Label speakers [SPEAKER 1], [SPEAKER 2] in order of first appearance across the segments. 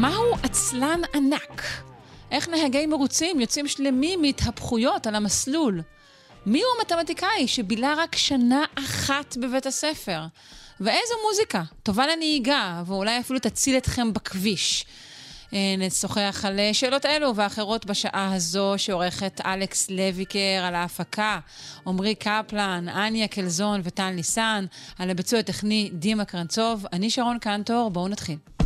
[SPEAKER 1] מהו עצלן ענק? איך נהגי מרוצים יוצאים שלמים מהתהפכויות על המסלול? מיהו המתמטיקאי שבילה רק שנה אחת בבית הספר? ואיזו מוזיקה טובה לנהיגה, ואולי אפילו תציל אתכם בכביש. אה, נשוחח על אה, שאלות אלו ואחרות בשעה הזו שעורכת אלכס לויקר על ההפקה, עמרי קפלן, אניה קלזון וטל ניסן, על הביצוע הטכני דימה קרנצוב. אני שרון קנטור, בואו נתחיל.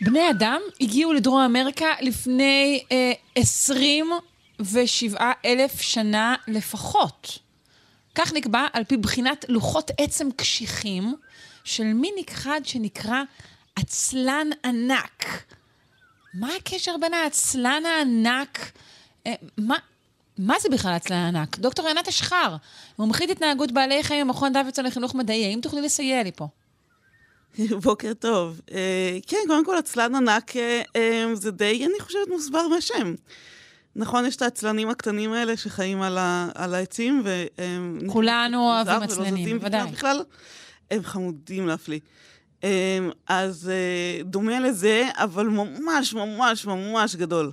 [SPEAKER 1] בני אדם הגיעו לדרום אמריקה לפני אה, 27 אלף שנה לפחות. כך נקבע על פי בחינת לוחות עצם קשיחים של מין נכחד שנקרא עצלן ענק. מה הקשר בין העצלן הענק? אה, מה, מה זה בכלל עצלן ענק? דוקטור ענת אשחר, מומחית התנהגות בעלי חיים במכון דוידסון לחינוך מדעי, האם תוכלי לסייע לי פה?
[SPEAKER 2] בוקר טוב. Uh, כן, קודם כל, עצלן ענק uh, uh, זה די, אני חושבת, מוסבר מהשם. נכון, יש את העצלנים הקטנים האלה שחיים על, ה, על העצים, והם...
[SPEAKER 1] כולנו אוהבים עצלנים, ודאי.
[SPEAKER 2] בכלל, הם חמודים להפליא. אז דומה לזה, אבל ממש ממש ממש גדול.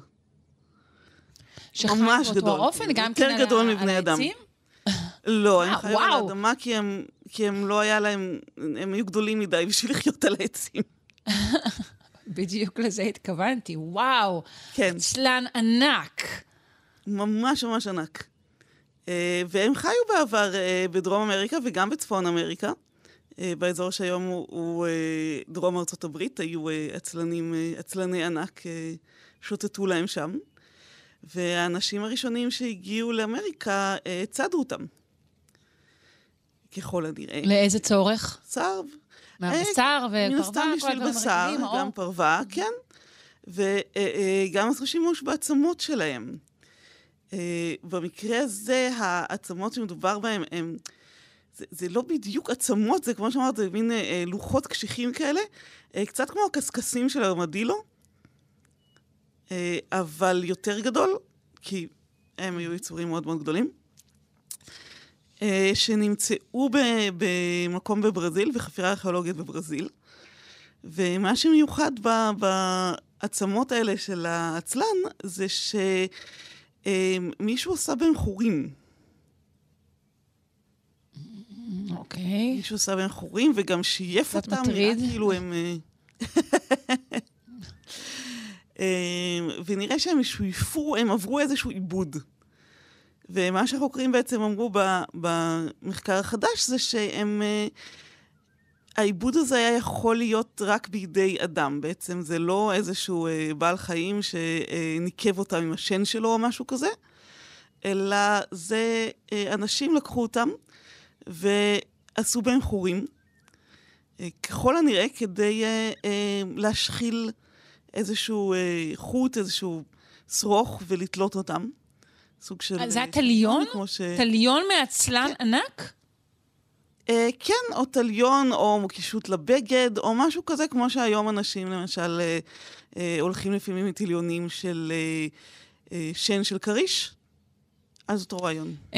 [SPEAKER 1] שחי באותו אופן, גם כן על,
[SPEAKER 2] גדול
[SPEAKER 1] על
[SPEAKER 2] העצים? לא, הם חיו על האדמה כי הם, כי הם לא היה להם, הם היו גדולים מדי בשביל לחיות על העצים.
[SPEAKER 1] בדיוק לזה התכוונתי, וואו.
[SPEAKER 2] כן.
[SPEAKER 1] עצלן ענק.
[SPEAKER 2] ממש ממש ענק. אה, והם חיו בעבר אה, בדרום אמריקה וגם בצפון אמריקה. אה, באזור שהיום הוא, הוא דרום ארצות הברית, היו עצלנים, עצלני ענק שוטטו להם שם. והאנשים הראשונים שהגיעו לאמריקה צדו אותם. ככל הנראה.
[SPEAKER 1] לאיזה צורך?
[SPEAKER 2] צר.
[SPEAKER 1] מהבשר ופרווה,
[SPEAKER 2] מן הסתם בשביל בשר, גם פרווה, כן. וגם עשו שימוש בעצמות שלהם. במקרה הזה, העצמות שמדובר בהן, הם... זה, זה לא בדיוק עצמות, זה כמו שאמרת, זה מין אה, לוחות קשיחים כאלה, אה, קצת כמו הקשקשים של הארמדילו, אה, אבל יותר גדול, כי הם היו יצורים מאוד מאוד גדולים. אה, שנמצאו במקום בברזיל, בחפירה ארכיאולוגית בברזיל. ומה שמיוחד בעצמות האלה של העצלן, זה שמישהו עשה בהם חורים.
[SPEAKER 1] אוקיי. Okay.
[SPEAKER 2] מישהו עשה בהם חורים, וגם שייף אותם. קצת
[SPEAKER 1] מטריד.
[SPEAKER 2] כאילו הם... אה, ונראה שהם שויפו, הם עברו איזשהו עיבוד. ומה שהחוקרים בעצם אמרו במחקר החדש זה שהם... אה, העיבוד הזה היה יכול להיות רק בידי אדם. בעצם זה לא איזשהו אה, בעל חיים שניקב אותם עם השן שלו או משהו כזה, אלא זה אה, אנשים לקחו אותם ועשו בהם חורים, אה, ככל הנראה כדי אה, אה, להשחיל איזשהו אה, חוט, איזשהו שרוך ולתלות אותם. סוג של...
[SPEAKER 1] זה היה טליון? ש... טליון מעצלן כן. ענק?
[SPEAKER 2] Uh, כן, או טליון, או קישוט לבגד, או משהו כזה, כמו שהיום אנשים למשל uh, uh, הולכים לפעמים עם טיליונים של uh, uh, שן של כריש. אז אותו רעיון.
[SPEAKER 1] Uh,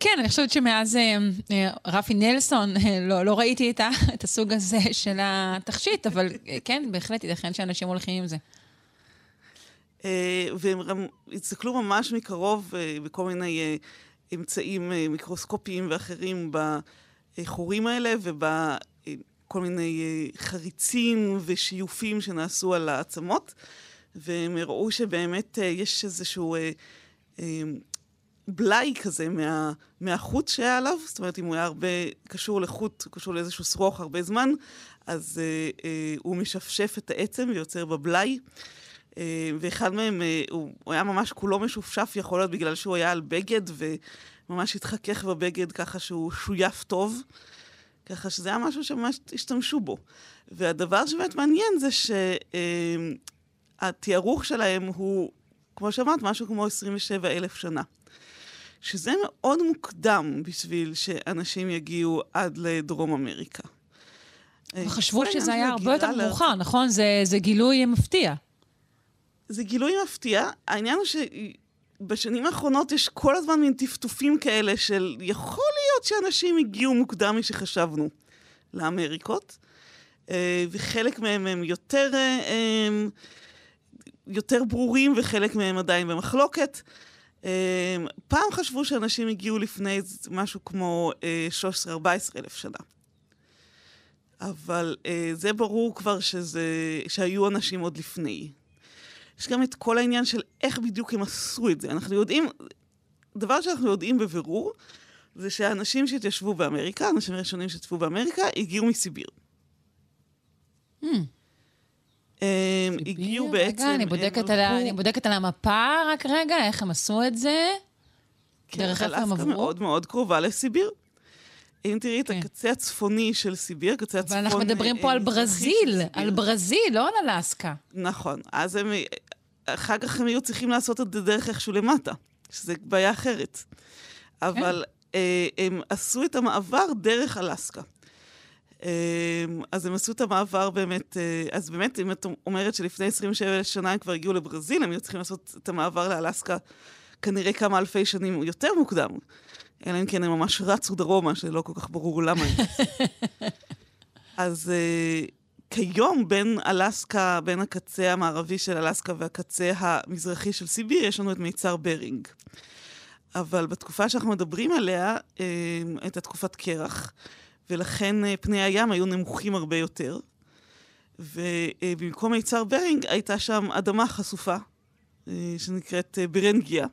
[SPEAKER 1] כן, אני חושבת שמאז uh, uh, רפי נלסון, לא, לא ראיתי את, את הסוג הזה של התכשיט, אבל כן, בהחלט ייתכן שאנשים הולכים עם זה.
[SPEAKER 2] אה, והם הסתכלו ממש מקרוב אה, בכל מיני אה, אמצעים מיקרוסקופיים ואחרים בחורים האלה ובכל מיני חריצים ושיופים שנעשו על העצמות, והם הראו שבאמת יש איזשהו בלאי כזה מה, מהחוט שהיה עליו, זאת אומרת, אם הוא היה הרבה קשור לחוט, קשור לאיזשהו שרוך הרבה זמן, אז אה, אה, הוא משפשף את העצם ויוצר בבלאי. אה, ואחד מהם, אה, הוא, הוא היה ממש כולו משופשף, יכול להיות בגלל שהוא היה על בגד, וממש התחכך בבגד ככה שהוא שויף טוב. ככה שזה היה משהו שממש השתמשו בו. והדבר שבאמת מעניין זה שהתיארוך שלהם הוא, כמו שאמרת, משהו כמו 27 אלף שנה. שזה מאוד מוקדם בשביל שאנשים יגיעו עד לדרום אמריקה.
[SPEAKER 1] וחשבו שזה היה הרבה יותר מאוחר, נכון? זה, זה גילוי מפתיע.
[SPEAKER 2] זה גילוי מפתיע. העניין הוא שבשנים האחרונות יש כל הזמן מין טפטופים כאלה של יכול להיות שאנשים הגיעו מוקדם משחשבנו לאמריקות, אה, וחלק מהם הם יותר, אה, יותר ברורים וחלק מהם עדיין במחלוקת. אה, פעם חשבו שאנשים הגיעו לפני משהו כמו 13-14 אלף שנה. אבל זה ברור כבר שזה, שהיו אנשים עוד לפני. יש גם את כל העניין של איך בדיוק הם עשו את זה. אנחנו יודעים, דבר שאנחנו יודעים בבירור, זה שהאנשים שהתיישבו באמריקה, האנשים הראשונים שהתיישבו באמריקה, הגיעו מסיביר.
[SPEAKER 1] Hmm.
[SPEAKER 2] הם הגיעו בעצם...
[SPEAKER 1] רגע, אני בודקת, על, ה... אני בודקת על המפה רק רגע, איך הם עשו את זה.
[SPEAKER 2] כן,
[SPEAKER 1] דרך איפה הם עברו?
[SPEAKER 2] מאוד מאוד קרובה לסיביר. אם תראי את
[SPEAKER 1] כן.
[SPEAKER 2] הקצה הצפוני של סיביר, קצה הצפון...
[SPEAKER 1] אבל אנחנו מדברים
[SPEAKER 2] אה,
[SPEAKER 1] פה על
[SPEAKER 2] מזרחי של
[SPEAKER 1] ברזיל. על ברזיל, לא על אלסקה.
[SPEAKER 2] נכון. אז הם... אחר כך הם היו צריכים לעשות את זה דרך איכשהו למטה, שזה בעיה אחרת. אבל אה, הם עשו את המעבר דרך אלסקה. אה, אז הם עשו את המעבר באמת, אה, אז באמת, אם את אומרת שלפני 27 שנה הם כבר הגיעו לברזיל, הם היו צריכים לעשות את המעבר לאלסקה כנראה כמה אלפי שנים יותר מוקדם. אלא אם כן הם ממש רצו דרומה, שלא כל כך ברור למה הם. אז uh, כיום בין אלסקה, בין הקצה המערבי של אלסקה והקצה המזרחי של סיביר, יש לנו את מיצר ברינג. אבל בתקופה שאנחנו מדברים עליה, הייתה תקופת קרח, ולכן uh, פני הים היו נמוכים הרבה יותר. ובמקום מיצר ברינג הייתה שם אדמה חשופה, uh, שנקראת uh, ברנגיה.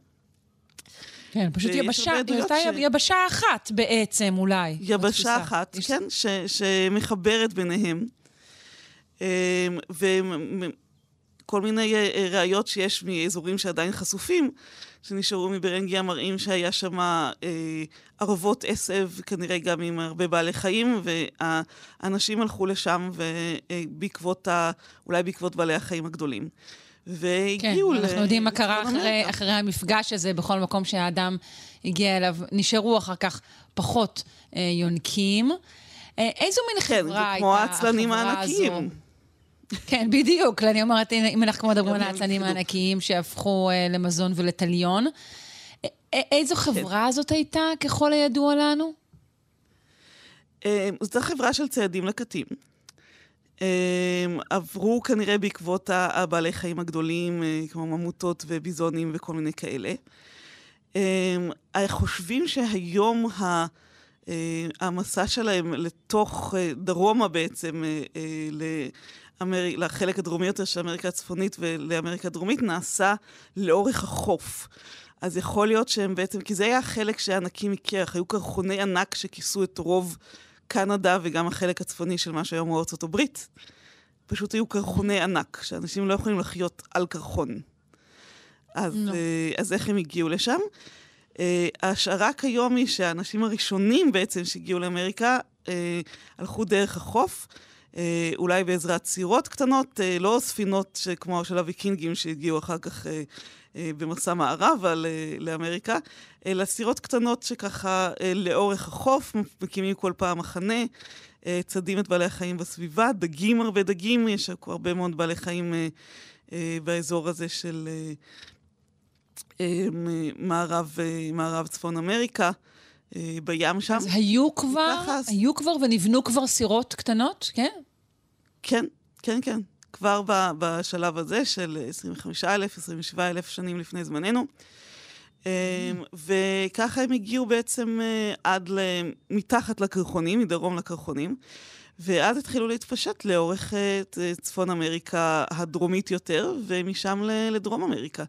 [SPEAKER 1] כן, פשוט יבשה, הייתה
[SPEAKER 2] ש-
[SPEAKER 1] יבשה אחת בעצם, אולי.
[SPEAKER 2] יבשה
[SPEAKER 1] בתפיסה.
[SPEAKER 2] אחת,
[SPEAKER 1] יש-
[SPEAKER 2] כן, ש, שמחברת ביניהם. אמ, וכל מיני אה, ראיות שיש מאזורים שעדיין חשופים, שנשארו מברנגיה, מראים שהיה שם אה, ערבות עשב, כנראה גם עם הרבה בעלי חיים, והאנשים הלכו לשם ובעקבות, ה, אולי בעקבות בעלי החיים הגדולים.
[SPEAKER 1] כן,
[SPEAKER 2] והגיעו ל...
[SPEAKER 1] אנחנו יודעים מה קרה אחרי. אחרי המפגש הזה בכל מקום שהאדם הגיע אליו. נשארו אחר כך פחות אה, יונקים. אה, איזו מין
[SPEAKER 2] כן,
[SPEAKER 1] חברה
[SPEAKER 2] זה
[SPEAKER 1] הייתה
[SPEAKER 2] כמו העצלנים
[SPEAKER 1] החברה
[SPEAKER 2] הענקיים.
[SPEAKER 1] כן, בדיוק. אני אומרת, אם אנחנו מדברים על
[SPEAKER 2] התחילו.
[SPEAKER 1] הענקיים שהפכו אה, למזון ולתליון, אה, איזו חברה זאת הייתה, ככל הידוע לנו?
[SPEAKER 2] אה, זאת החברה של ציידים לקטים. אה, עברו כנראה בעקבות הבעלי חיים הגדולים, כמו ממוטות וביזונים וכל מיני כאלה. חושבים שהיום ה- המסע שלהם לתוך דרומה בעצם, לאמר... לחלק הדרומי יותר של אמריקה הצפונית ולאמריקה הדרומית, נעשה לאורך החוף. אז יכול להיות שהם בעצם, כי זה היה החלק שהיה נקי מקרח, היו קרחוני ענק שכיסו את רוב קנדה וגם החלק הצפוני של מה שהיום הוא ארצות הברית. פשוט היו קרחוני ענק, שאנשים לא יכולים לחיות על קרחון. אז,
[SPEAKER 1] לא.
[SPEAKER 2] אה, אז איך הם הגיעו לשם? אה, ההשערה כיום היא שהאנשים הראשונים בעצם שהגיעו לאמריקה אה, הלכו דרך החוף, אולי בעזרת סירות קטנות, אה, לא ספינות כמו של הוויקינגים שהגיעו אחר כך אה, אה, במסע מערבה לאמריקה, אלא סירות קטנות שככה אה, לאורך החוף מקימים כל פעם מחנה, אה, צדים את בעלי החיים בסביבה, דגים, הרבה דגים, יש הרבה מאוד בעלי חיים אה, אה, באזור הזה של... אה, אה, מערב, אה, מערב צפון אמריקה, אה, בים שם.
[SPEAKER 1] אז היו כבר,
[SPEAKER 2] וככה-
[SPEAKER 1] היו כבר ונבנו כבר סירות קטנות, כן?
[SPEAKER 2] כן, כן, כן. כבר ב- בשלב הזה של 25,000, 27,000 שנים לפני זמננו. אה, וככה הם הגיעו בעצם אה, עד. מתחת לקרחונים, מדרום לקרחונים, ואז התחילו להתפשט לאורך אה, צפון אמריקה הדרומית יותר, ומשם לדרום אמריקה.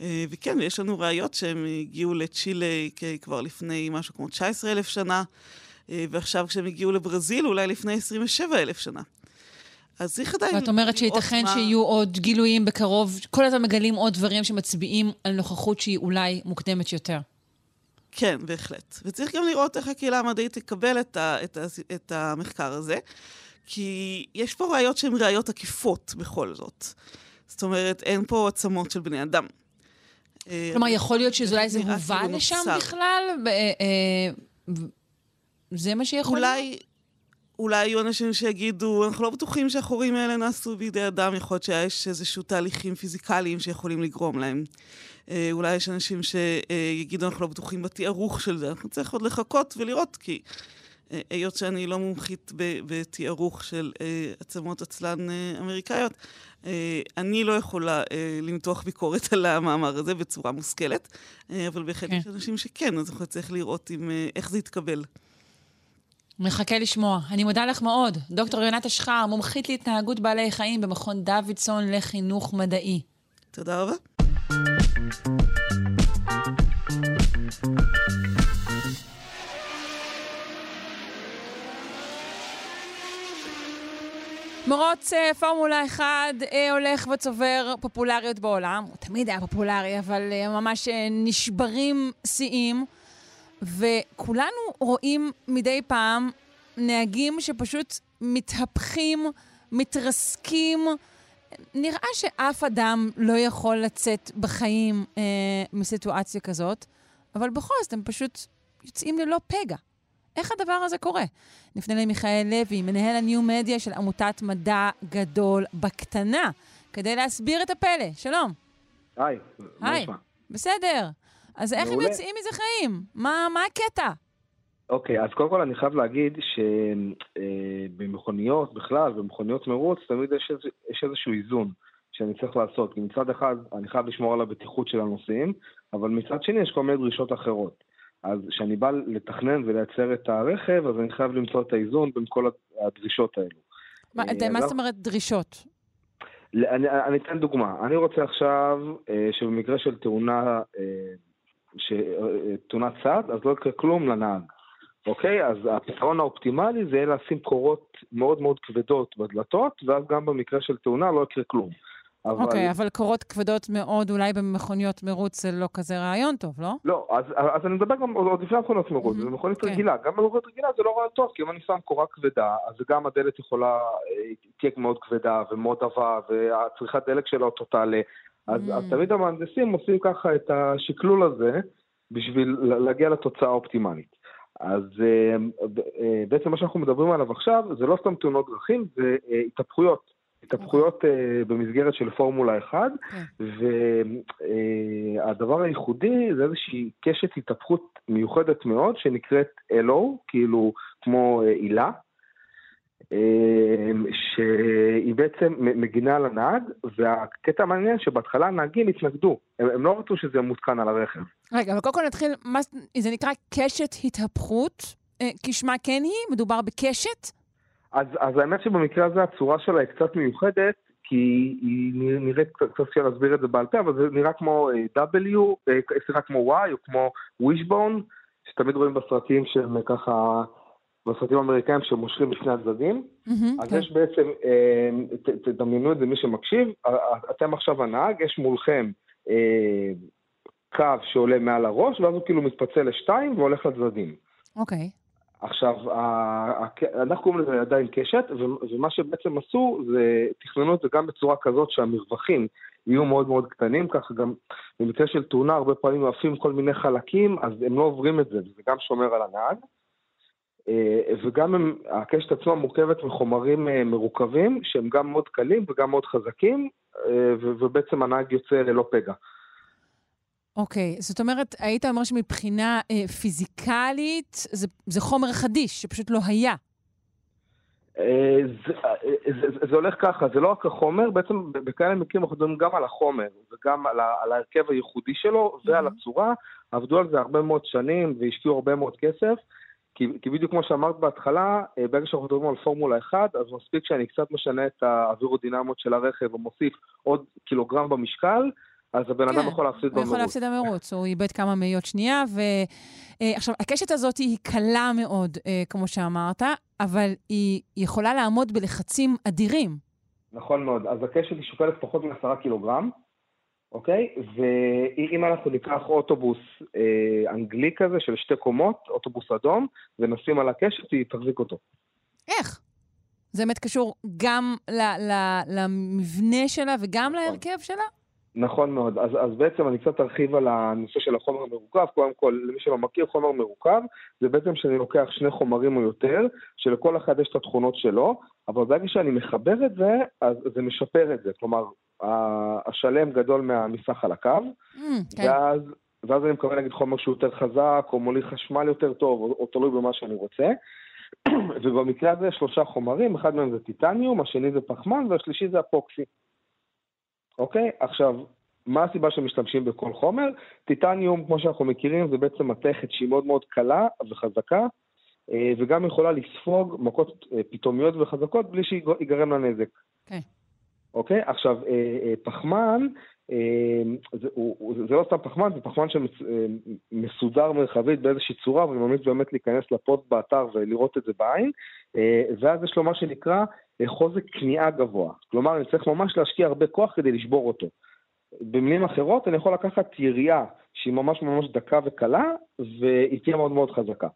[SPEAKER 2] אה, וכן, יש לנו ראיות שהם הגיעו לצ'ילה כבר לפני משהו כמו 19,000 שנה, אה, ועכשיו כשהם הגיעו לברזיל, אולי לפני 27,000 שנה. אז צריך עדיין
[SPEAKER 1] ואת אומרת
[SPEAKER 2] לראות
[SPEAKER 1] שייתכן
[SPEAKER 2] מה-
[SPEAKER 1] שיהיו עוד גילויים בקרוב, כל הזמן מגלים עוד דברים שמצביעים על נוכחות שהיא אולי מוקדמת יותר.
[SPEAKER 2] כן, בהחלט. וצריך גם לראות איך הקהילה המדעית תקבל את, ה, את, ה, את המחקר הזה, כי יש פה ראיות שהן ראיות עקיפות בכל זאת. זאת אומרת, אין פה עצמות של בני אדם. אה,
[SPEAKER 1] כלומר, יכול להיות שאולי זה
[SPEAKER 2] נראה
[SPEAKER 1] הובא לשם. בכלל? אה, אה, זה מה שיכול להיות?
[SPEAKER 2] אולי, אולי יהיו אנשים שיגידו, אנחנו לא בטוחים שהחורים האלה נעשו בידי אדם, יכול להיות שיש איזשהו תהליכים פיזיקליים שיכולים לגרום להם. אולי יש אנשים שיגידו, אנחנו לא בטוחים בתיארוך של זה. אנחנו צריך עוד לחכות ולראות, כי היות שאני לא מומחית בתיארוך של אה, עצמות עצלן אה, אמריקאיות, אה, אני לא יכולה למתוח ביקורת על המאמר הזה בצורה מושכלת, אבל בהחלט
[SPEAKER 1] כן.
[SPEAKER 2] יש אנשים שכן, אז אנחנו צריך לראות איך זה יתקבל.
[SPEAKER 1] מחכה לשמוע. אני מודה לך מאוד. דוקטור יונת אשחר, מומחית להתנהגות בעלי חיים במכון דוידסון לחינוך מדעי.
[SPEAKER 2] תודה רבה.
[SPEAKER 1] מרוץ אה, פורמולה 1 אה, הולך וצובר פופולריות בעולם. הוא תמיד היה פופולרי, אבל אה, ממש נשברים שיאים. וכולנו רואים מדי פעם נהגים שפשוט מתהפכים, מתרסקים. נראה שאף אדם לא יכול לצאת בחיים אה, מסיטואציה כזאת, אבל בכל זאת הם פשוט יוצאים ללא פגע. איך הדבר הזה קורה? נפנה למיכאל לוי, מנהל הניו-מדיה של עמותת מדע גדול בקטנה, כדי להסביר את הפלא. שלום.
[SPEAKER 3] היי, מה
[SPEAKER 1] היי.
[SPEAKER 3] נשמע?
[SPEAKER 1] בסדר. אז איך הם
[SPEAKER 3] מעולה.
[SPEAKER 1] יוצאים מזה חיים? מה, מה הקטע?
[SPEAKER 3] אוקיי, אז קודם כל אני חייב להגיד שבמכוניות בכלל, במכוניות מרוץ, תמיד יש, איזה, יש איזשהו איזון שאני צריך לעשות. כי מצד אחד אני חייב לשמור על הבטיחות של הנוסעים, אבל מצד שני יש כל מיני דרישות אחרות. אז כשאני בא לתכנן ולייצר את הרכב, אז אני חייב למצוא את האיזון בין כל הדרישות האלו.
[SPEAKER 1] מה,
[SPEAKER 3] אה,
[SPEAKER 1] מה
[SPEAKER 3] אז
[SPEAKER 1] זאת אומרת דרישות?
[SPEAKER 3] אני, אני אתן דוגמה. אני רוצה עכשיו אה, שבמקרה של תאונה, אה, ש, תאונת צד, אז לא יקרה כלום לנהג. אוקיי? אז הפתרון האופטימלי זה לשים קורות מאוד מאוד כבדות בדלתות, ואז גם במקרה של תאונה לא יקרה כלום. אבל...
[SPEAKER 1] אוקיי, אבל קורות כבדות מאוד, אולי במכוניות מרוץ זה לא כזה רעיון טוב, לא?
[SPEAKER 3] לא, אז, אז אני מדבר גם עוד לפני המכונות מרוץ,
[SPEAKER 1] Mhm,
[SPEAKER 3] זה מכונית
[SPEAKER 1] כן.
[SPEAKER 3] רגילה. גם במכונית רגילה זה לא רעיון טוב, כי אם אני שם קורה כבדה, אז גם הדלת יכולה, אה, תהיה מאוד כבדה ומאוד עבה, והצריכת דלק של האוטו תעלה. אז,
[SPEAKER 1] Mm.
[SPEAKER 3] אז תמיד המהנדסים עושים ככה את השקלול הזה, בשביל להגיע לתוצאה האופטימלית. אז אה, אה, בעצם מה שאנחנו מדברים עליו עכשיו, זה לא סתם תאונות דרכים, זה התהפכויות. התהפכויות אה, במסגרת של פורמולה 1,
[SPEAKER 1] כן.
[SPEAKER 3] והדבר הייחודי זה איזושהי קשת התהפכות מיוחדת מאוד שנקראת אלו, כאילו כמו אה, עילה, אה, שהיא בעצם מגינה על הנהג, והקטע המעניין שבהתחלה הנהגים התנגדו, הם, הם לא רצו שזה מותקן על הרכב.
[SPEAKER 1] רגע, אבל קודם כל נתחיל, מה, זה נקרא קשת התהפכות, אה, כשמה כן היא, מדובר בקשת.
[SPEAKER 3] אז, אז האמת שבמקרה הזה הצורה שלה היא קצת מיוחדת, כי היא נראית, קצת קשה להסביר את זה בעל פה, אבל זה נראה כמו אה, W, אה, סליחה, כמו Y, או כמו Wishbone, שתמיד רואים בסרטים שהם אה, ככה, בסרטים האמריקאים שמושכים בשני הצדדים.
[SPEAKER 1] מהמם,
[SPEAKER 3] אז
[SPEAKER 1] כן.
[SPEAKER 3] יש בעצם, תדמיינו את זה מי שמקשיב, אתם עכשיו הנהג, יש מולכם קו שעולה מעל הראש, ואז הוא כאילו מתפצל לשתיים והולך לצדדים.
[SPEAKER 1] אוקיי.
[SPEAKER 3] עכשיו, אנחנו קוראים לזה עדיין קשת, ומה שבעצם עשו זה, תכננו את זה גם בצורה כזאת שהמרווחים יהיו מאוד מאוד קטנים, ככה גם במקרה של תאונה הרבה פעמים עפים כל מיני חלקים, אז הם לא עוברים את זה, וזה גם שומר על הנהג. אה, וגם הם, הקשת עצמה מורכבת מחומרים אה, מרוכבים, שהם גם מאוד קלים וגם מאוד חזקים, אה, ובעצם הנהג יוצא ללא פגע.
[SPEAKER 1] אוקיי, זאת אומרת, היית אומר שמבחינה אה, פיזיקלית זה, זה חומר חדיש, שפשוט לא היה.
[SPEAKER 3] אה, זה, אה, זה, זה, זה הולך ככה, זה לא רק החומר, בעצם בכאלה מקרים אנחנו מדברים גם על החומר וגם על, ה, על ההרכב הייחודי שלו ועל הצורה. עבדו על זה הרבה מאוד שנים והשקיעו הרבה מאוד כסף, כי, כי בדיוק כמו שאמרת בהתחלה, אה, ברגע שאנחנו מדברים על פורמולה 1, אז מספיק שאני קצת משנה את האווירודינמיות של הרכב ומוסיף עוד קילוגרם במשקל, אז הבן אדם יכול להפסיד
[SPEAKER 1] הוא יכול. להפסיד במרוץ, הוא איבד כמה מאיות שנייה. ו... אה, עכשיו, הקשת הזאת היא קלה מאוד, אה, כמו שאמרת, אבל היא יכולה לעמוד בלחצים אדירים.
[SPEAKER 3] נכון מאוד. אז הקשת היא שוקלת פחות מעשרה קילוגרם, אוקיי? ואם אנחנו ניקח אוטובוס אה, אנגלי כזה של שתי קומות, אוטובוס אדום, ונשים על הקשת, היא תחזיק אותו.
[SPEAKER 1] איך? זה באמת קשור גם ל- ל- למבנה שלה וגם
[SPEAKER 3] נכון.
[SPEAKER 1] להרכב שלה?
[SPEAKER 3] נכון מאוד. אז, אז בעצם אני קצת ארחיב על הנושא של החומר המרוכב. קודם כל, למי שלא מכיר, חומר מרוכב זה בעצם שאני לוקח שני חומרים או יותר, שלכל אחד יש את התכונות שלו, אבל ברגע שאני מחבר את זה, אז זה משפר את זה. כלומר, השלם גדול מה- מסך על הקו,
[SPEAKER 1] Mm, כן.
[SPEAKER 3] ואז, ואז אני מקבל נגיד חומר שהוא יותר חזק, או מוליך חשמל יותר טוב, או, או תלוי במה שאני רוצה. ובמקרה הזה יש שלושה חומרים, אחד מהם זה טיטניום, השני זה פחמן, והשלישי זה אפוקסי. אוקיי? עכשיו, מה הסיבה שמשתמשים בכל חומר? טיטניום, כמו שאנחנו מכירים, זה בעצם מתכת שהיא מאוד מאוד קלה וחזקה, אה, וגם יכולה לספוג מכות אה, פתאומיות וחזקות בלי שיגרם לה נזק.
[SPEAKER 1] כן.
[SPEAKER 3] אוקיי? עכשיו, אה, פחמן, זה, הוא, הוא- זה לא סתם פחמן, זה פחמן שמסודר מרחבית באיזושהי צורה, ואני ממליץ באמת להיכנס לפוסט באתר ולראות את זה בעין, אה, ואז יש לו מה שנקרא אה, חוזק כניעה גבוה. כלומר, אני צריך ממש להשקיע הרבה כוח כדי לשבור אותו. במילים אחרות, אני יכול לקחת ירייה שהיא ממש ממש דקה וקלה, והיא תהיה מאוד מאוד חזקה.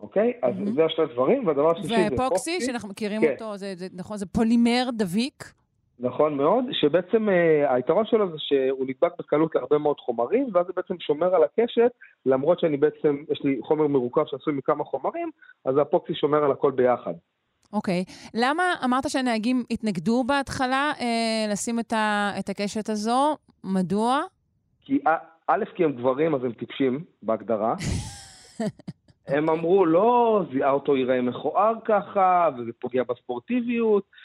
[SPEAKER 3] אוקיי? אז
[SPEAKER 1] מהמם.
[SPEAKER 3] זה השני דברים, והדבר השלישי זה
[SPEAKER 1] ואפוקסי, שאנחנו מכירים
[SPEAKER 3] כן.
[SPEAKER 1] אותו, זה, זה, נכון, זה פולימר דביק.
[SPEAKER 3] נכון מאוד, שבעצם אה, היתרון שלו זה שהוא נדבק בקלות להרבה מאוד חומרים, ואז זה בעצם שומר על הקשת, למרות שאני בעצם, יש לי חומר מרוכב שעשוי מכמה חומרים, אז האפוקסי שומר על הכל ביחד.
[SPEAKER 1] אוקיי. למה אמרת שהנהגים התנגדו בהתחלה אה, לשים את, ה, את הקשת הזו? מדוע?
[SPEAKER 3] כי א- א', כי הם גברים, אז הם טיפשים בהגדרה. הם אמרו, לא, זה- האוטו ייראה מכוער ככה, וזה פוגע בספורטיביות, אה,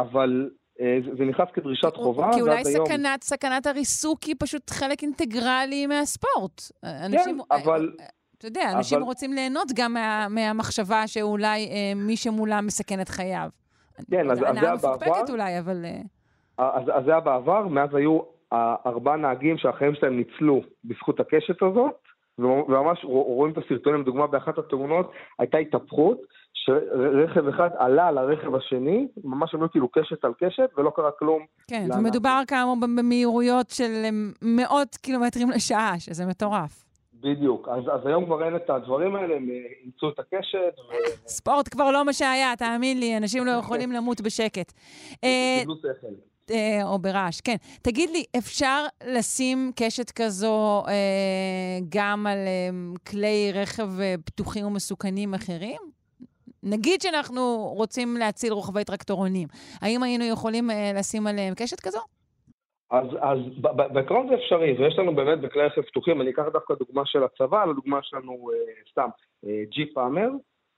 [SPEAKER 3] אבל אה, זה- נכנס כדרישת חובה,
[SPEAKER 1] כי אולי. סכנת, סכנת הריסוק היא פשוט חלק אינטגרלי מהספורט. אנשים,
[SPEAKER 3] כן, אבל...
[SPEAKER 1] אתה יודע, אנשים
[SPEAKER 3] אבל-
[SPEAKER 1] רוצים ליהנות גם מה, מהמחשבה שאולי אה, מי שמולם מסכן את חייו.
[SPEAKER 3] כן, אז- אז זה
[SPEAKER 1] הנאה
[SPEAKER 3] היה
[SPEAKER 1] מפוקפקת
[SPEAKER 3] בעבר.
[SPEAKER 1] אולי, אבל... אה,
[SPEAKER 3] אז, אז זה היה בעבר, מאז היו אה, ארבעה נהגים שהחיים שלהם ניצלו בזכות הקשת הזאת, וממש רואים את הסרטונים, לדוגמה באחת התאונות הייתה התהפכות, שרכב אחד עלה על הרכב השני, ממש היו כאילו קשת על קשת, ולא קרה כלום.
[SPEAKER 1] כן,
[SPEAKER 3] למה?
[SPEAKER 1] ומדובר כאמור במהירויות של אה, מאות קילומטרים לשעה, שזה מטורף.
[SPEAKER 3] בדיוק. אז, אז היום כבר אין את הדברים האלה, הם אה, אימצו את הקשת,
[SPEAKER 1] ספורט כבר לא מה שהיה, תאמין לי, אנשים לא יכולים למות בשקט. אה,
[SPEAKER 3] שכל.
[SPEAKER 1] או ברעש, כן. תגיד לי, אפשר לשים קשת כזו אה, גם על אה, כלי רכב אה, פתוחים ומסוכנים אחרים? נגיד שאנחנו רוצים להציל רוכבי טרקטורונים, האם היינו יכולים אה, לשים עליהם קשת כזו?
[SPEAKER 3] אז, אז ב- ב- בעיקרון זה אפשרי, ויש לנו באמת בכלי רכב פתוחים, אני אקח דווקא דוגמה של הצבא, לדוגמה שלנו אה, סתם אה, ג'יפ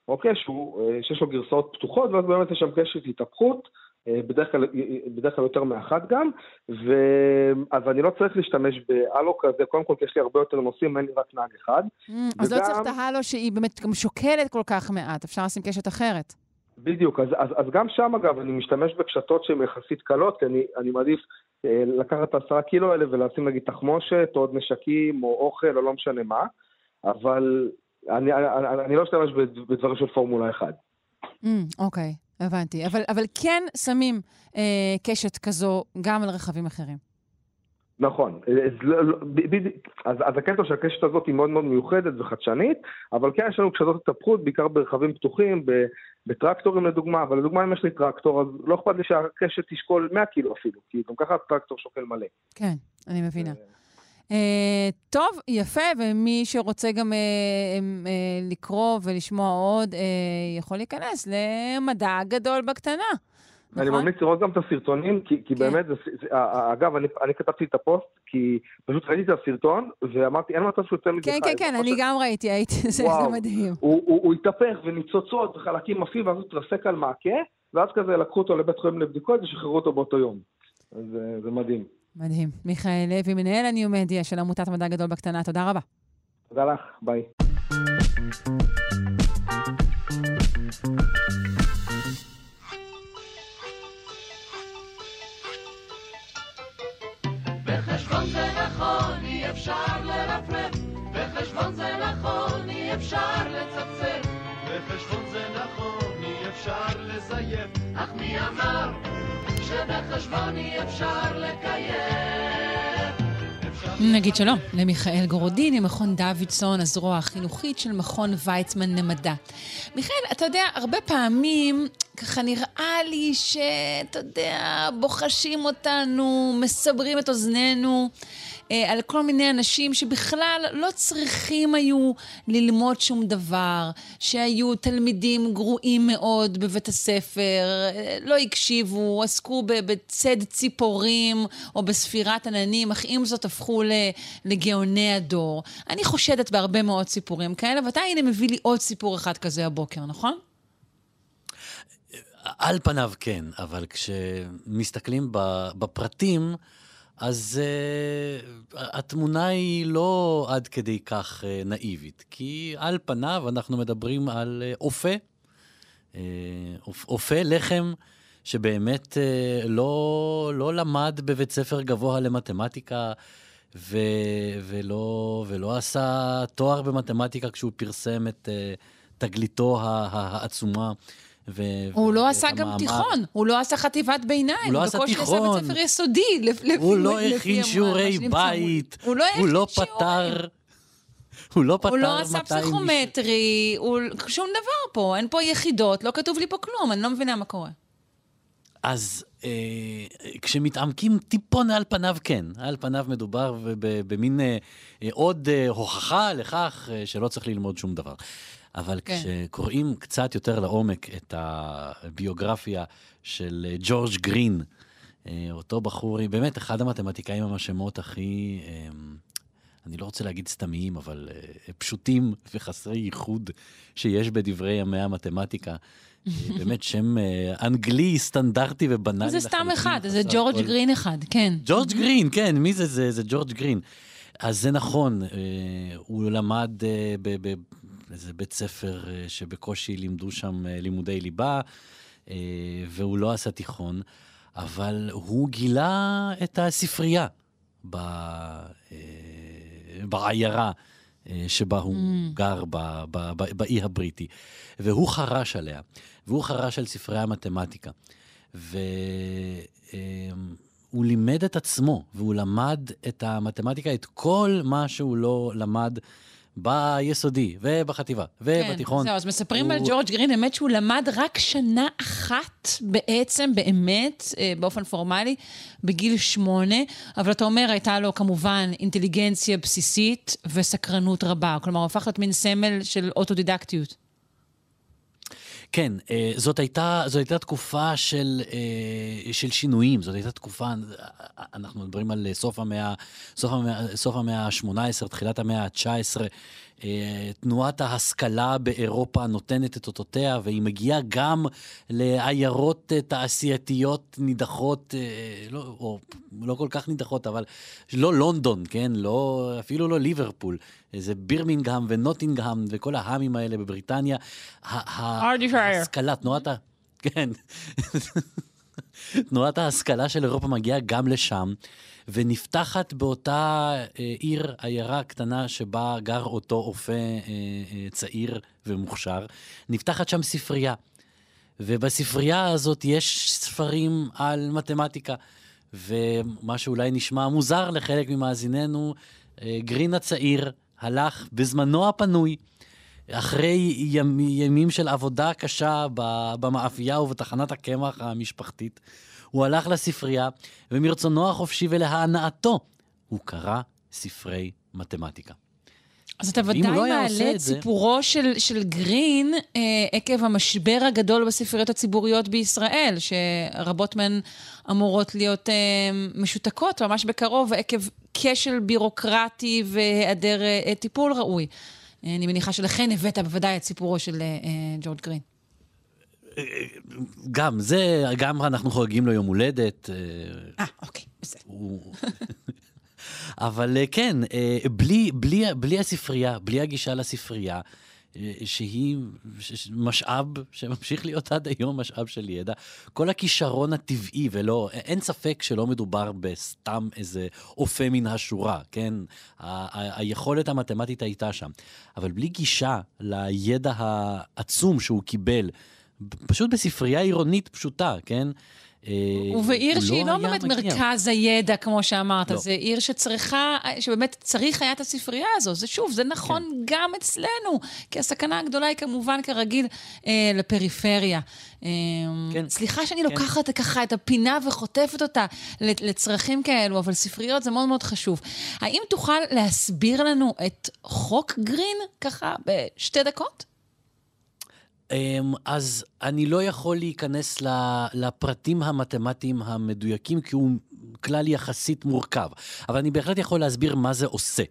[SPEAKER 3] אוקיי, שהוא, אה, שיש לו גרסאות פתוחות, ואז באמת יש שם קשת התהפכות, בדרך כלל, בדרך כלל יותר מאחת גם, ו... אז אני לא צריך להשתמש בהלו כזה, קודם כל כי יש לי הרבה יותר נוסעים, אין לי רק נהג אחד.
[SPEAKER 1] Mm, אז לא
[SPEAKER 3] וגם-
[SPEAKER 1] צריך את ההלו שהיא באמת גם שוקלת כל כך מעט, אפשר לשים קשת אחרת.
[SPEAKER 3] בדיוק, אז, אז, אז גם שם אגב אני משתמש בקשתות שהן יחסית קלות, כי אני, אני מעדיף אה, לקחת את העשרה קילו האלה ולשים נגיד תחמושת, או עוד נשקים, או אוכל, או לא משנה מה, אבל אני, אני, אני לא אשתמש בד- בדברים של פורמולה 1.
[SPEAKER 1] Mm, אוקיי, הבנתי. אבל, אבל כן שמים אה, קשת כזו גם על רכבים אחרים.
[SPEAKER 3] נכון, אז, לא- לא-. אז, אז הקטע של הקשת הזאת היא מאוד מאוד מיוחדת וחדשנית, אבל כן יש לנו קשתות התהפכות, בעיקר ברכבים פתוחים, ב- בטרקטורים לדוגמה, אבל לדוגמה אם יש לי טרקטור, אז לא אכפת לי שהקשת תשקול 100 קילו אפילו, כי גם ככה הטרקטור שוקל מלא.
[SPEAKER 1] כן, אני מבינה. אה, טוב, יפה, ומי שרוצה גם אה, אה, לקרוא ולשמוע עוד, יכול להיכנס למדע גדול בקטנה.
[SPEAKER 3] אני
[SPEAKER 1] נכון?
[SPEAKER 3] ממליץ לראות גם את הסרטונים, כי, כי
[SPEAKER 1] כן.
[SPEAKER 3] באמת, זה, זה, אגב, אני, אני כתבתי את הפוסט, כי פשוט ראיתי את הסרטון, ואמרתי, אין מצב שהוא יוצא מזה
[SPEAKER 1] כן. כן, כן,
[SPEAKER 3] זה
[SPEAKER 1] אני גם ראיתי, הייתי, זה. מדהים.
[SPEAKER 3] הוא, הוא, הוא התהפך וניצוצות וחלקים עפים, ואז הוא התרסק על מעקה, ואז כזה לקחו אותו לבית חולים לבדיקות ושחררו אותו באותו יום. זה מדהים.
[SPEAKER 1] מדהים. מיכאל לוי, מנהל הניומדיה של עמותת מדע גדול בקטנה, תודה רבה.
[SPEAKER 3] תודה לך, ביי.
[SPEAKER 4] בחשבון זה נכון, אי אפשר לרפרף. בחשבון זה נכון, אי אפשר לצפצף. בחשבון זה נכון, אי אפשר לזייף, אך מי אמר אפשר
[SPEAKER 1] נגיד שלום למיכאל גורודיני, מכון דוידסון, הזרוע החינוכית של מכון ויצמן למדע. מיכאל, אתה יודע, הרבה פעמים ככה נראה לי שאתה יודע, בוחשים אותנו, מסברים את אוזנינו. אה, על כל מיני אנשים שבכלל לא צריכים היו ללמוד שום דבר, שהיו תלמידים גרועים מאוד בבית הספר, אה, לא הקשיבו, עסקו בצד ציפורים או בספירת עננים, אך עם זאת הפכו לגאוני הדור. אני חושדת בהרבה מאוד סיפורים כאלה, ואתה הנה מביא לי עוד סיפור אחד כזה הבוקר, נכון?
[SPEAKER 5] על פניו כן, אבל כשמסתכלים בפרטים, אז uh, התמונה היא לא עד כדי כך uh, נאיבית, כי על פניו אנחנו מדברים על uh, אופה, uh, אופה לחם שבאמת uh, לא, לא למד בבית ספר גבוה למתמטיקה, ו, ולא, ולא עשה תואר במתמטיקה כשהוא פרסם את uh, תגליתו העצומה. ו-
[SPEAKER 1] הוא לא עשה גם
[SPEAKER 5] המאמר.
[SPEAKER 1] תיכון, הוא לא עשה חטיבת ביניים.
[SPEAKER 5] הוא לא עשה
[SPEAKER 1] בקושי
[SPEAKER 5] תיכון.
[SPEAKER 1] עשה בית ספר יסודי, לפ- לפי
[SPEAKER 5] הוא לא הכין שיעורי
[SPEAKER 1] המשלים
[SPEAKER 5] בית,
[SPEAKER 1] הוא לא
[SPEAKER 5] הוא לא
[SPEAKER 1] הכין שיעורים.
[SPEAKER 5] פתר, הוא לא פתר
[SPEAKER 1] הוא לא עשה
[SPEAKER 5] 200.
[SPEAKER 1] פסיכומטרי, הוא... שום דבר פה, אין פה יחידות, לא כתוב לי פה כלום, אני לא מבינה מה קורה.
[SPEAKER 5] אז אה, כשמתעמקים טיפון על פניו, כן. על פניו מדובר במין אה, אה, עוד אה, הוכחה לכך אה, שלא צריך ללמוד שום דבר. אבל
[SPEAKER 1] כן.
[SPEAKER 5] כשקוראים קצת יותר לעומק את הביוגרפיה של אה, ג'ורג' גרין, אה, אותו בחור, באמת אחד המתמטיקאים עם השמות הכי, אה, אני לא רוצה להגיד סתמיים, אבל אה, פשוטים וחסרי ייחוד שיש בדברי ימי המתמטיקה. באמת שם אנגלי סטנדרטי ובנאלי
[SPEAKER 1] זה סתם
[SPEAKER 5] לחלוטין,
[SPEAKER 1] אחד, זה ג'ורג'
[SPEAKER 5] כל-
[SPEAKER 1] גרין אחד, כן.
[SPEAKER 5] ג'ורג' גרין, כן, מי זה? זה, זה ג'ורג' גרין. אז זה נכון, הוא למד באיזה בית ספר אה, שבקושי לימדו שם אה, לימודי ליבה, אה, והוא לא עשה תיכון, אבל הוא גילה את הספרייה ב, בעיירה שבה הוא גר ב, ב, ב, באי הבריטי, והוא חרש עליה, והוא חרש על ספרי המתמטיקה. והוא לימד את עצמו, והוא למד את המתמטיקה, את כל מה שהוא לא למד ביסודי, ובחטיבה, ובתיכון.
[SPEAKER 1] כן, זהו, אז מספרים
[SPEAKER 5] הוא-
[SPEAKER 1] על ג'ורג' גרין, האמת שהוא למד רק שנה אחת בעצם, באמת, אה, באופן פורמלי, בגיל שמונה, אבל אתה אומר, הייתה לו כמובן אינטליגנציה בסיסית וסקרנות רבה. כלומר, הוא הפך להיות מין סמל של אוטודידקטיות.
[SPEAKER 5] כן, אה, זאת הייתה, זאת הייתה תקופה של, אה, של שינויים, זאת הייתה תקופה, אנחנו מדברים על סוף המאה, סוף המאה, סוף המאה ה-18, תחילת המאה ה-19. אה, תנועת ההשכלה באירופה נותנת את אותותיה, והיא מגיעה גם לעיירות אה, תעשייתיות נידחות, אה, לא, או לא כל כך נידחות, אבל לא לונדון, כן? לא, אפילו לא ליברפול. זה בירמינגהם ונוטינגהם וכל ההאמים האלה בבריטניה. ההשכלה, תנועת ה... כן. תנועת ההשכלה של אירופה מגיעה גם לשם, ונפתחת באותה אה, עיר, עיירה קטנה שבה גר אותו אופה אה, אה, צעיר ומוכשר, נפתחת שם ספרייה. ובספרייה הזאת יש ספרים על מתמטיקה. ומה שאולי נשמע מוזר לחלק ממאזיננו, אה, גרין הצעיר הלך בזמנו הפנוי, אחרי ימ, ימים של עבודה קשה במאפייה ובתחנת הקמח המשפחתית, הוא הלך לספרייה, ומרצונו החופשי ולהנאתו, הוא קרא ספרי מתמטיקה.
[SPEAKER 1] אז אתה ודאי
[SPEAKER 5] לא
[SPEAKER 1] מעלה את סיפורו של, של גרין אה, עקב המשבר הגדול בספריות הציבוריות בישראל, שרבות מהן אמורות להיות אה, משותקות ממש בקרוב עקב כשל בירוקרטי והיעדר אה, טיפול ראוי. אני מניחה שלכן הבאת בוודאי את סיפורו של אה, אה, ג'ורג' גרין.
[SPEAKER 5] גם זה, גם אנחנו חוגגים לו יום הולדת. אה,
[SPEAKER 1] אה, אוקיי, בסדר.
[SPEAKER 5] אבל אה, כן, אה, בלי, בלי, בלי הספרייה, בלי הגישה לספרייה, שהיא משאב שממשיך להיות עד היום משאב של ידע, כל הכישרון הטבעי, ולא, אין ספק שלא מדובר בסתם איזה אופה מן השורה, כן? היכולת המתמטית הייתה שם. אבל בלי גישה לידע העצום שהוא קיבל פשוט בספרייה עירונית פשוטה, כן? אה,
[SPEAKER 1] ובעיר
[SPEAKER 5] הוא
[SPEAKER 1] שהיא לא באמת
[SPEAKER 5] מגיע.
[SPEAKER 1] מרכז הידע, כמו שאמרת,
[SPEAKER 5] לא.
[SPEAKER 1] זו עיר שצריכה, שבאמת צריך היה את הספרייה הזו. זה שוב, זה נכון
[SPEAKER 5] כן.
[SPEAKER 1] גם אצלנו, כי הסכנה הגדולה היא כמובן, כרגיל, אה, לפריפריה. אה,
[SPEAKER 5] כן.
[SPEAKER 1] סליחה שאני
[SPEAKER 5] כן.
[SPEAKER 1] לוקחת ככה את הפינה וחוטפת אותה לצרכים כאלו, אבל ספריות זה מאוד מאוד חשוב. האם תוכל להסביר לנו את חוק גרין, ככה, בשתי דקות?
[SPEAKER 5] אמ, אז אני לא יכול להיכנס לפרטים המתמטיים המדויקים, כי הוא כלל יחסית מורכב, אבל אני בהחלט יכול להסביר מה זה עושה.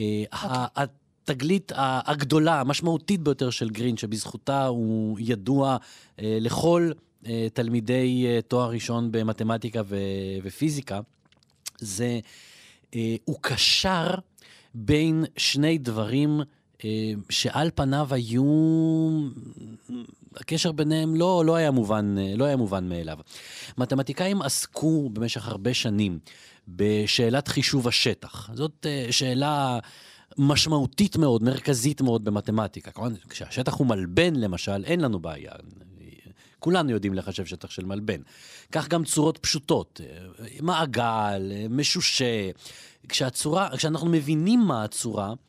[SPEAKER 5] אה, ה- התגלית הגדולה, המשמעותית ביותר של גרין, שבזכותה הוא ידוע אה, לכל אה, תלמידי תואר ראשון במתמטיקה ופיזיקה, זה, הוא קשר בין שני דברים שעל פניו היו, הקשר ביניהם לא, לא, היה מובן, אה, לא היה מובן מאליו. מתמטיקאים עסקו במשך הרבה שנים בשאלת חישוב השטח. זאת אה, שאלה משמעותית מאוד, מרכזית מאוד במתמטיקה. כמובן, כשהשטח הוא מלבן, למשל, אין לנו בעיה. כולנו יודעים לחשב שטח של מלבן. כך גם צורות פשוטות, אה, מעגל, משושה. כשהצורה, כשאנחנו מבינים מה הצורה, אמ,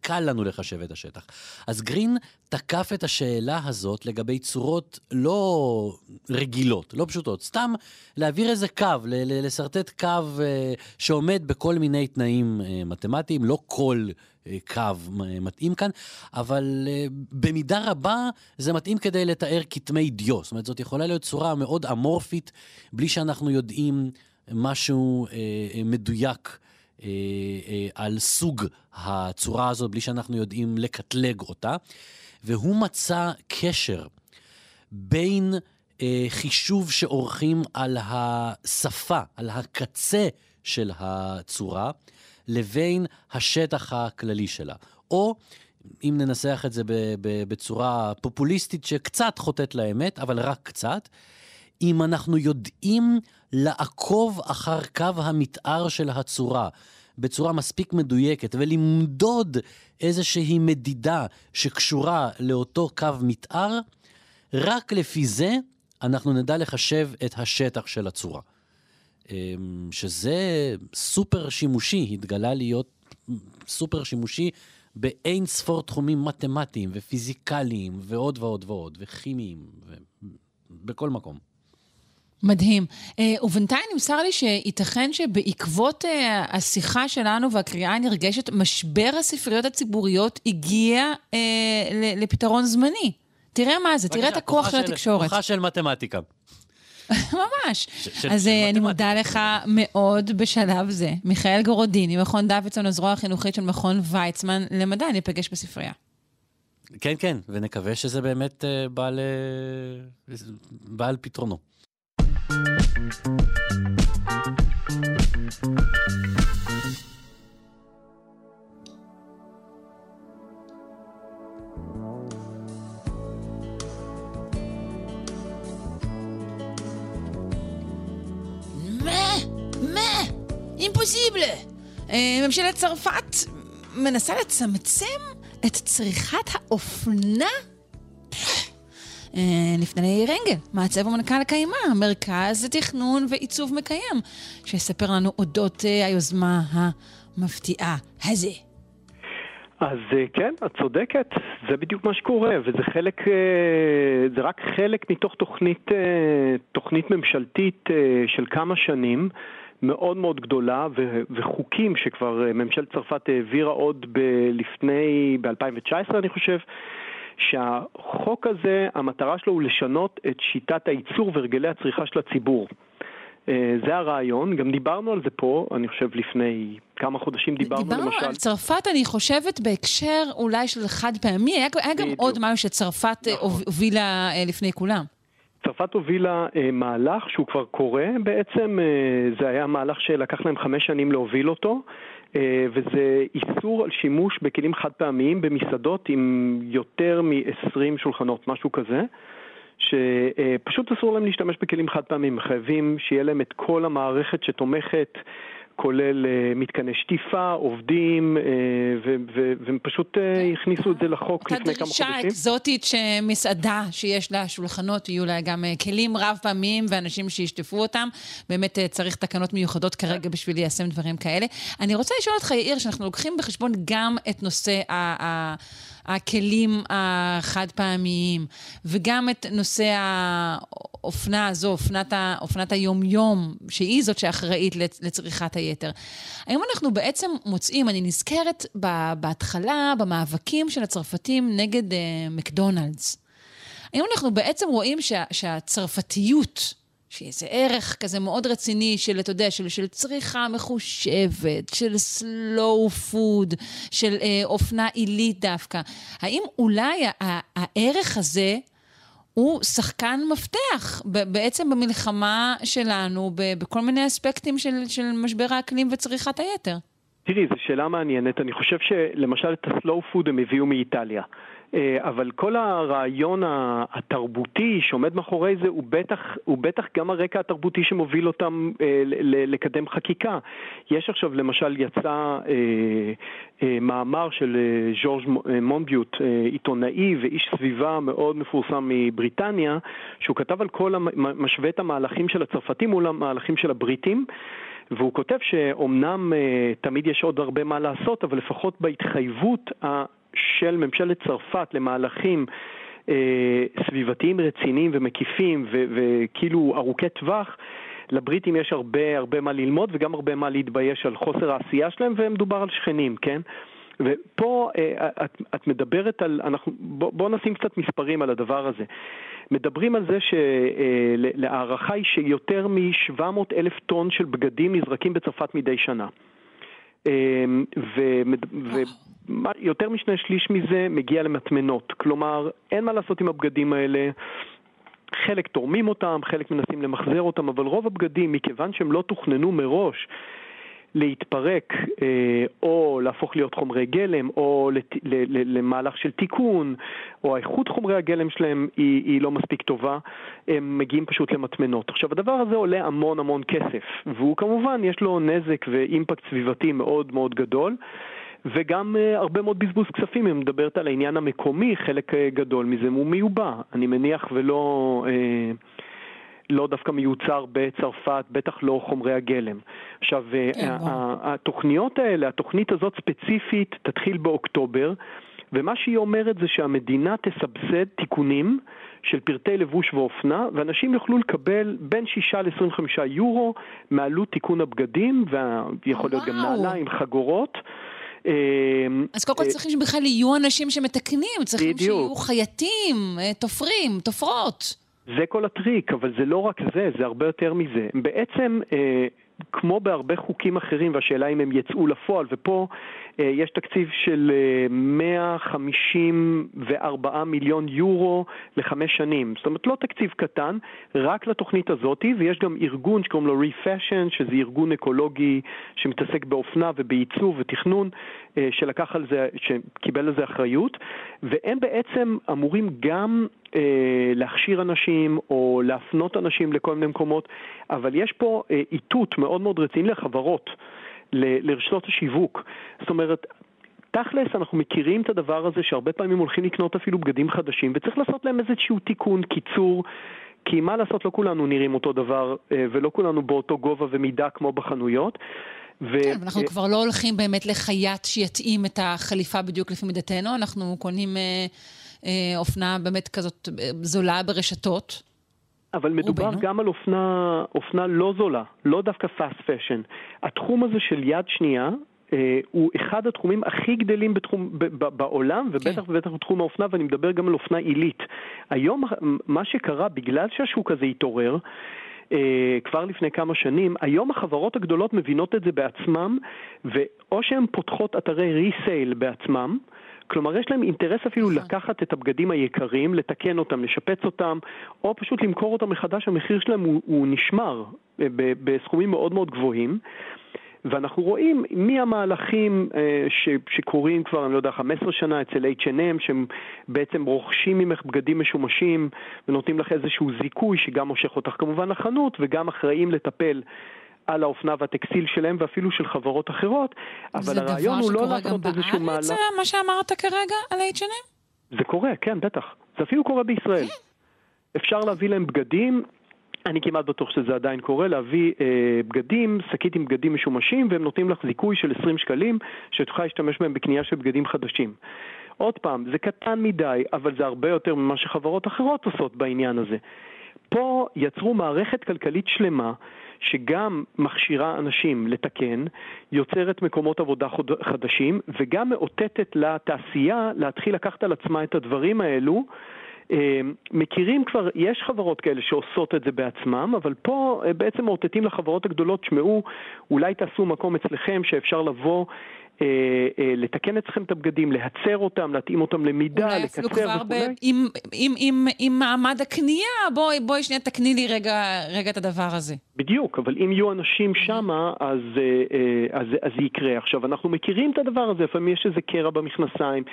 [SPEAKER 5] קל לנו לחשב את השטח. אז גרין תקף את השאלה הזאת לגבי צורות לא רגילות, לא פשוטות, סתם להעביר איזה קו, לשרטט קו אה, שעומד בכל מיני תנאים אה, מתמטיים, לא כל אה, קו מתאים כאן, אבל במידה רבה זה מתאים כדי לתאר כתמי דיו. זאת אומרת, זאת יכולה להיות צורה מאוד אמורפית, בלי שאנחנו יודעים משהו מדויק. אה, אה, על סוג הצורה הזאת, בלי שאנחנו יודעים לקטלג אותה, והוא מצא קשר בין אה, חישוב שעורכים על השפה, על הקצה של הצורה, לבין השטח הכללי שלה. או, אם ננסח את זה בצורה פופוליסטית שקצת חוטאת לאמת, אבל רק קצת, אם אנחנו יודעים לעקוב אחר קו המתאר של הצורה בצורה מספיק מדויקת ולמדוד איזושהי מדידה שקשורה לאותו קו מתאר, רק לפי זה אנחנו נדע לחשב את השטח של הצורה. אמ, שזה סופר שימושי, התגלה להיות סופר שימושי באין ספור תחומים מתמטיים ופיזיקליים ועוד ועוד ועוד, וכימיים, בכל מקום.
[SPEAKER 1] מדהים. אה, ובינתיים נמסר לי שייתכן שבעקבות אה, השיחה שלנו והקריאה הנרגשת, משבר הספריות הציבוריות הגיע אה, לפתרון זמני. תראה מה זה, תראה את הכוח של התקשורת.
[SPEAKER 5] כוחה של מתמטיקה.
[SPEAKER 1] ממש. אז
[SPEAKER 5] של
[SPEAKER 1] אה, אני. מודה לך מאוד בשלב זה. מיכאל גורודיני, מכון דוידסון, הזרוע החינוכית של מכון ויצמן למדע, ניפגש בספרייה.
[SPEAKER 5] כן, כן, ונקווה שזה באמת אה, בא, ל... בא על פתרונו.
[SPEAKER 1] אה, ממשלת צרפת מנסה לצמצם את צריכת האופנה? אה, לפני רנגל, מעצב ומנכ"ל קיימה, מרכז לתכנון ועיצוב מקיים, שיספר לנו אודות אה, היוזמה המפתיעה הזה.
[SPEAKER 6] אז אה, כן, את צודקת, זה בדיוק מה שקורה, וזה חלק, זה רק חלק מתוך תוכנית, תוכנית ממשלתית של כמה שנים, מאוד מאוד גדולה, וחוקים שכבר ממשלת צרפת העבירה עוד לפני, ב-2019 אני חושב, שהחוק הזה, המטרה שלו הוא לשנות את שיטת הייצור והרגלי הצריכה של הציבור. אה, זה הרעיון, גם דיברנו על זה פה, אני חושב לפני כמה חודשים דיברנו,
[SPEAKER 1] דיברנו
[SPEAKER 6] למשל...
[SPEAKER 1] על צרפת, אני חושבת, בהקשר אולי של חד פעמי, היה, היה גם. עוד משהו שצרפת אה,
[SPEAKER 6] נכון.
[SPEAKER 1] הובילה אה, לפני כולם.
[SPEAKER 6] צרפת הובילה אה, מהלך שהוא כבר קורה בעצם, אה, זה היה מהלך שלקח להם חמש שנים להוביל אותו, וזה איסור על שימוש בכלים חד פעמיים במסעדות עם יותר מ-20 שולחנות, משהו כזה. שפשוט אסור להם להשתמש בכלים חד פעמיים, חייבים שיהיה להם את כל המערכת שתומכת כולל אה, מתקני שטיפה, עובדים, אה, והם פשוט אה, הכניסו את זה לחוק לפני כמה
[SPEAKER 1] אותה
[SPEAKER 6] חודשים.
[SPEAKER 1] דרישה אקזוטית שמסעדה שיש לה שולחנות, יהיו לה גם כלים רב פעמיים ואנשים שישטפו אותם. באמת צריך תקנות מיוחדות כרגע בשביל ליישם דברים כאלה. אני רוצה לשאול אותך, יאיר, שאנחנו לוקחים בחשבון גם את נושא ה... ה- הכלים החד פעמיים, וגם את נושא האופנה הזו, אופנת, ה, אופנת היומיום, שהיא זאת שאחראית לצ- לצריכת היתר. היום אנחנו בעצם מוצאים, אני נזכרת בהתחלה, במאבקים של הצרפתים נגד אה, מקדונלדס. היום אנחנו בעצם רואים שה, שהצרפתיות, שהיא ערך כזה מאוד רציני של, אתה יודע, של, של צריכה מחושבת, של slow food, של אה, אופנה עילית דווקא. האם אולי הערך הזה הוא שחקן מפתח בעצם במלחמה שלנו בכל מיני אספקטים של, של משבר האקלים וצריכת היתר?
[SPEAKER 6] תראי, זו שאלה מעניינת. אני חושב שלמשל את הסלואו פוד הם הביאו מאיטליה. אה, אבל כל הרעיון התרבותי שעומד מאחורי זה הוא בטח, הוא בטח גם הרקע התרבותי שמוביל אותם אה, לקדם חקיקה. יש עכשיו למשל יצא אה, מאמר של אה, ז'ורג' אה, מונביוט, אה, עיתונאי ואיש סביבה מאוד מפורסם מבריטניה, שהוא כתב על כל, משווה את המהלכים של הצרפתים מול המהלכים של הבריטים. והוא כותב שאומנם תמיד יש עוד הרבה מה לעשות, אבל לפחות בהתחייבות של ממשלת צרפת למהלכים סביבתיים רציניים ומקיפים וכאילו ארוכי טווח, לבריטים יש הרבה הרבה מה ללמוד וגם הרבה מה להתבייש על חוסר העשייה שלהם, ומדובר על שכנים, כן? ופה אה, את, את מדברת על, אנחנו, בוא, בוא נשים קצת מספרים על הדבר הזה. מדברים על זה שלהערכה היא שיותר מ-700 אלף טון של בגדים נזרקים בצרפת מדי שנה. ויותר משני שליש מזה מגיע למטמנות. כלומר, אין מה לעשות עם הבגדים האלה. חלק תורמים אותם, חלק מנסים למחזר אותם, אבל רוב הבגדים, מכיוון שהם לא תוכננו מראש להתפרק אה, או להפוך להיות חומרי גלם או לת, למהלך של תיקון או האיכות חומרי הגלם שלהם היא, היא לא מספיק טובה, הם מגיעים פשוט למטמנות. עכשיו הדבר הזה עולה המון המון כסף והוא כמובן יש לו נזק ואימפקט סביבתי מאוד מאוד גדול וגם uh, הרבה מאוד בזבוז כספים, אם מדברת על העניין המקומי, חלק uh, גדול מזה הוא מיובא, אני מניח ולא... Uh, לא דווקא מיוצר בצרפת, בטח לא חומרי הגלם. עכשיו, כן, התוכניות האלה, התוכנית הזאת ספציפית תתחיל באוקטובר, ומה שהיא אומרת זה שהמדינה תסבסד תיקונים של פרטי לבוש ואופנה, ואנשים יוכלו לקבל בין 6 ל-25 יורו מעלות תיקון הבגדים, ויכול להיות גם נעליים, חגורות.
[SPEAKER 1] אז קודם כל צריכים שבכלל יהיו אנשים שמתקנים, צריכים. שיהיו חייטים, תופרים, תופרות.
[SPEAKER 6] זה כל הטריק, אבל זה לא רק זה, זה הרבה יותר מזה. בעצם, אה, כמו בהרבה חוקים אחרים, והשאלה אם הם יצאו לפועל, ופה יש תקציב של אה, 154 מיליון יורו לחמש שנים. זאת אומרת, לא תקציב קטן, רק לתוכנית הזאת, ויש גם ארגון שקוראים לו ReFashion, שזה ארגון אקולוגי שמתעסק באופנה ובעיצוב ותכנון, אה, שלקח על זה, שקיבל על זה אחריות, והם בעצם אמורים גם אה, להכשיר אנשים או להפנות אנשים לכל מיני מקומות, אבל יש פה אה, איתות מאוד מאוד רציני לחברות, לרשתות השיווק. זאת אומרת, תכלס אנחנו מכירים את הדבר הזה שהרבה פעמים הולכים לקנות אפילו בגדים חדשים וצריך לעשות להם איזשהו תיקון, קיצור. כי מה לעשות, לא כולנו נראים אותו דבר אה, ולא כולנו באותו גובה ומידה כמו בחנויות.
[SPEAKER 1] ו... כן, אנחנו כבר לא הולכים באמת לחייט שיתאים את החליפה בדיוק לפי מידתנו, אנחנו קונים אה, אה, אופנה באמת כזאת אה, זולה ברשתות.
[SPEAKER 6] אבל מדובר רובנו. גם על אופנה, אופנה לא זולה, לא דווקא fast fashion. התחום הזה של יד שנייה, אה, הוא אחד התחומים הכי גדלים בתחום, ב, ב, בעולם, ובטח כן. ובטח בתחום האופנה, ואני מדבר גם על אופנה עילית. היום מה שקרה, בגלל שהשוק הזה התעורר, אה, כבר לפני כמה שנים, היום החברות הגדולות מבינות את זה בעצמם, ואו שהן פותחות אתרי ריסייל בעצמם, כלומר, יש להם אינטרס אפילו לקחת את הבגדים היקרים, לתקן אותם, לשפץ אותם, או פשוט למכור אותם מחדש, המחיר שלהם הוא, הוא נשמר אה, בסכומים מאוד מאוד גבוהים. ואנחנו רואים מי המהלכים אה, ש, שקורים כבר, אני לא יודע, 15 שנה אצל H&M, שהם בעצם רוכשים ממך בגדים משומשים ונותנים לך איזשהו זיכוי שגם מושך אותך כמובן לחנות וגם אחראים לטפל על האופנה והטקסטיל שלהם ואפילו של חברות אחרות, אבל הרעיון הוא לא לעשות איזשהו מהלך...
[SPEAKER 1] זה דבר שקורה גם בארץ, מה שאמרת כרגע על H&M?
[SPEAKER 6] זה קורה, כן, בטח. זה אפילו קורה בישראל.
[SPEAKER 1] כן.
[SPEAKER 6] אפשר להביא להם בגדים, אני כמעט בטוח שזה עדיין קורה, להביא אה, בגדים, שקית עם בגדים משומשים, והם נותנים לך זיכוי של 20 שקלים, שאת יכולה להשתמש בהם בקנייה של בגדים חדשים. עוד פעם, זה קטן מדי, אבל זה הרבה יותר ממה שחברות אחרות עושות בעניין הזה. פה יצרו מערכת כלכלית שלמה שגם מכשירה אנשים לתקן, יוצרת מקומות עבודה חדשים וגם מאותתת לתעשייה להתחיל לקחת על עצמה את הדברים האלו. אה, מכירים כבר, יש חברות כאלה שעושות את זה בעצמם, אבל פה אה, בעצם מאותתים לחברות הגדולות, שמעו, אולי תעשו מקום אצלכם שאפשר לבוא אה, אה, לתקן אצלכם את הבגדים, להצר אותם, להתאים אותם למידה,
[SPEAKER 1] אולי
[SPEAKER 6] לקצר
[SPEAKER 1] אפילו כבר ב...
[SPEAKER 6] וכולי.
[SPEAKER 1] עם, עם, עם, עם מעמד הקנייה, בואי, בואי שנייה תקני לי רגע, רגע את הדבר הזה.
[SPEAKER 6] בדיוק, אבל אם יהיו אנשים שמה, אז, אה, אה, אז, אז זה יקרה. עכשיו, אנחנו מכירים את הדבר הזה, לפעמים יש איזה קרע במכנסיים.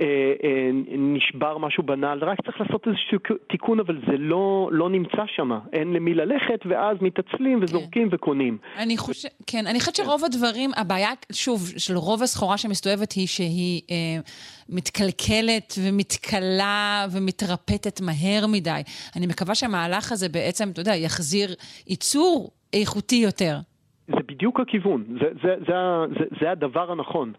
[SPEAKER 6] אה, אה, נשבר משהו בנעל, רק צריך לעשות איזשהו תיקון, אבל זה לא, לא נמצא שם. אין למי ללכת, ואז מתעצלים וזורקים וקונים.
[SPEAKER 1] אני חושב, כן, אני חושבת שרוב הדברים, הבעיה, שוב, של רוב הסחורה שמסתובבת היא שהיא אה, מתקלקלת ומתכלה ומתרפטת מהר מדי. אני מקווה שהמהלך הזה בעצם, אתה יודע, יחזיר ייצור איכותי יותר.
[SPEAKER 6] זה בדיוק הכיוון, זה, זה, זה, זה, זה הדבר הנכון.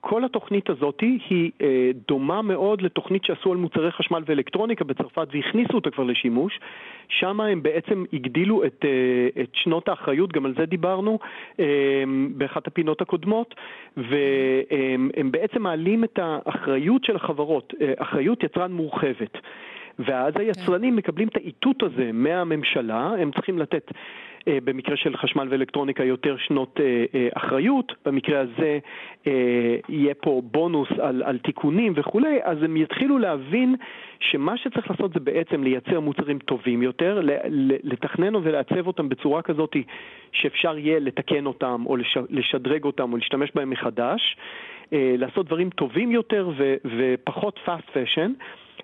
[SPEAKER 6] כל התוכנית הזאת היא אה, דומה מאוד לתוכנית שעשו על מוצרי חשמל ואלקטרוניקה בצרפת והכניסו אותה כבר לשימוש. שם הם בעצם הגדילו את, אה, את שנות האחריות, גם על זה דיברנו אה, באחת הפינות הקודמות, והם הם בעצם מעלים את האחריות של החברות, אחריות יצרן מורחבת. ואז היצרנים מקבלים את האיתות הזה מהממשלה, הם צריכים לתת במקרה של חשמל ואלקטרוניקה יותר שנות אה, אה, אחריות, במקרה הזה אה, יהיה פה בונוס על, על תיקונים וכולי, אז הם יתחילו להבין שמה שצריך לעשות זה בעצם לייצר מוצרים טובים יותר, לתכנן ולעצב אותם בצורה כזאת שאפשר יהיה לתקן אותם או לש- לשדרג אותם או להשתמש בהם מחדש, אה, לעשות דברים טובים יותר ו- ופחות fast fashion.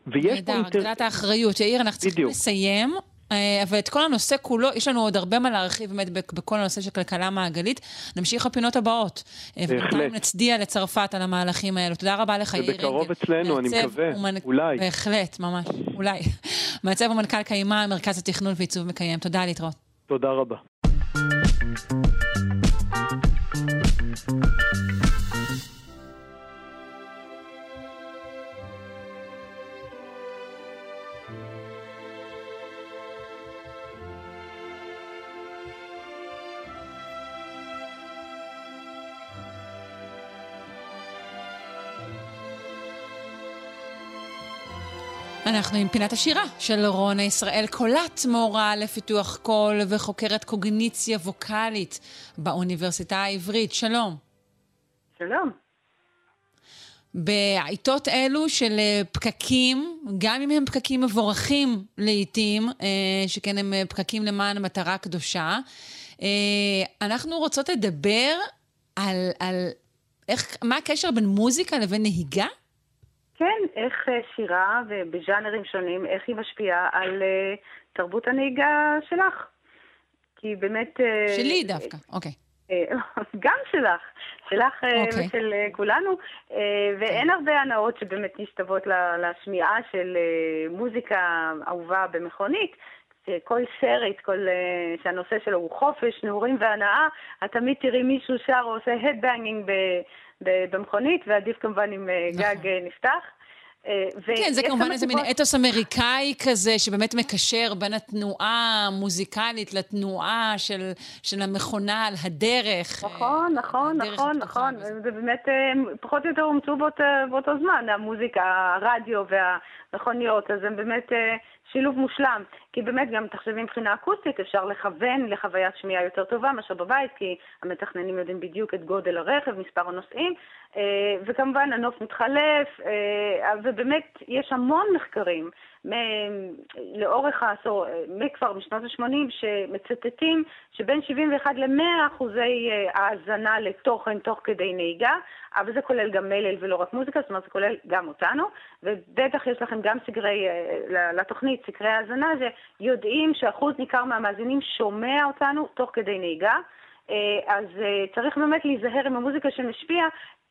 [SPEAKER 6] ויש פה
[SPEAKER 1] נהדר,
[SPEAKER 6] אינטר...
[SPEAKER 1] הגדלת האחריות. יאיר, אנחנו צריכים
[SPEAKER 6] בדיוק.
[SPEAKER 1] לסיים. אה, אבל את כל הנושא כולו, יש לנו עוד הרבה מה להרחיב באמת בכ- בכל הנושא של כלכלה מעגלית. נמשיך בפינות הבאות. אה,
[SPEAKER 6] בהחלט.
[SPEAKER 1] נצדיע לצרפת על המהלכים האלו. תודה רבה לך, יאיר רגב.
[SPEAKER 6] ובקרוב אצלנו, אני מקווה.
[SPEAKER 1] ומנ-
[SPEAKER 6] אולי.
[SPEAKER 1] בהחלט, ממש, אולי. מעצב ומנכ"ל קיימה, מרכז התכנון ועיצוב מקיים. תודה, להתראות.
[SPEAKER 6] תודה רבה.
[SPEAKER 1] אנחנו עם פינת השירה של רונה ישראל קולט, מורה לפיתוח קול וחוקרת קוגניציה ווקאלית באוניברסיטה העברית. שלום.
[SPEAKER 7] שלום.
[SPEAKER 1] בעיתות אלו של אה, פקקים, גם אם הם פקקים מבורכים לעיתים, אה, שכן הם אה, פקקים למען מטרה קדושה, אנחנו רוצות לדבר על, על איך, מה הקשר בין מוזיקה לבין נהיגה?
[SPEAKER 7] כן, איך אה, שירה ובז'אנרים שונים, איך היא משפיעה על אה, תרבות הנהיגה שלך. כי באמת... אה,
[SPEAKER 1] שלי דווקא, אוקיי.
[SPEAKER 7] גם שלך, שלך אה,
[SPEAKER 1] אוקיי.
[SPEAKER 7] ושל כולנו, ואין הרבה הנאות שבאמת משתוות ל- לשמיעה של מוזיקה אהובה במכונית. כל סרט, כל, שהנושא שלו הוא חופש, נעורים והנאה, את תמיד תראי מישהו שר או עושה הדבנגינג במכונית, ועדיף כמובן אם אה,
[SPEAKER 1] נכון.
[SPEAKER 7] גג אה, נפתח. אה,
[SPEAKER 1] כן, זה כמובן איזה מין אתוס אמריקאי כזה, שבאמת מקשר בין התנועה המוזיקלית לתנועה של, של המכונה על הדרך.
[SPEAKER 7] נכון, נכון, נכון, נכון. זה באמת פחות או יותר אומצו באותו, זמן, המוזיקה, הרדיו והמכוניות, אז הם באמת שילוב מושלם. כי באמת גם, תחשבי מבחינה אקוסטית, אפשר לכוון לחוויית שמיעה יותר טובה מאשר בבית, כי המתכננים יודעים בדיוק את גודל הרכב, מספר הנוסעים, אה, וכמובן הנוף מתחלף, אה, ובאמת יש המון מחקרים לאורך העשור, מכבר משנות ה-80, שמצטטים שבין 71 ל-100 אחוזי אה, האזנה לתוכן תוך כדי נהיגה, אבל זה כולל גם מלל ולא רק מוזיקה, זאת אומרת זה כולל גם אותנו, ובטח יש לכם גם סגרי, אה, לתוכנית, סקרי האזנה, שיודעים שאחוז ניכר מהמאזינים שומע אותנו תוך כדי נהיגה. אה, אז צריך באמת להיזהר עם המוזיקה שמשפיע,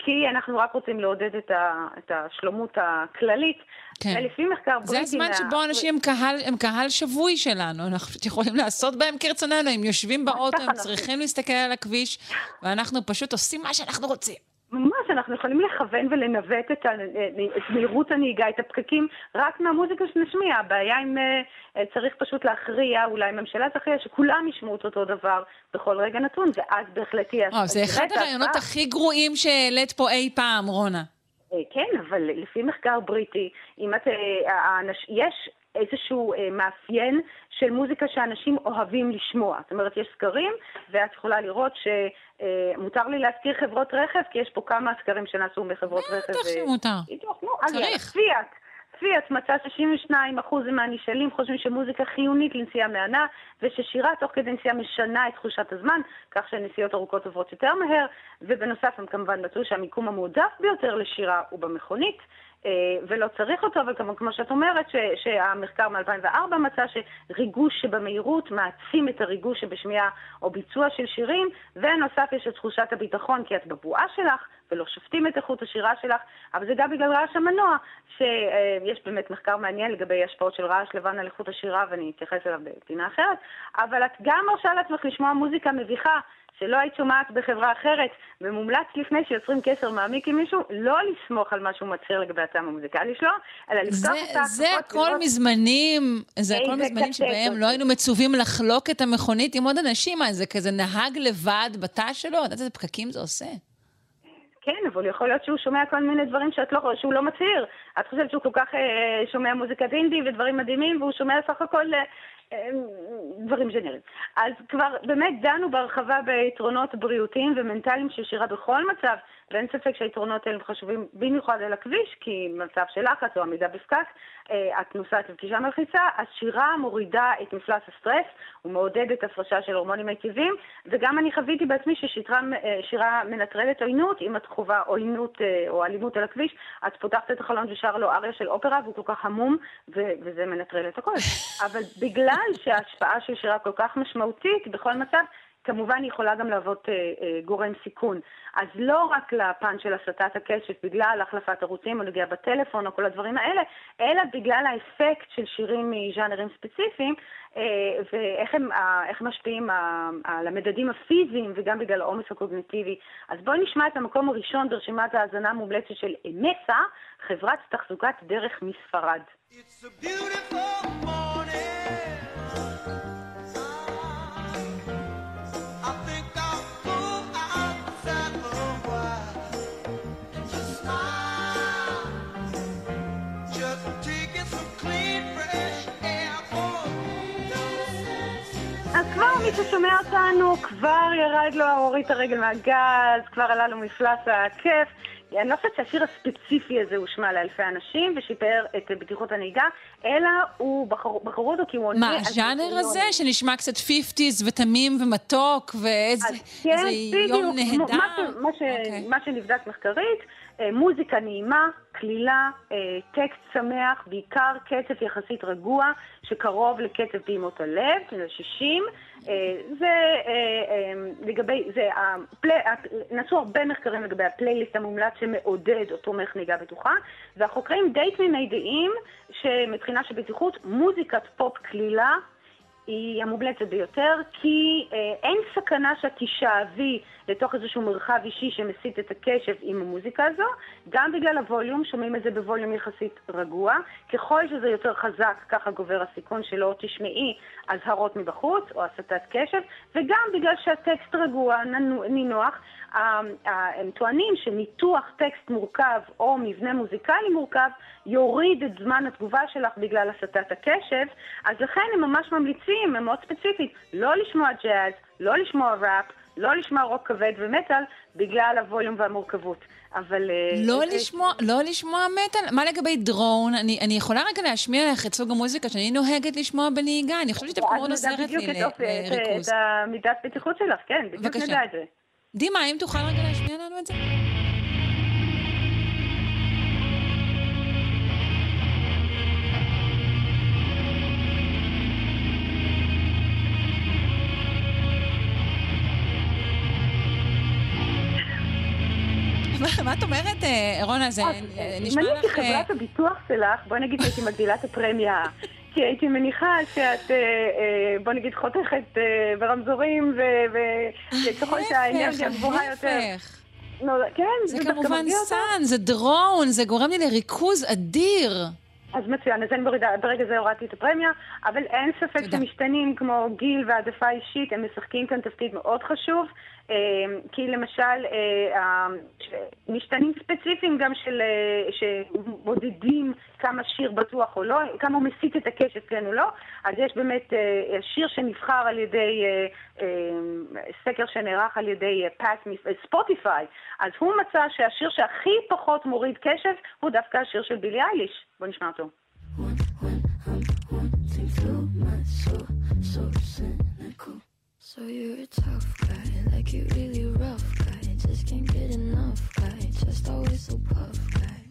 [SPEAKER 7] כי אנחנו רק רוצים לעודד את, ה, את השלומות הכללית. כן. לפי מחקר בריטי...
[SPEAKER 1] זה הזמן. שבו אנשים הם קהל, הם קהל שבוי שלנו, אנחנו יכולים לעשות בהם כרצוננו, הם יושבים באוטו, הם צריכים להסתכל על הכביש, ואנחנו פשוט עושים מה שאנחנו רוצים.
[SPEAKER 7] ממש, אנחנו יכולים לכוון ולנווט את, ה... את מהירות הנהיגה, את הפקקים, רק מהמוזיקה שנשמיע. הבעיה אם uh, צריך פשוט להכריע, אולי ממשלה תכריע שכולם ישמעו את אותו דבר בכל רגע נתון, ואז בהחלט תהיה...
[SPEAKER 1] Oh, זה אחד הרעיונות הכי גרועים שהעלית פה אי פעם, רונה.
[SPEAKER 7] אה, כן, אבל לפי מחקר בריטי, אם את... האנש... יש איזשהו אה, מאפיין של מוזיקה שאנשים אוהבים לשמוע. זאת אומרת, יש סקרים, ואת יכולה לראות שמותר אה, לי להזכיר חברות רכב, כי יש פה כמה סקרים שנעשו בחברות רכב.
[SPEAKER 1] בטח שמותר.
[SPEAKER 7] צריך. פיאט. פיאט מצא 62% מהנשאלים חושבים שמוזיקה חיונית לנסיעה מהנה, וששירה תוך כדי נסיעה משנה את תחושת הזמן, כך שנסיעות ארוכות עוברות יותר מהר, ובנוסף הם כמובן מצאו שהמיקום המועדף ביותר לשירה הוא במכונית. אה, ולא צריך אותו, אבל כמו, שאת אומרת, ש, שהמחקר מ-2004 מצא שריגוש שבמהירות מעצים את הריגוש שבשמיעה או ביצוע של שירים, ונוסף יש את תחושת הביטחון כי את בבועה שלך, ולא שופטים את איכות השירה שלך, אבל זה גם בגלל רעש המנוע, שיש באמת מחקר מעניין לגבי השפעות של רעש לבן על איכות השירה, ואני אתייחס אליו בפינה אחרת, אבל את גם מרשה לעצמך לשמוע מוזיקה מביכה. שלא היית שומעת בחברה אחרת, ומומלץ לפני שיוצרים קשר מעמיק עם מישהו, לא לסמוך על מה שהוא מצהיר לגבי הטעם המוזיקלי שלו, אלא לפתוח את ההקפות.
[SPEAKER 1] זה הכל מזמנים, זה הכל מזמנים שבהם לא היינו מצווים לחלוק את המכונית עם עוד אנשים, מה זה כזה נהג לבד בתא שלו? את יודעת איזה פקקים זה עושה?
[SPEAKER 7] כן, אבל יכול להיות שהוא שומע כל מיני דברים שאת לא, שהוא לא מצהיר. את חושבת שהוא כל כך אה, שומע מוזיקת אינדי ודברים מדהימים, והוא שומע סך הכל אה, דברים ג'נריים. אז כבר באמת דנו בהרחבה ביתרונות בריאותיים ומנטליים של שירה בכל מצב, ואין ספק שהיתרונות האלה חשובים במיוחד על הכביש, כי מצב של לחץ או עמידה בפקק, את נוסעת לפגישה מלחיצה, השירה מורידה את מפלס הסטרס ומעודדת הפרשה של הורמונים מיטיבים, וגם אני חוויתי בעצמי ששירה אה, מנטרלת עוינות, אם את חווה עוינות אה, או אלימות על הכביש, את פותחת את החלון ושר לו אריה של אופרה והוא כל כך המום, וזה מנטרל את הכל. אבל בגלל שההשפעה של שירה כל כך משמעותית בכל מצב, כמובן יכולה גם להוות אה, אה, גורם סיכון. אז לא רק לפן של הסטת הקשת בגלל החלפת ערוצים או נגיעה בטלפון או כל הדברים האלה, אלא בגלל האפקט של שירים מז'אנרים ספציפיים אה, ואיך הם, אה, משפיעים אה, על המדדים הפיזיים וגם בגלל העומס הקוגניטיבי. אז בואי נשמע את המקום הראשון ברשימת ההאזנה המומלצת של אמסה, חברת תחזוקת דרך מספרד. It's a beautiful. מי ששומע אותנו, כבר ירד לו, הוריד את הרגל מהגז, כבר עלה לו מפלס הכיף. אני לא חושבת שהשיר הספציפי הזה הושמע לאלפי אנשים ושיפר את בטיחות הנהיגה, אלא הוא בחרו, בחרו אותו כי הוא עונה...
[SPEAKER 1] מה, הז'אנר הזה שנשמע קצת 50's ותמים ומתוק ואיזה
[SPEAKER 7] כן,
[SPEAKER 1] יום נהדר?
[SPEAKER 7] מה, מה, ש, okay. אוקיי. מה שנבדק מחקרית, מוזיקה נעימה, קלילה, אה, טקסט שמח, בעיקר קצב יחסית רגוע, שקרוב לקצב פעימות הלב, שזה 60. אה, זה לגבי, זה, הפלי, נעשו הרבה מחקרים לגבי הפלייליסט המומלץ שמעודד או תומך נהיגה בטוחה, והחוקרים די תמימי דעים שמבחינה של בטיחות, מוזיקת פופ קלילה היא המומלצת ביותר, כי אה, אין סכנה שאת תישאבי לתוך איזשהו מרחב אישי שמסיט את הקשב עם המוזיקה הזו, גם בגלל הווליום, שומעים את זה בווליום יחסית רגוע. ככל שזה יותר חזק, ככה גובר הסיכון שלא תשמעי אזהרות מבחוץ או הסטת קשב, וגם בגלל שהטקסט רגוע, נינוח, הם טוענים שניתוח טקסט מורכב או מבנה מוזיקלי מורכב יוריד את זמן התגובה שלך בגלל הסטת הקשב, אז לכן הם ממש ממליצים, הם מאוד ספציפית, לא לשמוע ג'אז, לא לשמוע ראפ, לא לשמוע רוק כבד ומטאל בגלל הווליום והמורכבות. אבל... אה,
[SPEAKER 1] לא
[SPEAKER 7] אה,
[SPEAKER 1] לשמוע, לא לשמוע מטאל? מה לגבי דרון? אני, אני יכולה רגע להשמיע לך את סוג המוזיקה שאני נוהגת לשמוע בנהיגה? אני חושבת שדווקא מאוד
[SPEAKER 7] אז נדע
[SPEAKER 1] עוזרת לי
[SPEAKER 7] את
[SPEAKER 1] ל-
[SPEAKER 7] אופי- את-
[SPEAKER 1] לריכוז.
[SPEAKER 7] את המידת בטיחות שלך, כן, בדיוק. נדע את זה.
[SPEAKER 1] דימה, האם תוכל רגע להשמיע לנו את זה? אומרת, אה, רונה? זה אה,
[SPEAKER 7] אם
[SPEAKER 1] נשמע
[SPEAKER 7] אני
[SPEAKER 1] לך... אה,
[SPEAKER 7] כחברת הביטוח שלך, בואי נגיד שהייתי מגדילה את הפרמיה. כי הייתי מניחה שאת, אה, אה, בוא נגיד, חותכת אה, ברמזורים, וככל שהאנרגיה גבוהה יותר... נו, כן,
[SPEAKER 1] זה כמובן. סאן, זה דרון, זה גורם לי לריכוז אדיר.
[SPEAKER 7] אז מצוין, אז אני מורידה, ברגע זה הורדתי את הפרמיה, אבל אין ספק
[SPEAKER 1] תודה.
[SPEAKER 7] שמשתנים כמו גיל והעדפה אישית, הם משחקים כאן תפקיד מאוד חשוב, אה, כי למשל, אה, אה, משתנים ספציפיים גם של, אה, שמודדים כמה שיר בטוח או לא, כמה הוא מסיט את הקשת כן או לא, אז יש באמת אה, שיר שנבחר על ידי אה, אה, סקר שנערך על ידי פאס ספוטיפיי, אז הוא מצא שהשיר שהכי פחות מוריד קשב הוא דווקא השיר של בילי אייליש. בוא נשמע אותו.
[SPEAKER 8] So you're a tough guy, like you really rough guy. Just can't get enough guy, just always so puff guy.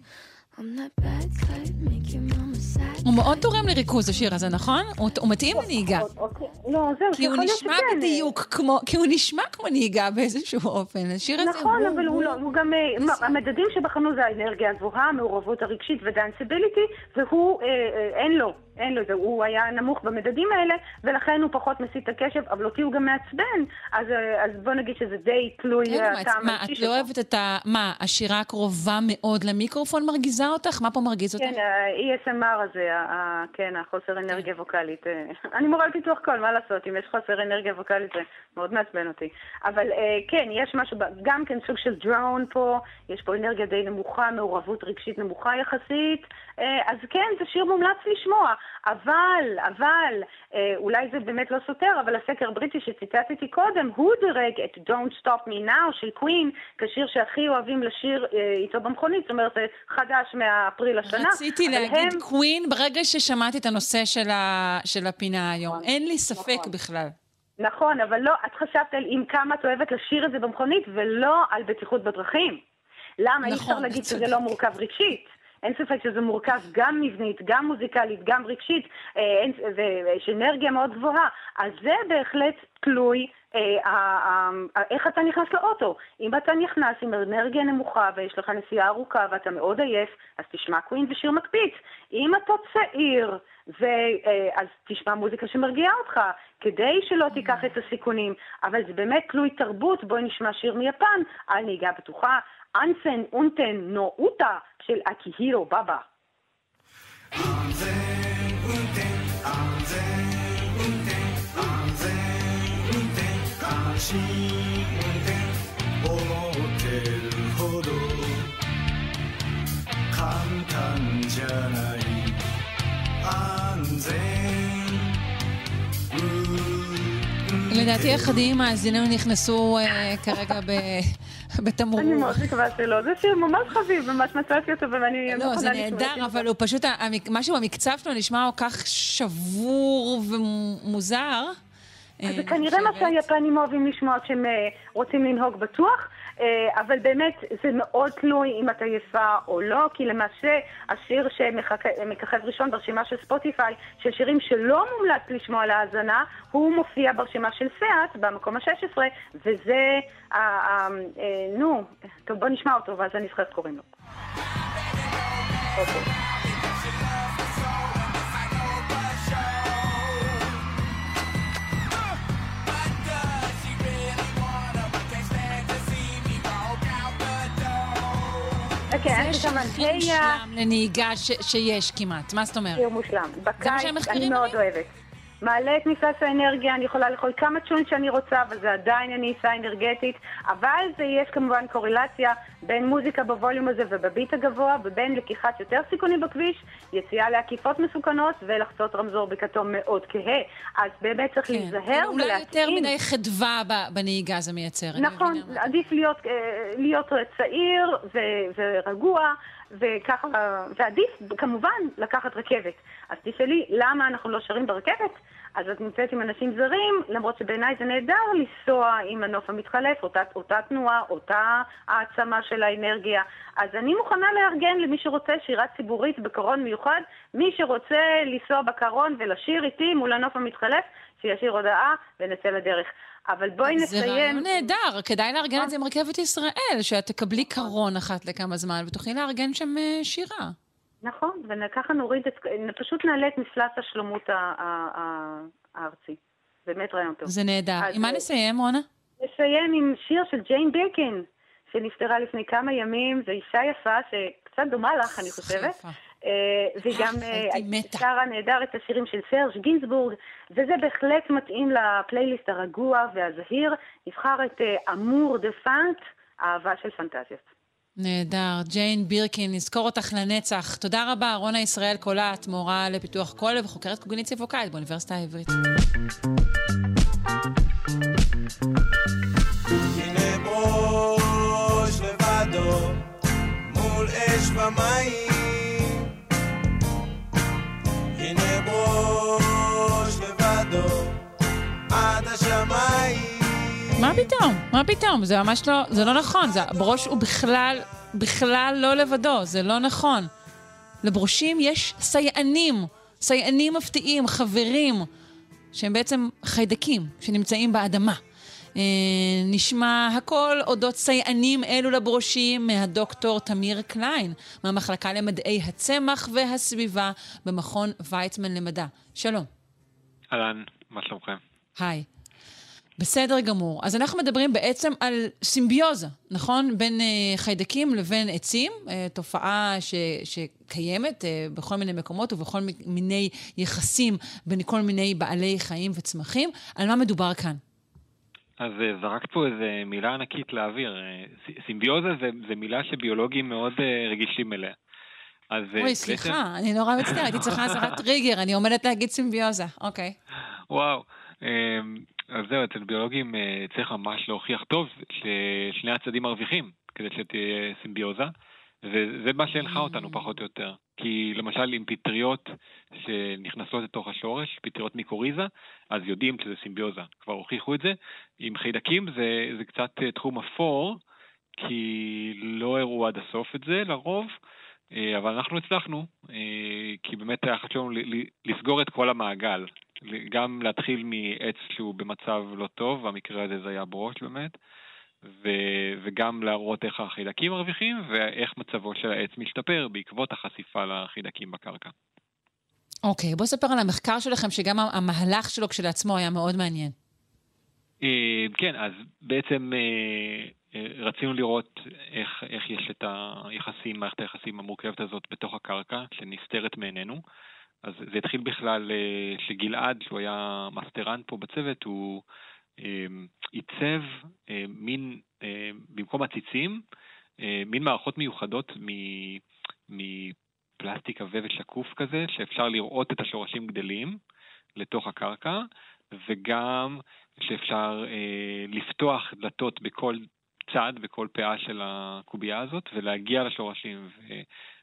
[SPEAKER 8] I'm that bad type, make your mama sad.
[SPEAKER 1] הוא מאוד תורם לריכוז השיר הזה, נכון? הוא מתאים לנהיגה.
[SPEAKER 7] אוקיי, לא, זהו,
[SPEAKER 1] כי הוא נשמע
[SPEAKER 7] שכן.
[SPEAKER 1] בדיוק כמו, כי הוא נשמע כמו נהיגה באיזשהו אופן. השיר הזה
[SPEAKER 7] נכון, אבל הוא לא, הוא גם, אה. המדדים שבחנו זה האנרגיה הגבוהה, המעורבות הרגשית ודנסיביליטי, והוא, אה, אה, אין לו, אין לו את זה, הוא היה נמוך במדדים האלה, ולכן הוא פחות מסיט את הקשב, אבל אותי הוא גם מעצבן, אז, אה, אז בוא נגיד שזה די תלוי אה, הטעם
[SPEAKER 1] מה, את. לא אוהבת את ה... מה, השירה הקרובה מאוד למיקרופון מרגיזה אותך? מה פה מרגיז אותך?
[SPEAKER 7] כן, ה-ESMR הזה, ה- כן, החוסר אנרגיה ווקאלית. אה, אני מורה על פיתוח קול, מה לעשות, אם יש חוסר אנרגיה ווקאלית זה מאוד מעצבן אותי. אבל כן, יש משהו, גם כן סוג של דרון פה, יש פה אנרגיה די נמוכה, מעורבות רגשית נמוכה יחסית, אז כן, זה שיר מומלץ לשמוע. אבל, אבל, אה, אולי זה באמת לא סותר, אבל הסקר הבריטי שציטטתי קודם, הוא דירג את Don't Stop Me Now של קווין כשיר שהכי אוהבים לשיר אה, איתו במכונית, זאת אומרת, זה חדש מאפריל השנה.
[SPEAKER 1] רציתי להגיד
[SPEAKER 7] הם-
[SPEAKER 1] קווין ברגע ששמעתי את הנושא של ה- של הפינה היום.
[SPEAKER 7] נכון,
[SPEAKER 1] אין לי ספק
[SPEAKER 7] נכון.
[SPEAKER 1] בכלל.
[SPEAKER 7] נכון, אבל לא, את חשבת על עם כמה את אוהבת לשיר את זה במכונית, ולא על בטיחות בדרכים. למה? אי
[SPEAKER 1] נכון,
[SPEAKER 7] אפשר להגיד
[SPEAKER 1] את
[SPEAKER 7] שזה. לא מורכב רגשית. אין ספק שזה מורכב גם מבנית, גם מוזיקלית, גם רגשית, אה, ויש אנרגיה מאוד גבוהה. אז זה בהחלט תלוי אה, איך אתה נכנס לאוטו. אם אתה נכנס עם אנרגיה נמוכה ויש לך נסיעה ארוכה ואתה מאוד עייף, אז תשמע קווין ושיר מקפיץ. אם אתה צעיר, ו, אה, אז תשמע מוזיקה שמרגיעה אותך, כדי שלא תיקח את הסיכונים. אבל זה באמת תלוי תרבות, בואי נשמע שיר מיפן על נהיגה בטוחה. אנסן אונטן נאוטה של אקיהירו בבא.
[SPEAKER 1] לדעתי אחדים מאזיננו נכנסו אה, כרגע בתמרור.
[SPEAKER 7] אני מאוד מקווה שלא. זה שיר ממש חביב, ממש מצאתי אותו ואני
[SPEAKER 1] לא, זה נהדר, אבל הוא פשוט, משהו במקצב שלו נשמע כל כך שבור ומוזר.
[SPEAKER 7] אז
[SPEAKER 1] אה,
[SPEAKER 7] זה כנראה מה שהיפנים אוהבים לשמוע כשהם אה, רוצים לנהוג בטוח, אבל באמת זה מאוד תלוי אם את עייפה או לא, כי למעשה השיר שמככב ראשון ברשימה של ספוטיפיי, של שירים שלא מומלץ לשמוע להאזנה, הוא מופיע ברשימה של סיאט במקום ה-16, וזה, אה, נו, טוב בוא נשמע אותו ואז אני זוכרת קוראים לו. אוקיי. אוקיי,
[SPEAKER 1] זה
[SPEAKER 7] אני
[SPEAKER 1] שיר
[SPEAKER 7] שם
[SPEAKER 1] הכי
[SPEAKER 7] אנטיה,
[SPEAKER 1] מושלם לנהיגה ש- שיש כמעט, מה זאת אומרת?
[SPEAKER 7] שיר מושלם.
[SPEAKER 1] זה
[SPEAKER 7] בקיץ אני מאוד? אוהבת. מעלה את מפלס האנרגיה, אני יכולה לאכול כמה צ'ון שאני רוצה, אבל זה עדיין עניסה אנרגטית, אבל זה יש כמובן קורלציה בין מוזיקה בווליום הזה ובביט הגבוה, ובין לקיחת יותר סיכונים בכביש, יציאה לעקיפות מסוכנות ולחצות רמזור בכתום מאוד כהה. אז באמת צריך להיזהר
[SPEAKER 1] כן, אולי יותר
[SPEAKER 7] ולהתאים.
[SPEAKER 1] מדי חדווה בנהיגה זה מייצר. אני
[SPEAKER 7] נכון. עדיף להיות, אה, להיות צעיר ו- ורגוע, וככה, ועדיף כמובן לקחת רכבת. אז תשאלי, למה אנחנו לא שרים ברכבת? אז את נמצאת עם אנשים זרים, למרות שבעיניי זה נהדר לנסוע עם הנוף המתחלף, אותה, אותה תנועה, אותה העצמה של האנרגיה. אז אני מוכנה לארגן למי שרוצה שירה ציבורית בקרון מיוחד, מי שרוצה לנסוע בקרון ולשיר איתי מול הנוף המתחלף, שישיר הודעה ונצא לדרך. אבל בואי
[SPEAKER 1] זה
[SPEAKER 7] נסיים.
[SPEAKER 1] רעיון נהדר, כדאי לארגן את זה עם רכבת ישראל, שאת תקבלי קרון אחת לכמה זמן ותוכלי לארגן שם אה, שירה.
[SPEAKER 7] נכון, וככה נוריד את, פשוט נעלה את מפלס השלומות ה- ה- ה- הארצי. באמת רעיון טוב.
[SPEAKER 1] זה נהדר. עם מה
[SPEAKER 7] אה,
[SPEAKER 1] נסיים, רונה?
[SPEAKER 7] נסיים עם שיר של ג'יין בירקין, שנפטרה לפני כמה ימים. זו אישה יפה שקצת דומה לך, אני חושבת.
[SPEAKER 1] יפה.
[SPEAKER 7] אה, והיא גם אה. שרה נהדר את השירים של סרג' גינזבורג, וזה בהחלט מתאים לפלייליסט הרגוע והזהיר. נבחר את אה, Amours des feintes, אהבה של פנטזיות.
[SPEAKER 1] נהדר. ג'יין בירקין, נזכור אותך לנצח. תודה רבה, רונה ישראל קולט, מורה לפיתוח קול וחוקרת קוגניציה ווקאלית באוניברסיטה העברית.
[SPEAKER 4] הנה ברוש לבדו מול אש ומים
[SPEAKER 1] מה פתאום? מה פתאום? זה ממש לא, זה לא נכון. זה, הברוש הוא בכלל, בכלל לא לבדו, זה לא נכון. לברושים יש סייענים, סייענים מפתיעים, חברים, שהם בעצם חיידקים שנמצאים באדמה. אה, נשמע הכל אודות סייענים אלו לברושים מהדוקטור תמיר קליין, מהמחלקה למדעי הצמח והסביבה במכון ויצמן למדע. שלום.
[SPEAKER 9] אהלן, מה שלומכם?
[SPEAKER 1] היי. בסדר גמור. אז אנחנו מדברים בעצם על סימביוזה, נכון? בין אה, חיידקים לבין עצים, אה, תופעה ש, שקיימת אה, בכל מיני מקומות ובכל מי- מיני יחסים בין כל מיני בעלי חיים וצמחים. על מה מדובר כאן?
[SPEAKER 9] אז אה, זרקת פה איזה מילה ענקית לאוויר. ס- סימביוזה זה, זה מילה שביולוגים מאוד אה, רגישים אליה. אז
[SPEAKER 1] אוי, סליחה, אני נורא מצטערת, הייתי צריכה אזהרת טריגר, אני עומדת להגיד סימביוזה. אוקיי.
[SPEAKER 9] וואו. אז זהו, אצל ביולוגים אה, צריך ממש להוכיח טוב ששני הצדדים מרוויחים כדי שתהיה סימביוזה, וזה מה שהנחה אותנו פחות או יותר. כי למשל עם פטריות שנכנסות לתוך השורש, פטריות מיקוריזה, אז יודעים שזה סימביוזה, כבר הוכיחו את זה. עם חיידקים זה, זה קצת אה, תחום אפור, כי לא הראו עד הסוף את זה לרוב. אה, אבל אנחנו הצלחנו, אה, כי באמת היה חשוב לנו לסגור את כל המעגל. גם להתחיל מעץ שהוא במצב לא טוב, במקרה הזה זה היה ברוש באמת, ו- וגם להראות איך החיידקים מרוויחים ואיך מצבו של העץ משתפר בעקבות החשיפה לחיידקים בקרקע.
[SPEAKER 1] אוקיי, בוא ספר על המחקר שלכם, שגם המהלך שלו כשלעצמו היה מאוד מעניין.
[SPEAKER 9] אה, כן, אז בעצם רצינו לראות איך, איך יש את היחסים, מערכת היחסים המורכבת הזאת בתוך הקרקע, שנסתרת מעינינו. אז זה התחיל בכלל אה, שגלעד, שהוא היה מסטרן פה בצוות, הוא אה, עיצב אה, מין, אה, במקום עציצים, אה, מין מערכות מיוחדות מפלסטיק עבה ושקוף כזה, שאפשר לראות את השורשים גדלים לתוך הקרקע, וגם שאפשר אה, לפתוח דלתות בכל צד, בכל פאה של הקובייה הזאת, ולהגיע לשורשים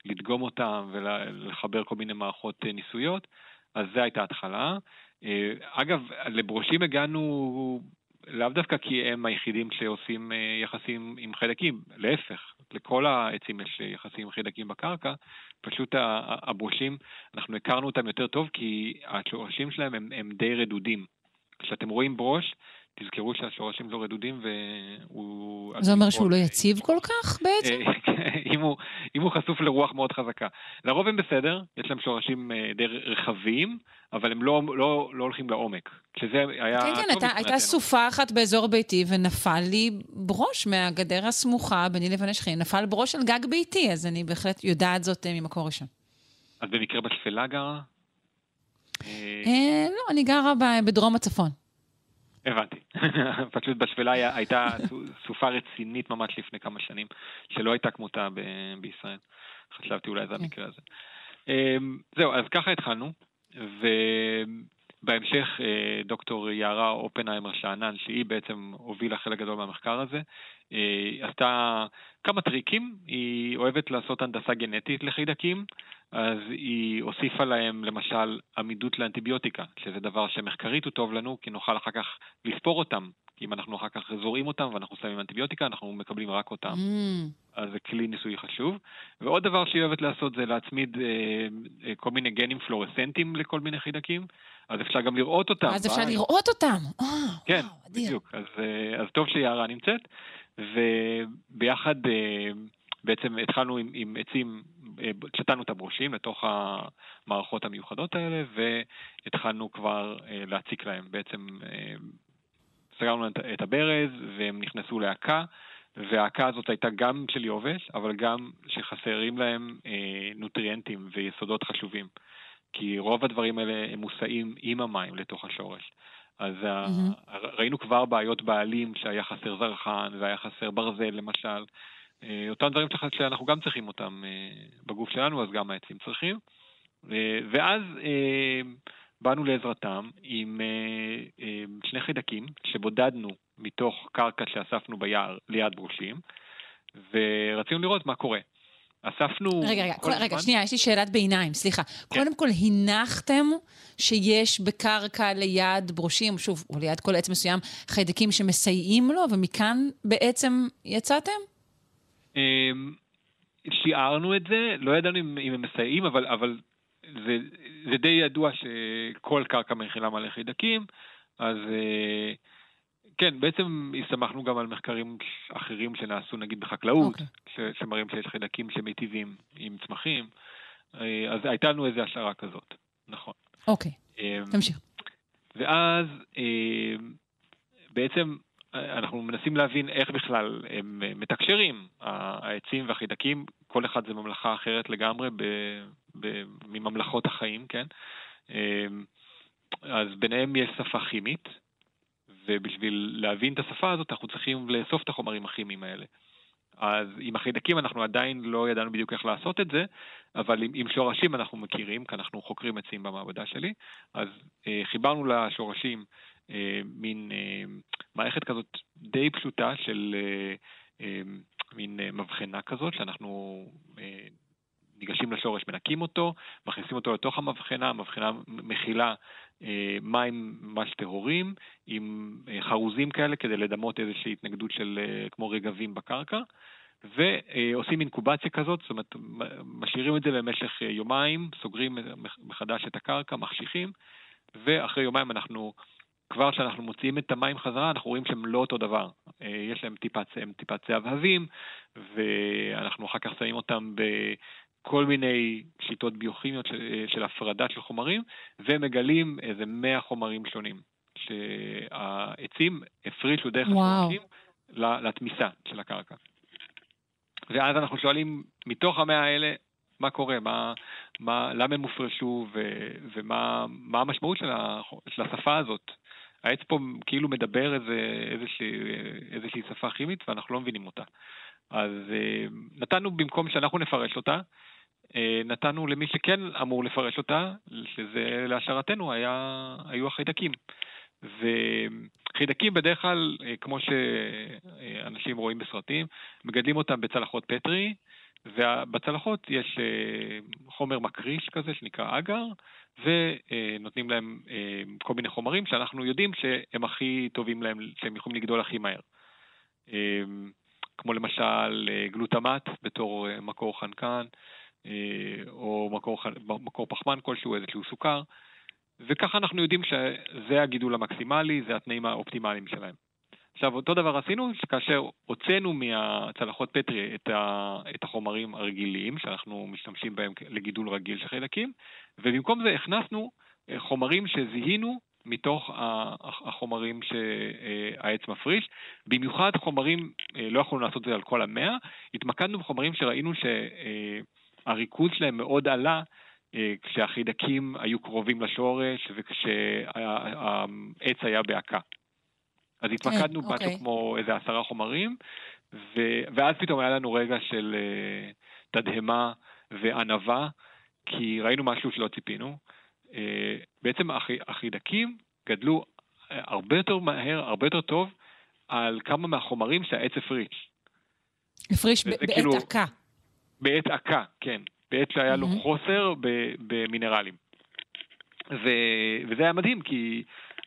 [SPEAKER 9] ולדגום אותם ולחבר כל מיני מערכות אה, ניסויות. אז זו הייתה ההתחלה. אה, אגב, לברושים הגענו לאו דווקא כי הם היחידים שעושים אה, יחסים עם חיידקים, להפך, לכל העצים יש יחסים עם חיידקים בקרקע, פשוט הברושים, אנחנו הכרנו אותם יותר טוב כי השורשים שלהם הם, הם די רדודים. כשאתם רואים ברוש, תזכרו שהשורשים לא רדודים והוא...
[SPEAKER 1] זה אומר שהוא לא יציב כל כך בעצם?
[SPEAKER 9] אה, אם הוא, אם הוא חשוף לרוח מאוד חזקה. לרוב הם בסדר, יש להם שורשים אה, די רחבים, אבל הם לא, לא, לא הולכים לעומק. שזה היה...
[SPEAKER 1] כן, כן, הייתה. סופה אחת באזור ביתי, ונפל לי ברוש מהגדר הסמוכה ביני לבין השכנים. נפל ברוש על גג ביתי, אז אני בהחלט יודעת זאת אה, ממקור ראשון.
[SPEAKER 9] אז במקרה בשפלה גרה?
[SPEAKER 1] לא, אני גרה בדרום הצפון.
[SPEAKER 9] הבנתי. פשוט בשפלה הייתה סו- סופה רצינית ממש לפני כמה שנים, שלא הייתה כמותה בישראל. חשבתי אולי זה המקרה הזה. אמ, זהו, אז ככה התחלנו, ובהמשך אה, דוקטור יערה אופנהיימר שאנן, שהיא בעצם הובילה חלק גדול מהמחקר הזה, אה, עשתה כמה טריקים, היא אוהבת לעשות הנדסה גנטית לחידקים, אז היא הוסיפה להם למשל עמידות לאנטיביוטיקה, שזה דבר שמחקרית הוא טוב לנו, כי נוכל אחר כך לספור אותם. כי אם אנחנו אחר כך זורעים אותם ואנחנו שמים אנטיביוטיקה, אנחנו מקבלים רק אותם.
[SPEAKER 1] Mm,
[SPEAKER 9] אז זה כלי ניסוי חשוב. ועוד דבר שהיא אוהבת לעשות זה להצמיד אה, אה, כל מיני גנים פלורסנטיים לכל מיני חידקים, אז אפשר גם לראות אותם.
[SPEAKER 1] אז אפשר. לראות אותם. אה,
[SPEAKER 9] כן,
[SPEAKER 1] וואו, אדיר.
[SPEAKER 9] בדיוק. אז, אה, אז טוב שיערה נמצאת, וביחד אה, בעצם התחלנו עם, עם עצים, אה, שתנו את הברושים לתוך המערכות המיוחדות האלה, והתחלנו כבר אה, להציק להם. בעצם אה, סגרנו את- הברז, והם נכנסו להקה. וההקה הזאת הייתה גם של יובש, אבל גם שחסרים להם אה, נוטריאנטים ויסודות חשובים. כי רוב הדברים האלה הם מוסעים עם המים לתוך השורש. אז
[SPEAKER 1] מהמם.
[SPEAKER 9] ראינו כבר בעיות בעלים שהיה חסר זרחן והיה חסר ברזל למשל. אה, אותם דברים שאנחנו גם צריכים אותם אה, בגוף שלנו, אז גם העצים צריכים. אה, ואז באנו לעזרתם עם אה, אה, שני חידקים שבודדנו מתוך קרקע שאספנו ביער ליד ברושים, ורצינו לראות מה קורה. אספנו...
[SPEAKER 1] רגע, רגע,
[SPEAKER 9] כל
[SPEAKER 1] רגע, שנייה, יש לי שאלת ביניים, סליחה.
[SPEAKER 9] כן.
[SPEAKER 1] קודם כל, הנחתם שיש בקרקע ליד ברושים, שוב, או ליד כל עץ מסוים, חיידקים שמסייעים לו, ומכאן בעצם יצאתם?
[SPEAKER 9] אמ, שיערנו את זה, לא ידענו אם, אם הם מסייעים, אבל, אבל זה, זה די ידוע שכל קרקע מכילה מלא חידקים, אז אה, כן, בעצם הסתמכנו גם על מחקרים אחרים שנעשו נגיד בחקלאות,
[SPEAKER 1] אוקיי.
[SPEAKER 9] ש, שמראים שיש חידקים שמיטיבים עם צמחים, אה, אז הייתה לנו איזו השערה כזאת, נכון.
[SPEAKER 1] אוקיי,
[SPEAKER 9] אמ,
[SPEAKER 1] תמשיך.
[SPEAKER 9] ואז אה, בעצם אה, אנחנו מנסים להבין איך בכלל הם אה, מתקשרים, העצים והחידקים, כל אחד זה ממלכה אחרת לגמרי ב, ב, מממלכות החיים, כן? אה, אז ביניהם יש שפה כימית, ובשביל להבין את השפה הזאת אנחנו צריכים לאסוף את החומרים הכימיים האלה. אז עם החידקים אנחנו עדיין לא ידענו בדיוק איך לעשות את זה, אבל עם, עם שורשים אנחנו מכירים, כי אנחנו חוקרים עצים במעבדה שלי, אז אה, חיברנו לשורשים מין אה, מערכת כזאת די פשוטה של אה, אה, מין אה, מבחנה כזאת, שאנחנו אה, ניגשים לשורש, מנקים אותו, מכניסים אותו לתוך המבחנה, המבחנה מכילה אה, מים ממש טהורים, עם אה, חרוזים כאלה כדי לדמות איזושהי התנגדות של אה, כמו רגבים בקרקע. ועושים אינקובציה כזאת, זאת אומרת, משאירים את זה למשך אה, יומיים, סוגרים מח- מחדש את הקרקע, מחשיכים, ואחרי יומיים אנחנו, כבר כשאנחנו מוציאים את המים חזרה, אנחנו רואים שהם לא אותו דבר. אה, יש להם טיפת, הם טיפת זהבהבים, ואנחנו אחר כך שמים אותם בכל מיני שיטות ביוכימיות של, של הפרדה של חומרים, ומגלים איזה 100 חומרים שונים, שהעצים הפרישו דרך. השורשים לתמיסה של הקרקע. ואז אנחנו שואלים, מתוך המאה האלה, מה קורה? מה, מה, למה הם הופרשו ו, ומה מה המשמעות של, ה, של השפה הזאת? העץ פה כאילו מדבר איזה, איזושהי, איזושהי שפה כימית ואנחנו לא מבינים אותה. אז אה, נתנו, במקום שאנחנו נפרש אותה, אה, נתנו למי שכן אמור לפרש אותה, שזה להשערתנו היה, היו החיידקים. וחידקים בדרך כלל, אה, כמו שאנשים רואים בסרטים, מגדלים אותם בצלחות פטרי, ובצלחות יש אה, חומר מקריש כזה שנקרא אגר, ונותנים להם אה, כל מיני חומרים שאנחנו יודעים שהם הכי טובים להם, שהם יכולים לגדול הכי מהר. אה, כמו למשל גלוטמט בתור מקור חנקן, או מקור, מקור פחמן כלשהו, איזשהו סוכר, וככה אנחנו יודעים שזה הגידול המקסימלי, זה התנאים האופטימליים שלהם. עכשיו, אותו דבר עשינו, כאשר הוצאנו מהצלחות פטרי את, ה, את החומרים הרגילים, שאנחנו משתמשים בהם לגידול רגיל של חיידקים, ובמקום זה הכנסנו אה, חומרים שזיהינו מתוך החומרים שהעץ מפריש. במיוחד חומרים, אה, לא יכולנו לעשות את זה על כל המאה, התמקדנו בחומרים שראינו שהריכוז שלהם מאוד עלה אה, כשהחידקים היו קרובים לשורש וכשהעץ היה בהקה. אז התמקדנו
[SPEAKER 1] כן,
[SPEAKER 9] משהו
[SPEAKER 1] אוקיי.
[SPEAKER 9] כמו איזה עשרה חומרים, ו... ואז פתאום היה לנו רגע של אה, תדהמה וענווה, כי ראינו משהו שלא ציפינו. אה, בעצם החי... החידקים גדלו אה, הרבה יותר מהר, הרבה יותר טוב, על כמה מהחומרים שהעץ הפריש.
[SPEAKER 1] הפריש ב- בעת
[SPEAKER 9] כאילו-
[SPEAKER 1] עקה.
[SPEAKER 9] בעת עקה, כן. בעת שהיה לו
[SPEAKER 1] מהמם.
[SPEAKER 9] חוסר ב- במינרלים. ו... וזה היה מדהים, כי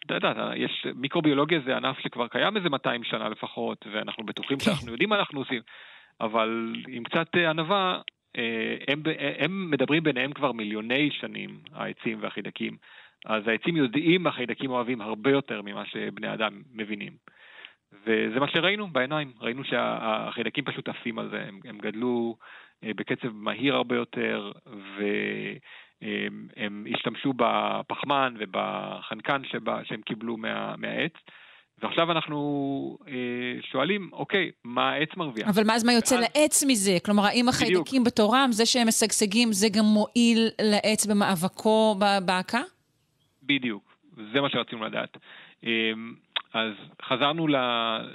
[SPEAKER 9] אתה יודע, יש, מיקרוביולוגיה זה ענף שכבר קיים איזה 200 שנה לפחות, ואנחנו בטוחים
[SPEAKER 1] כן.
[SPEAKER 9] שאנחנו יודעים מה אנחנו עושים, אבל עם קצת אה, ענווה, אה, הם, ב- הם מדברים ביניהם כבר מיליוני שנים, העצים והחידקים. אז העצים יודעים מה חידקים אוהבים הרבה יותר ממה שבני אדם מבינים. וזה מה שראינו בעיניים, ראינו שהחידקים פשוט עפים על זה, הם, הם גדלו אה, בקצב מהיר הרבה יותר, והם הם השתמשו בפחמן ובחנקן שבה, שהם קיבלו מה, מהעץ, ועכשיו אנחנו אה, שואלים, אוקיי, מה העץ מרוויח?
[SPEAKER 1] אבל מה, אז מה יוצא
[SPEAKER 9] ואז-
[SPEAKER 1] לעץ מזה? כלומר, האם החיידקים בתורם, זה שהם משגשגים, זה גם מועיל לעץ במאבקו ב- בהקה?
[SPEAKER 9] בדיוק, זה מה שרצינו לדעת. אמ, אז חזרנו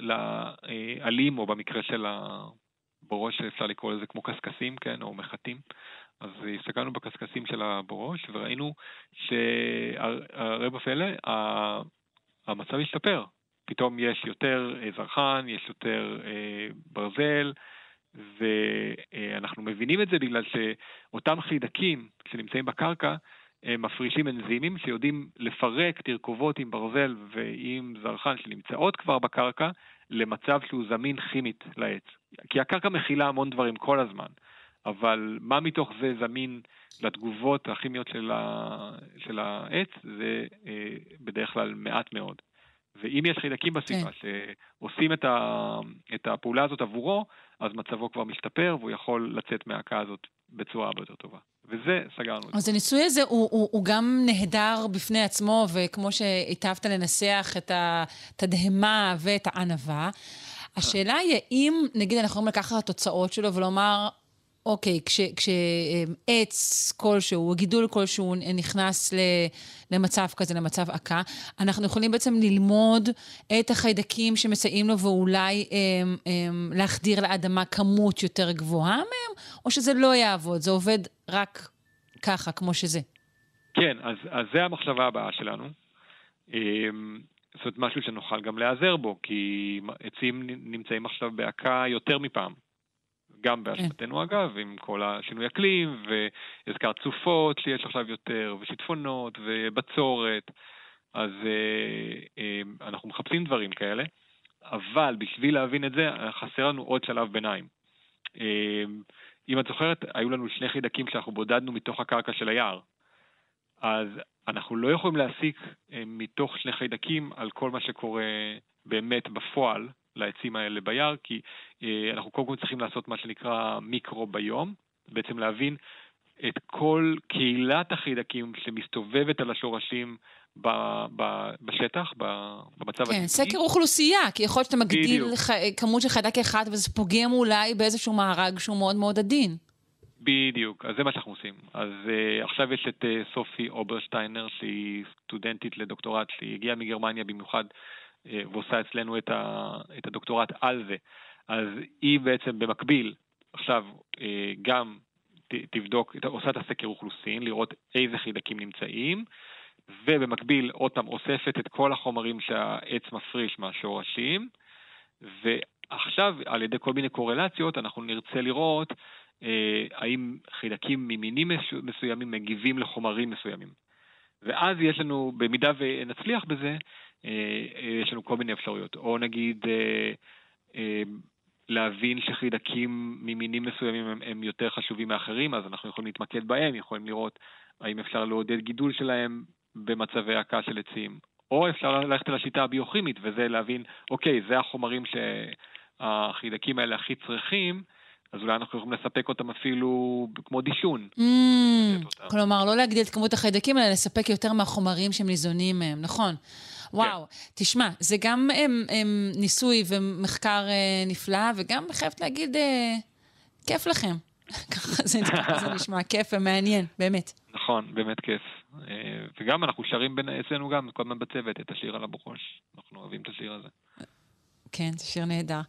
[SPEAKER 9] לעלים, או במקרה של הברוש, אפשר לקרוא לזה כמו קשקשים, כן, או מחטים. אז הסתכלנו בקשקשים של הברוש, וראינו שהרי בפלא, המצב השתפר. פתאום יש יותר אה, זרחן, יש יותר אה, ברזל, ואנחנו מבינים את זה בגלל שאותם חידקים שנמצאים בקרקע, הם מפרישים אנזימים שיודעים לפרק תרכובות עם ברזל ועם זרחן שנמצאות כבר בקרקע למצב שהוא זמין כימית לעץ. כי הקרקע מכילה המון דברים כל הזמן, אבל מה מתוך זה זמין לתגובות הכימיות של, ה... של העץ זה אה, בדרך כלל מעט מאוד. ואם יש חיידקים בסביבה שעושים את, ה... את הפעולה הזאת עבורו, אז מצבו כבר משתפר והוא יכול לצאת מההקה הזאת בצורה הרבה יותר טובה. וזה, סגרנו.
[SPEAKER 1] אז הניסוי הזה הוא, הוא, הוא גם נהדר בפני עצמו, וכמו שהיטבת לנסח את התדהמה ואת הענווה, השאלה היא האם, נגיד, אנחנו יכולים לקחת את התוצאות שלו ולומר, אוקיי, כשעץ כלשהו, גידול כלשהו נכנס ל, למצב כזה, למצב עקה, אנחנו יכולים בעצם ללמוד את החיידקים שמסייעים לו ואולי הם, הם, להחדיר לאדמה כמות יותר גבוהה מהם, או שזה לא יעבוד, זה עובד רק ככה, כמו שזה.
[SPEAKER 9] כן, אז, אז זה המחשבה הבאה שלנו. אמ, זאת אומרת, משהו שנוכל גם להיעזר בו, כי עצים נמצאים עכשיו בהקה יותר מפעם. גם באשמתנו אגב, עם כל השינוי אקלים, והזכרת סופות שיש עכשיו יותר, ושיטפונות, ובצורת, אז אה, אה, אנחנו מחפשים דברים כאלה, אבל בשביל להבין את זה, חסר לנו עוד שלב ביניים. אה, אם את זוכרת, היו לנו שני חידקים שאנחנו בודדנו מתוך הקרקע של היער. אז אנחנו לא יכולים להסיק אה, מתוך שני חיידקים על כל מה שקורה באמת בפועל לעצים האלה ביער, כי אה, אנחנו קודם כל צריכים לעשות מה שנקרא מיקרוביום, בעצם להבין את כל קהילת החיידקים שמסתובבת על השורשים ב, ב, בשטח, ב, במצב
[SPEAKER 1] כן,
[SPEAKER 9] הטבעי.
[SPEAKER 1] סקר אוכלוסייה, כי יכול להיות שאתה מגדיל. ח... כמות של חיידק אחד וזה פוגם אולי באיזשהו מארג שהוא מאוד מאוד עדין.
[SPEAKER 9] בדיוק, אז זה מה שאנחנו עושים. אז אה, עכשיו יש את אה, סופי אוברשטיינר, שהיא סטודנטית לדוקטורט, שהיא הגיעה מגרמניה במיוחד, אה, ועושה אצלנו את, ה, את הדוקטורט על זה. אז היא בעצם במקביל, עכשיו uh, גם תבדוק, עושה את הסקר אוכלוסין, לראות איזה חידקים נמצאים, ובמקביל, עוד פעם, אוספת את כל החומרים שהעץ מפריש מהשורשים, ועכשיו, על ידי כל מיני קורלציות, אנחנו נרצה לראות אה, האם חידקים ממינים מסו- מסוימים מגיבים לחומרים מסוימים. ואז יש לנו, במידה ונצליח בזה, אה, אה, יש לנו כל מיני אפשרויות. או נגיד אה, אה, להבין שחידקים ממינים מסוימים הם, הם יותר חשובים מאחרים, אז אנחנו יכולים להתמקד בהם, יכולים לראות האם אפשר לעודד גידול שלהם במצבי הקה של עצים. או אפשר ללכת לשיטה הביוכימית, וזה להבין, אוקיי, זה החומרים שהחידקים האלה הכי צריכים, אז אולי אנחנו יכולים לספק אותם אפילו כמו דישון.
[SPEAKER 1] Mm, כלומר, לא להגדיל את כמות החיידקים, אלא לספק יותר מהחומרים שהם ניזונים מהם, נכון. וואו, תשמע, זה גם הם, הם, ניסוי ומחקר אה, נפלא, וגם חייבת להגיד, אה, כיף לכם. ככה זה, זה נשמע, כיף ומעניין, באמת.
[SPEAKER 9] נכון. באמת כיף. אה, וגם אנחנו שרים בין, אצלנו גם, כל הזמן בצוות, את השיר על הבוכוש. אנחנו אוהבים את השיר הזה.
[SPEAKER 1] כן, זה שיר נהדר.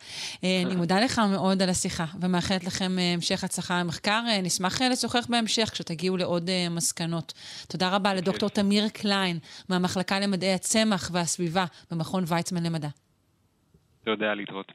[SPEAKER 1] אה, אני מודה לך מאוד על השיחה, ומאחלת לכם אה, המשך הצלחה במחקר. אה, נשמח לשוחח בהמשך כשתגיעו לעוד מסקנות. תודה רבה לדוקטור תמיר קליין, מהמחלקה למדעי הצמח והסביבה במכון ויצמן למדע.
[SPEAKER 9] יודע להתראות.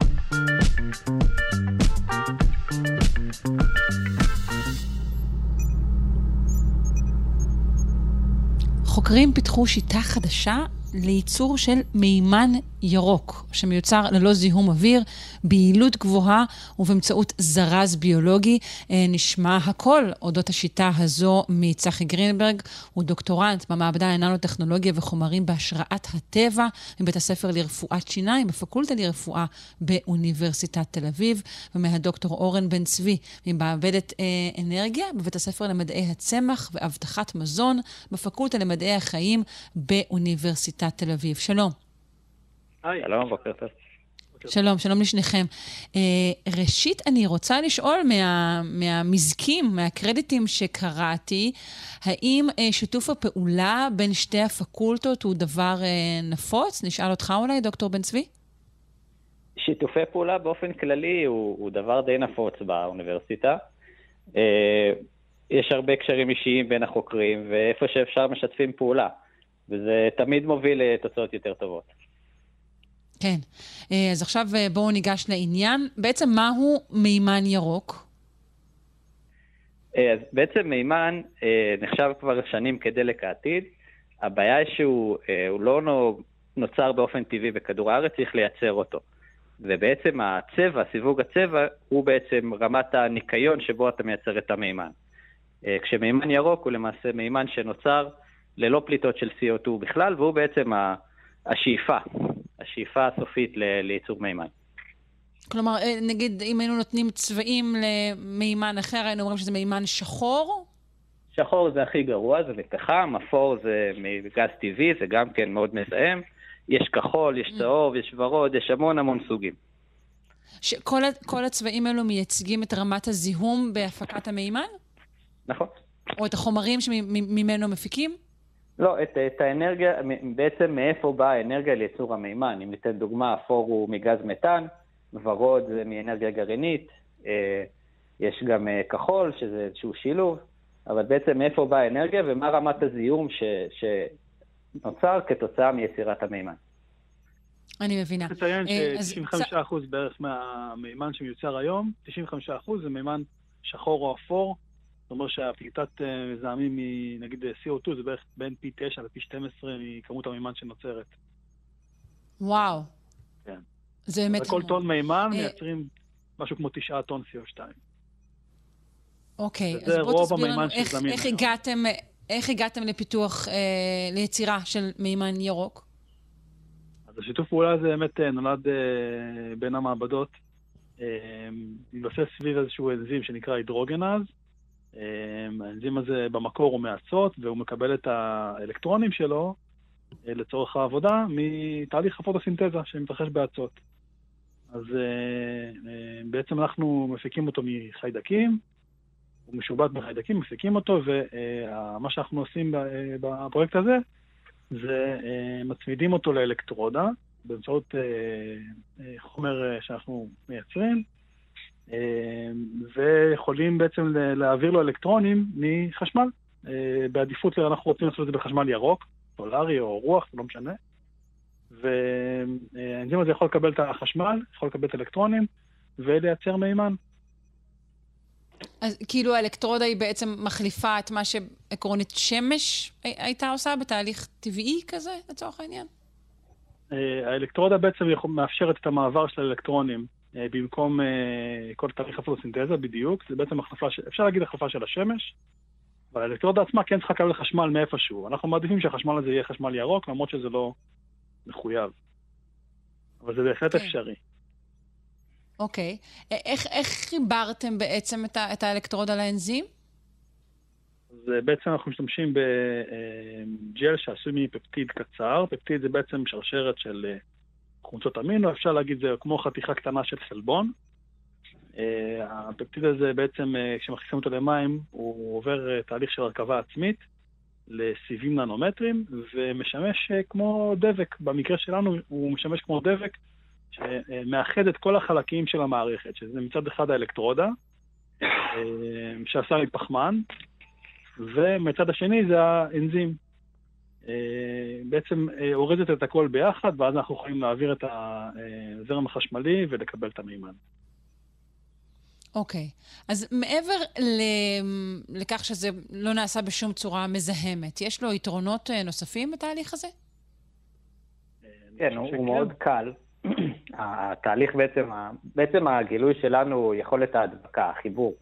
[SPEAKER 1] חוקרים פיתחו שיטה חדשה לייצור של מימן ירוק, שמיוצר ללא זיהום אוויר, ביעילות גבוהה ובאמצעות זרז ביולוגי. אה, נשמע הכל אודות השיטה הזו מצחי גרינברג, הוא דוקטורנט במעבדה לננו-טכנולוגיה וחומרים בהשראת הטבע מבית הספר לרפואת שיניים בפקולטה לרפואה באוניברסיטת תל אביב, ומהדוקטור אורן בן צבי ממעבדת אה, אנרגיה בבית הספר למדעי הצמח ואבטחת מזון בפקולטה למדעי החיים באוניברסיטת תל אביב. שלום.
[SPEAKER 10] שלום, בוקר טוב.
[SPEAKER 1] שלום, שלום לשניכם. Uh, ראשית, אני רוצה לשאול מה, מהמזקים, מהקרדיטים שקראתי, האם uh, שיתוף הפעולה בין שתי הפקולטות הוא דבר uh, נפוץ? נשאל אותך אולי, דוקטור בן צבי?
[SPEAKER 10] שיתופי פעולה באופן כללי הוא, הוא דבר די נפוץ באוניברסיטה. יש הרבה קשרים אישיים בין החוקרים, ואיפה שאפשר משתפים פעולה, וזה תמיד מוביל לתוצאות יותר טובות.
[SPEAKER 1] כן. אה, אז עכשיו אה, בואו ניגש לעניין. בעצם מהו מימן ירוק?
[SPEAKER 10] אה, אז בעצם מימן נחשב כבר שנים כדלק העתיד. הבעיה היא שהוא לא נוצר באופן טבעי בכדור הארץ, צריך לייצר אותו. ובעצם הצבע, סיווג הצבע, הוא בעצם רמת הניקיון שבו אתה מייצר את המימן. כשמימן ירוק הוא למעשה מימן שנוצר ללא פליטות של CO2 בכלל, והוא בעצם השאיפה, השאיפה הסופית לייצור מימן.
[SPEAKER 1] כלומר, אה, נגיד, אם היינו נותנים צבעים למימן אחר, היינו אומרים שזה מימן שחור?
[SPEAKER 10] שחור זה הכי גרוע, זה מפחם, אפור זה מגז טבעי, זה גם כן מאוד מזהם. יש כחול, יש צהוב, יש ורוד, יש המון המון סוגים.
[SPEAKER 1] שכל כל הצבעים האלו מייצגים את רמת הזיהום בהפקת המימן?
[SPEAKER 10] נכון.
[SPEAKER 1] או את החומרים שממנו מפיקים?
[SPEAKER 10] לא, את, את האנרגיה, בעצם מאיפה באה האנרגיה לייצור המימן. אם ניתן דוגמה, אפור הוא מגז מתאן, ורוד זה מאנרגיה גרעינית, אה, יש גם אה, כחול, שזה איזשהו שילוב, אבל בעצם מאיפה באה האנרגיה ומה רמת הזיהום ש, שנוצר כתוצאה מיצירת המימן.
[SPEAKER 1] אני מבינה.
[SPEAKER 11] צריך לציין ש-95% בערך מהמימן שמיוצר היום, 95% זה מימן שחור או אפור, זאת אומרת שהפליטת אה, מזהמים מנגיד CO2 זה בערך בין פי 9 לפי 12 מכמות המימן שנוצרת.
[SPEAKER 1] וואו.
[SPEAKER 10] כן.
[SPEAKER 1] זה באמת...
[SPEAKER 11] וכל טון מימן מייצרים משהו כמו 9 טון CO2.
[SPEAKER 1] אוקיי, אז בוא תסביר לנו איך, איך, הגעתם, איך הגעתם לפיתוח, אה, ליצירה של מימן ירוק?
[SPEAKER 11] אז השיתוף פעולה הזה באמת נולד אה, בין המעבדות. אה, מתבסס סביב איזשהו אנזים שנקרא הידרוגנז, האנזים הזה במקור הוא מאצות, והוא מקבל את האלקטרונים שלו אה, לצורך העבודה מתהליך הפוטוסינתזה שמתרחש באצות. אז אה, אה, בעצם אנחנו מפיקים אותו מחיידקים, הוא משובט בחיידקים, מפיקים אותו, ומה שאנחנו עושים בפרויקט הזה זה מצמידים אותו לאלקטרודה באמצעות חומר שאנחנו מייצרים, ויכולים בעצם להעביר לו אלקטרונים מחשמל. אה, בעדיפות, אנחנו רוצים לעשות את זה בחשמל ירוק, סולארי או רוח, לא משנה. והאנזים הזה יכול לקבל את החשמל, יכול לקבל את האלקטרונים ולייצר מימן.
[SPEAKER 1] אז כאילו האלקטרודה היא בעצם מחליפה את מה שעקרונית שמש הייתה עושה בתהליך טבעי כזה, לצורך העניין?
[SPEAKER 11] אה, האלקטרודה בעצם מאפשרת את המעבר של האלקטרונים אה, במקום אה, כל תהליך הפוטוסינתזה בדיוק, זה בעצם החלפה, ש... אפשר להגיד החלפה של השמש, אבל האלקטרודה עצמה כן צריכה לקבל חשמל מאיפשהו. אנחנו מעדיפים שהחשמל הזה יהיה חשמל ירוק, למרות שזה לא מחויב. אבל זה בהחלט
[SPEAKER 1] כן.
[SPEAKER 11] אפשרי.
[SPEAKER 1] אוקיי. אה, איך, איך חיברתם בעצם את, ה, את האלקטרודה לאנזים?
[SPEAKER 11] אז בעצם אנחנו משתמשים בג'ל שעשוי מפפטיד קצר. פפטיד זה בעצם שרשרת של חומצות אמינו, אפשר להגיד זה כמו חתיכה קטנה של חלבון, אה, הפפטיד הזה בעצם, אה, כשמכניסים אותו למים, הוא עובר אה, תהליך של הרכבה עצמית לסיבים ננומטרים, ומשמש כמו דבק. במקרה שלנו הוא משמש כמו דבק שמאחד את כל החלקים של המערכת, שזה מצד אחד האלקטרודה, שעשה מפחמן, ומצד השני זה האנזים. אה, בעצם אה, אורזת את הכל ביחד, ואז אנחנו יכולים להעביר את הזרם החשמלי ולקבל את המימן.
[SPEAKER 1] אוקיי. אז מעבר ל- לכך שזה לא נעשה בשום צורה מזהמת, יש לו יתרונות אה, נוספים בתהליך הזה?
[SPEAKER 10] כן, הוא, הוא מאוד קל. התהליך בעצם, בעצם הגילוי שלנו הוא יכולת ההדבקה, החיבור.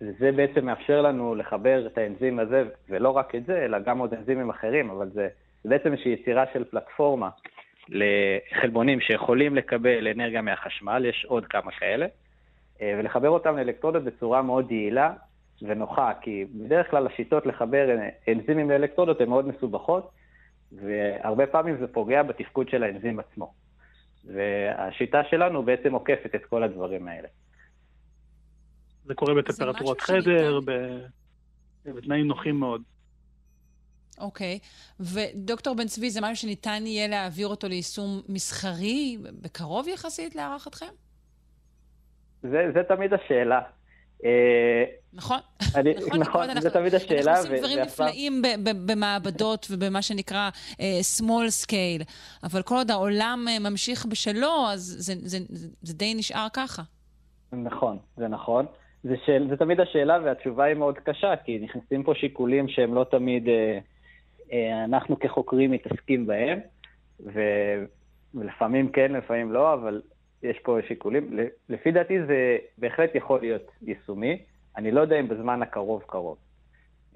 [SPEAKER 10] זה בעצם מאפשר לנו לחבר את האנזים הזה, ולא רק את זה, אלא גם עוד אנזימים אחרים, אבל זה, זה בעצם איזושהי יצירה של פלטפורמה לחלבונים שיכולים לקבל אנרגיה מהחשמל, יש עוד כמה כאלה, אה, ולחבר אותם לאלקטרודות בצורה מאוד יעילה ונוחה, כי בדרך כלל השיטות לחבר אנזימים לאלקטרודות הן מאוד מסובכות, והרבה פעמים זה פוגע בתפקוד של האנזים עצמו. והשיטה שלנו בעצם עוקפת את כל הדברים האלה.
[SPEAKER 11] זה קורה בטמפרטורת חדר, ב- בתנאים נוחים מאוד.
[SPEAKER 1] אוקיי. ודוקטור בן צבי, זה משהו שניתן יהיה להעביר אותו ליישום מסחרי בקרוב יחסית להערכתכם?
[SPEAKER 10] זה, זה תמיד השאלה. אה,
[SPEAKER 1] נכון.
[SPEAKER 10] אני,
[SPEAKER 1] נכון,
[SPEAKER 10] נכון,
[SPEAKER 1] נכון,
[SPEAKER 10] זה
[SPEAKER 1] אנחנו-
[SPEAKER 10] תמיד השאלה.
[SPEAKER 1] אנחנו עושים
[SPEAKER 10] ו-
[SPEAKER 1] דברים
[SPEAKER 10] פעם-
[SPEAKER 1] נפלאים ב- ב- במעבדות ובמה שנקרא uh, small scale, אבל כל עוד העולם uh, ממשיך בשלו, אז זה, זה, זה, זה די נשאר ככה.
[SPEAKER 10] נכון, זה נכון. זה, שאל, זה תמיד השאלה והתשובה היא מאוד קשה, כי נכנסים פה שיקולים שהם לא תמיד אה, אה, אנחנו כחוקרים מתעסקים בהם, ו, ולפעמים כן, לפעמים לא, אבל יש פה שיקולים. לפי דעתי זה בהחלט יכול להיות יישומי. אני לא יודע אם בזמן הקרוב קרוב.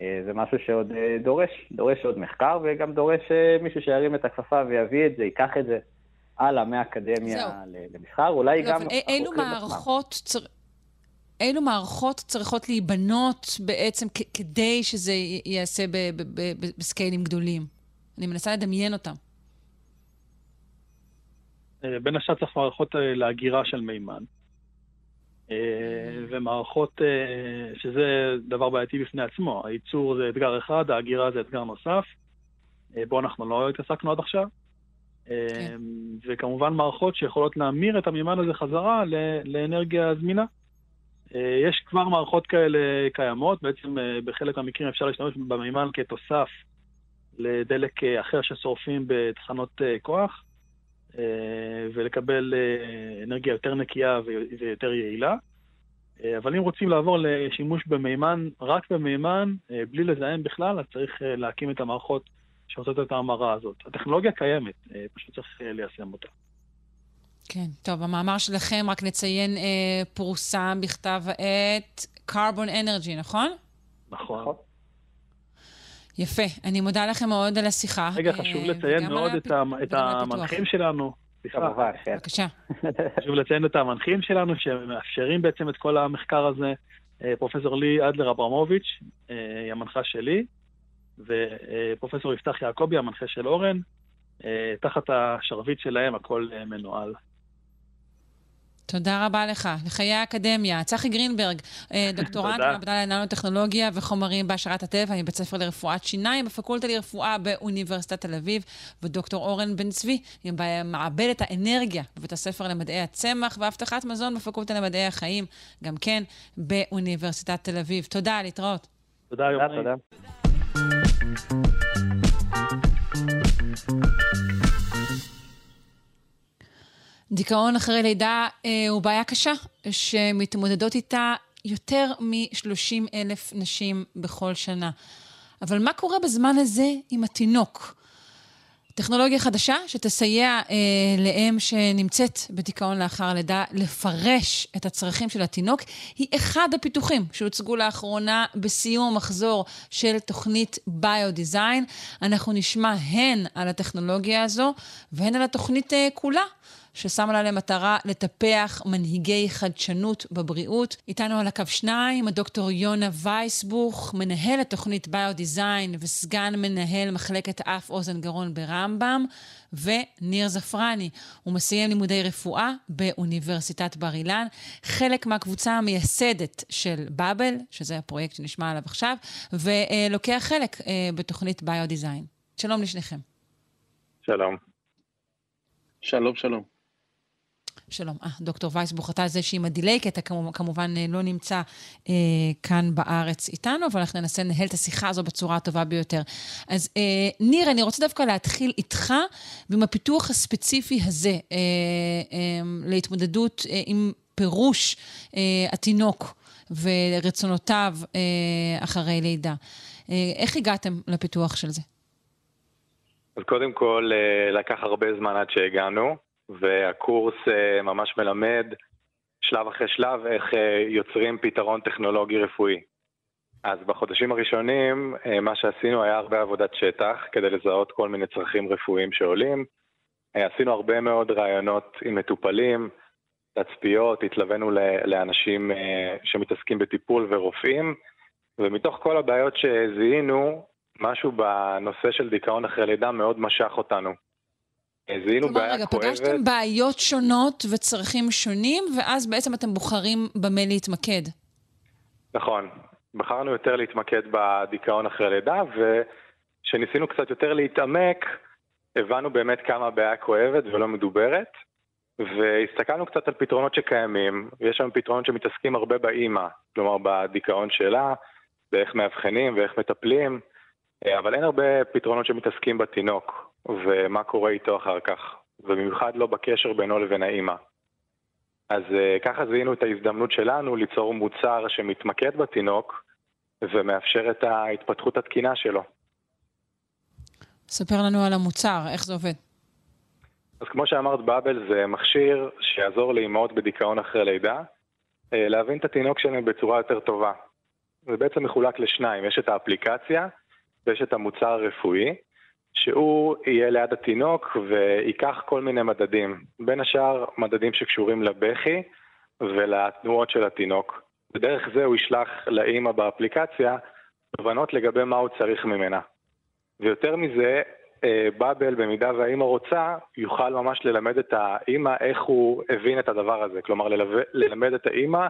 [SPEAKER 10] אה, זה משהו שעוד אה, דורש, דורש עוד מחקר, וגם דורש אה, מישהו שירים את הכפפה ויביא את זה, ייקח את זה הלאה מהאקדמיה למסחר. אולי
[SPEAKER 1] לא,
[SPEAKER 10] גם
[SPEAKER 1] אילו. מערכות, צר... אילו מערכות צריכות להיבנות בעצם כ- כדי שזה ייעשה ב- ב- ב- בסקיילים גדולים? אני מנסה לדמיין אותם.
[SPEAKER 11] אה, בין השאר צריך מערכות אה, לאגירה של מימן. אה, ומערכות, שזה דבר בעייתי בפני עצמו. הייצור זה אתגר אחד, האגירה זה אתגר נוסף. בו אנחנו לא התעסקנו עד עכשיו. אה, וכמובן מערכות שיכולות להמיר את המימן הזה חזרה לאנרגיה זמינה. אה, יש כבר מערכות כאלה קיימות, בעצם אה, בחלק מהמקרים אפשר להשתמש במימן כתוסף לדלק אה, אחר ששורפים בתחנות כוח. ולקבל אנרגיה יותר נקייה ויותר יעילה. אבל אם רוצים לעבור לשימוש במימן, רק במימן, בלי לזהם בכלל, אז צריך להקים את המערכות שעושות את ההמרה הזאת. הטכנולוגיה קיימת, פשוט צריך ליישם אותה.
[SPEAKER 1] כן, טוב, המאמר שלכם, רק נציין, אה, פורסם בכתב העת Carbon Energy, נכון?
[SPEAKER 11] נכון.
[SPEAKER 1] יפה, אני מודה לכם מאוד על השיחה.
[SPEAKER 11] רגע,
[SPEAKER 1] אה,
[SPEAKER 11] חשוב לציין
[SPEAKER 1] וגם
[SPEAKER 11] מאוד את, ה- את. המנחים שלנו.
[SPEAKER 10] כמובן, כן.
[SPEAKER 1] בבקשה.
[SPEAKER 11] חשוב לציין את המנחים שלנו, שמאפשרים בעצם את כל המחקר הזה. אה, פרופסור לי אדלר אברמוביץ', אה, היא המנחה שלי, ופרופסור יפתח יעקבי, המנחה של אורן. אה, תחת השרביט שלהם הכל אה, מנוהל.
[SPEAKER 1] תודה רבה לך. לחיי האקדמיה. צחי גרינברג, אה, דוקטורנט
[SPEAKER 11] תודה.
[SPEAKER 1] במעבדה לננו-טכנולוגיה וחומרים בהשערת הטבע מבית ספר לרפואת שיניים בפקולטה לרפואה באוניברסיטת תל אביב, ודוקטור אורן בן צבי, במעבדת האנרגיה בבית הספר למדעי הצמח והבטחת מזון בפקולטה למדעי החיים, גם כן באוניברסיטת תל אביב. תודה, להתראות.
[SPEAKER 11] תודה, יום.
[SPEAKER 10] תודה.
[SPEAKER 1] דיכאון אחרי לידה אה, הוא בעיה קשה, שמתמודדות איתה יותר מ-30 אלף נשים בכל שנה. אבל מה קורה בזמן הזה עם התינוק? טכנולוגיה חדשה שתסייע אה, לאם שנמצאת בדיכאון לאחר הלידה לפרש את הצרכים של התינוק, היא אחד הפיתוחים שהוצגו לאחרונה בסיום המחזור של תוכנית ביו-דיזיין. אנחנו נשמע הן על הטכנולוגיה הזו והן על התוכנית אה, כולה. ששמה לה למטרה לטפח מנהיגי חדשנות בבריאות. איתנו על הקו שניים, הדוקטור יונה וייסבוך, מנהל התוכנית ביודיזיין וסגן מנהל מחלקת אף אוזן גרון ברמב"ם, וניר זפרני, הוא מסיים לימודי רפואה באוניברסיטת בר אילן, חלק מהקבוצה המייסדת של באבל, שזה הפרויקט שנשמע עליו עכשיו, ולוקח חלק אה, בתוכנית ביודיזיין. שלום לשניכם.
[SPEAKER 12] שלום. שלום, שלום.
[SPEAKER 1] שלום. אה, דוקטור וייסבוך, אתה זה שעם הדיליי, כי אתה כמובן אה, לא נמצא אה, כאן בארץ איתנו, אבל אנחנו ננסה לנהל את השיחה הזו בצורה הטובה ביותר. אז אה, ניר, אני רוצה דווקא להתחיל איתך ועם הפיתוח הספציפי הזה אה, אה, להתמודדות אה, עם פירוש אה, התינוק ורצונותיו אה, אחרי לידה. אה, איך הגעתם לפיתוח של זה?
[SPEAKER 12] אז קודם כל, אה, לקח הרבה זמן עד שהגענו, והקורס אה, ממש מלמד שלב אחרי שלב איך אה, יוצרים פתרון טכנולוגי רפואי. אז בחודשים הראשונים, מה שעשינו היה הרבה עבודת שטח כדי לזהות כל מיני צרכים רפואיים שעולים. עשינו הרבה מאוד רעיונות עם מטופלים, תצפיות, התלווינו לאנשים שמתעסקים בטיפול ורופאים, ומתוך כל הבעיות שזיהינו, משהו בנושא של דיכאון אחרי לידה מאוד משך אותנו. זיהינו בעיה
[SPEAKER 1] רגע,
[SPEAKER 12] כואבת.
[SPEAKER 1] פגשתם בעיות שונות וצרכים שונים, ואז בעצם אתם בוחרים במה להתמקד.
[SPEAKER 12] נכון. בחרנו יותר להתמקד בדיכאון אחרי לידה, וכשניסינו קצת יותר להתעמק, הבנו באמת כמה הבעיה כואבת ולא מדוברת, והסתכלנו קצת על פתרונות שקיימים. יש שם פתרונות שמתעסקים הרבה באימא, כלומר בדיכאון שלה, באיך מאבחנים ואיך מטפלים. אבל אין הרבה פתרונות שמתעסקים בתינוק, ומה קורה איתו אחר כך, ובמיוחד לא בקשר בינו לבין האימא. אז ככה זיהינו את ההזדמנות שלנו ליצור מוצר שמתמקד בתינוק, ומאפשר את ההתפתחות התקינה שלו.
[SPEAKER 1] ספר לנו על המוצר, איך זה עובד.
[SPEAKER 12] אז כמו שאמרת, באבל זה מכשיר שיעזור לאימהות בדיכאון אחרי לידה, להבין את התינוק שלהם בצורה יותר טובה. זה בעצם מחולק לשניים, יש את האפליקציה, ויש את המוצר הרפואי, שהוא יהיה ליד התינוק וייקח כל מיני מדדים. בין השאר, מדדים שקשורים לבכי ולתנועות של התינוק. בדרך זה הוא ישלח לאימא באפליקציה תובנות לגבי מה הוא צריך ממנה. ויותר מזה, באבל, במידה והאימא רוצה, יוכל ממש ללמד את האימא איך הוא הבין את הדבר הזה. כלומר, ללמד את האימא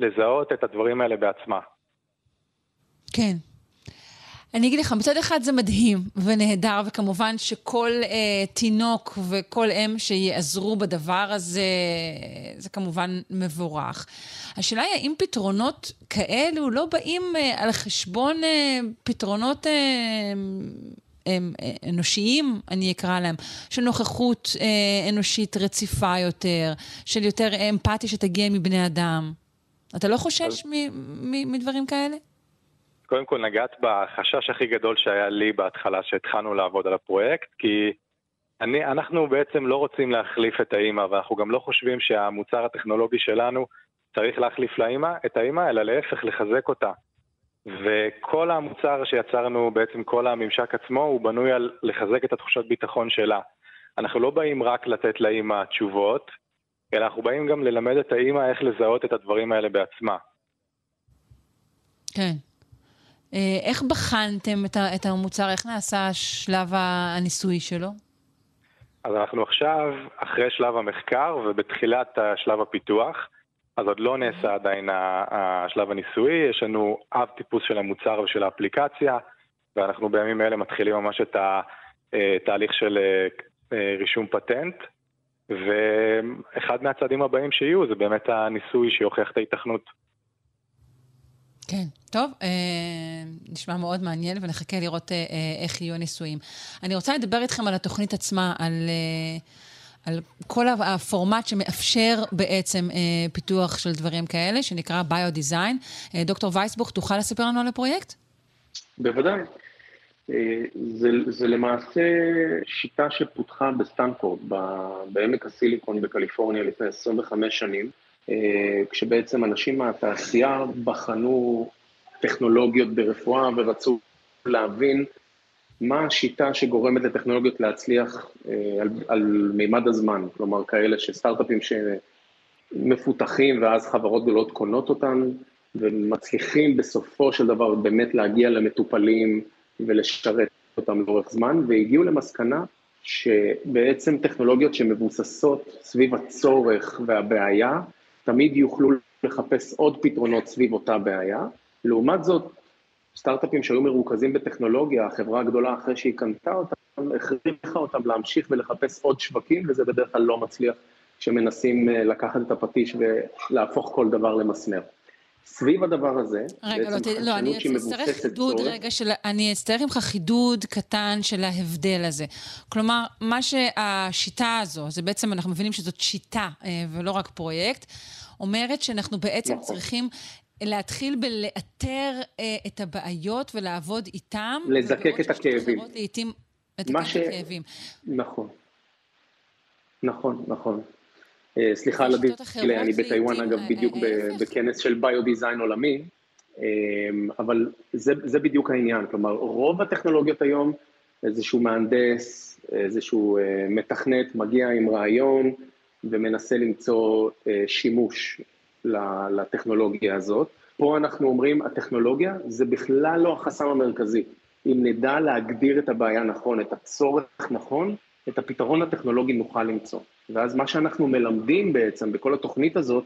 [SPEAKER 12] לזהות את הדברים האלה בעצמה.
[SPEAKER 1] כן. אני אגיד לך, מצד אחד זה מדהים ונהדר, וכמובן שכל אה, תינוק וכל אם שיעזרו בדבר הזה, זה כמובן מבורך. השאלה היא, האם פתרונות כאלו לא באים אה, על חשבון אה, פתרונות... אה, אנושיים, אני אקרא להם, של נוכחות אה, אנושית רציפה יותר, של יותר אמפתיה שתגיע מבני אדם. אתה לא חושש מדברים כאלה?
[SPEAKER 12] קודם כל נגעת בחשש הכי גדול שהיה לי בהתחלה שהתחלנו לעבוד על הפרויקט, כי אני, אנחנו בעצם לא רוצים להחליף את האימא, ואנחנו גם לא חושבים שהמוצר הטכנולוגי שלנו צריך להחליף לאימא, את האימא, אלא להפך, לחזק אותה. וכל המוצר שיצרנו, בעצם כל הממשק עצמו, הוא בנוי על לחזק את התחושת ביטחון שלה. אנחנו לא באים רק לתת לאימא תשובות, אלא אנחנו באים גם ללמד את האימא איך לזהות את הדברים האלה בעצמה.
[SPEAKER 1] כן. איך בחנתם את המוצר? איך נעשה שלב הניסוי שלו?
[SPEAKER 12] אז אנחנו עכשיו אחרי שלב המחקר ובתחילת שלב הפיתוח, אז עוד לא נעשה עדיין השלב הניסויי, יש לנו אב טיפוס של המוצר ושל האפליקציה, ואנחנו בימים אלה מתחילים ממש את התהליך של רישום פטנט, ואחד מהצעדים הבאים שיהיו זה באמת הניסוי שיוכיח את ההיתכנות.
[SPEAKER 1] כן, טוב, אה, נשמע מאוד מעניין ונחכה לראות אה, איך יהיו הניסויים. אני רוצה לדבר איתכם על התוכנית עצמה, על, אה, על כל הפורמט שמאפשר בעצם אה, פיתוח של דברים כאלה, שנקרא Biodesign. אה, דוקטור וייסבוך, תוכל לספר לנו על הפרויקט?
[SPEAKER 13] בוודאי. אה, זה, זה למעשה שיטה שפותחה בסטנפורד, בעמק הסיליקון בקליפורניה לפני 25 שנים. כשבעצם אנשים מהתעשייה בחנו טכנולוגיות ברפואה ורצו להבין מה השיטה שגורמת לטכנולוגיות להצליח אה, על, על מימד הזמן, כלומר כאלה שסטארט-אפים שמפותחים ואז חברות גדולות קונות אותן ומצליחים בסופו של דבר באמת להגיע למטופלים ולשרת אותם לאורך זמן, והגיעו למסקנה שבעצם טכנולוגיות שמבוססות סביב הצורך והבעיה, תמיד יוכלו לחפש עוד פתרונות סביב אותה בעיה. לעומת זאת, סטארט-אפים שהיו מרוכזים בטכנולוגיה, החברה הגדולה אחרי שהיא קנתה אותם, הכריחה אותם להמשיך ולחפש עוד שווקים, וזה בדרך כלל לא מצליח כשמנסים אה, לקחת את הפטיש ולהפוך כל דבר למסמר. סביב הדבר הזה,
[SPEAKER 1] רגע, לא, ת- לא, אני אצטרך חידוד
[SPEAKER 13] צורך,
[SPEAKER 1] רגע של... אני אצטרך ממך חידוד קטן של ההבדל הזה. כלומר, מה שהשיטה הזו, זה בעצם, אנחנו מבינים שזאת שיטה אה, ולא רק פרויקט, אומרת שאנחנו בעצם
[SPEAKER 13] נכון.
[SPEAKER 1] צריכים להתחיל בלאתר אה, את הבעיות ולעבוד איתם.
[SPEAKER 13] לזקק את הכאבים.
[SPEAKER 1] לעיתים לתקן את
[SPEAKER 13] ש-
[SPEAKER 1] הכאבים.
[SPEAKER 13] נכון. נכון, נכון. אה, סליחה על
[SPEAKER 1] אחרות
[SPEAKER 13] אני בטיוואן אגב
[SPEAKER 1] אה,
[SPEAKER 13] בדיוק בכנס של ביו-דיזיין עולמי, אה, אבל זה, זה בדיוק העניין, כלומר רוב הטכנולוגיות היום, איזשהו מהנדס, איזשהו מתכנת מגיע עם רעיון ומנסה למצוא שימוש לטכנולוגיה הזאת. פה אנחנו אומרים, הטכנולוגיה זה בכלל לא החסם המרכזי. אם נדע להגדיר את הבעיה נכון, את הצורך נכון, את הפתרון הטכנולוגי נוכל למצוא. ואז מה שאנחנו מלמדים בעצם בכל התוכנית הזאת,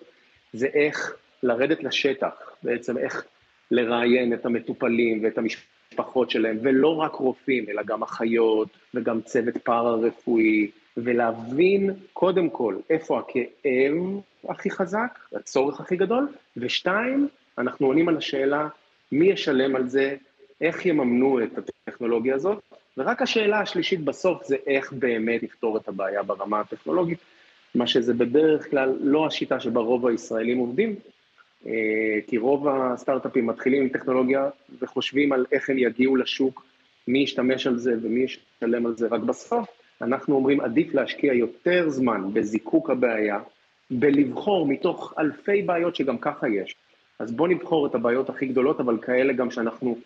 [SPEAKER 13] זה איך לרדת לשטח, בעצם איך לראיין את המטופלים ואת המשפחות שלהם, ולא רק רופאים, אלא גם אחיות וגם צוות פארה-רפואי, ולהבין קודם כל איפה הכאב הכי חזק, הצורך הכי גדול, ושתיים, אנחנו עונים על השאלה מי ישלם על זה, איך יממנו את הטכנולוגיה הזאת, ורק השאלה השלישית בסוף זה איך באמת לפתור את הבעיה ברמה הטכנולוגית, מה שזה בדרך כלל לא השיטה שבה רוב הישראלים עובדים, אה, כי רוב הסטארט-אפים מתחילים עם טכנולוגיה וחושבים על איך הם יגיעו לשוק, מי ישתמש על זה ומי ישלם על זה, רק בסוף אנחנו אומרים עדיף להשקיע יותר זמן בזיקוק הבעיה, בלבחור מתוך אלפי בעיות שגם ככה יש. אז בואו נבחור את הבעיות הכי גדולות, אבל כאלה גם שאנחנו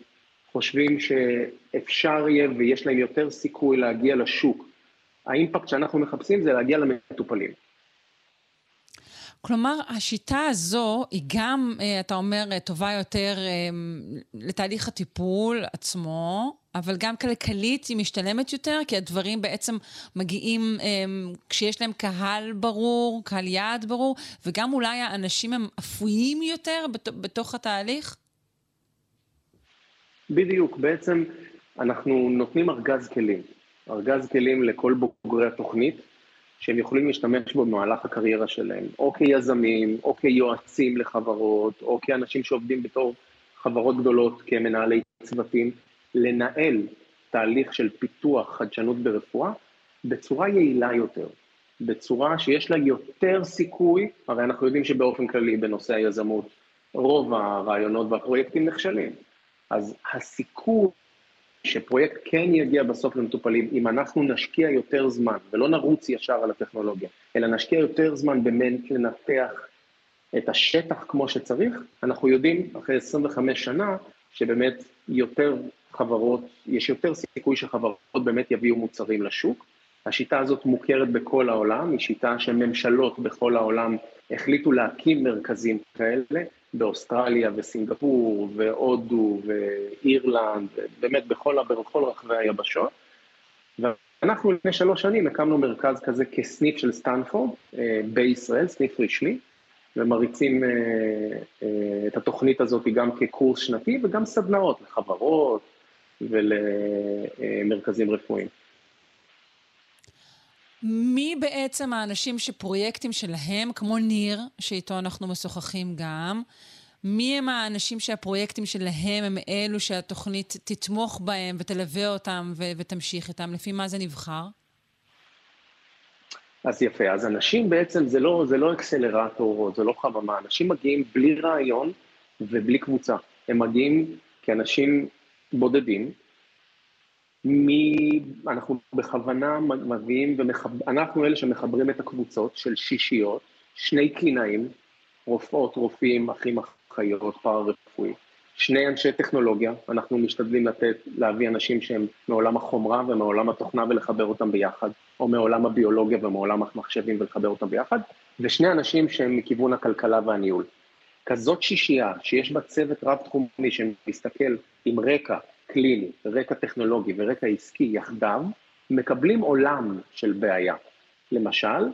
[SPEAKER 13] חושבים שאפשר יהיה ויש להם יותר סיכוי להגיע לשוק. האימפקט שאנחנו מחפשים זה להגיע למטופלים.
[SPEAKER 1] כלומר, השיטה הזו היא גם, אה, אתה אומר, אה, טובה יותר אה, לתהליך הטיפול עצמו, אבל גם כלכלית היא משתלמת יותר, כי הדברים בעצם מגיעים כשיש להם קהל ברור, קהל יעד ברור, וגם אולי האנשים הם אפויים יותר בת- בתוך התהליך?
[SPEAKER 13] בדיוק, בעצם אנחנו נותנים ארגז כלים. ארגז כלים לכל בוגרי התוכנית, שהם יכולים להשתמש בו במהלך הקריירה שלהם, או כיזמים, או כיועצים לחברות, או כאנשים שעובדים בתור חברות גדולות, כמנהלי צוותים, לנהל תהליך של פיתוח חדשנות ברפואה בצורה יעילה יותר, בצורה שיש לה יותר סיכוי, הרי אנחנו יודעים שבאופן כללי בנושא היזמות, רוב הרעיונות והפרויקטים נכשלים. אז הסיכוי שפרויקט כן יגיע בסוף למטופלים, אם אנחנו נשקיע יותר זמן, ולא נרוץ ישר על הטכנולוגיה, אלא נשקיע יותר זמן באמת לנתח את השטח כמו שצריך, אנחנו יודעים אחרי 25 שנה שבאמת יותר חברות, יש יותר סיכוי שחברות באמת יביאו מוצרים לשוק. השיטה הזאת מוכרת בכל העולם, היא שיטה שממשלות בכל העולם החליטו להקים מרכזים כאלה, באוסטרליה וסינגפור והודו ואירלנד, באמת בכל, בכל רחבי היבשות. ואנחנו לפני שלוש שנים הקמנו מרכז כזה כסניף של סטנפורד אה, בישראל, סניף רשמי, ומריצים אה, אה, את התוכנית הזאת גם כקורס שנתי וגם סדנאות לחברות ולמרכזים רפואיים.
[SPEAKER 1] מי בעצם האנשים שפרויקטים שלהם, כמו ניר, שאיתו אנחנו משוחחים גם, מי הם האנשים שהפרויקטים שלהם הם אלו שהתוכנית תתמוך בהם ותלווה אותם ו- ותמשיך איתם? לפי מה זה נבחר?
[SPEAKER 13] אז יפה, אז אנשים בעצם זה לא, זה לא אקסלרטור, זה לא חממה, אנשים מגיעים בלי רעיון ובלי קבוצה. הם מגיעים כאנשים בודדים, מי, אנחנו בכוונה מביאים, ומחב, אנחנו אלה שמחברים את הקבוצות של שישיות, שני קלינאים, רופאות, רופאים, אחים, אחיות, פארה-רפואי, שני אנשי טכנולוגיה, אנחנו משתדלים לתת, להביא אנשים שהם מעולם החומרה ומעולם התוכנה ולחבר אותם ביחד, או מעולם הביולוגיה ומעולם המחשבים ולחבר אותם ביחד, ושני אנשים שהם מכיוון הכלכלה והניהול. כזאת שישייה, שיש בה צוות רב-תחומי שמסתכל עם רקע קליני, רקע טכנולוגי ורקע עסקי יחדיו, מקבלים עולם של בעיה. למשל,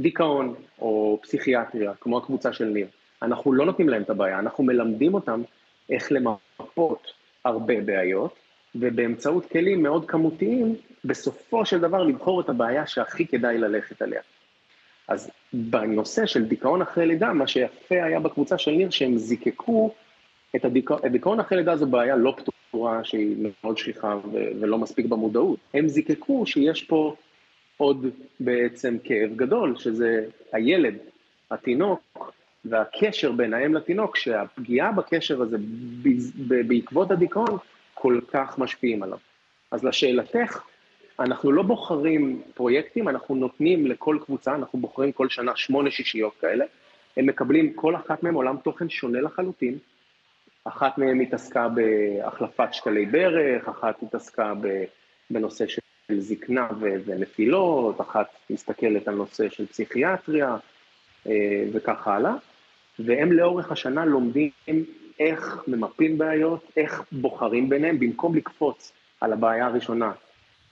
[SPEAKER 13] דיכאון או פסיכיאטריה, כמו הקבוצה של ניר. אנחנו לא נותנים להם את הבעיה, אנחנו מלמדים אותם איך למפות הרבה בעיות, ובאמצעות כלים מאוד כמותיים, בסופו של דבר לבחור את הבעיה שהכי כדאי ללכת עליה. אז בנושא של דיכאון אחרי לידה, מה שיפה היה בקבוצה של ניר, שהם זיקקו את הדיכאון, הדיכאון אחרי לידה זו בעיה לא פתורה שהיא מאוד שכיחה ולא מספיק במודעות. הם זיקקו שיש פה עוד בעצם כאב גדול, שזה הילד, התינוק, והקשר בין האם לתינוק, שהפגיעה בקשר הזה בעקבות הדיכאון כל כך משפיעים עליו. אז לשאלתך, אנחנו לא בוחרים פרויקטים, אנחנו נותנים לכל קבוצה, אנחנו בוחרים כל שנה שמונה שישיות כאלה, הם מקבלים כל אחת מהם עולם תוכן שונה לחלוטין, אחת מהן התעסקה בהחלפת שקלי ברך, אחת התעסקה בנושא של זקנה ונפילות, אחת מסתכלת על נושא של פסיכיאטריה אה, וכך הלאה, והם לאורך השנה לומדים איך ממפים בעיות, איך בוחרים ביניהם, במקום לקפוץ על הבעיה הראשונה.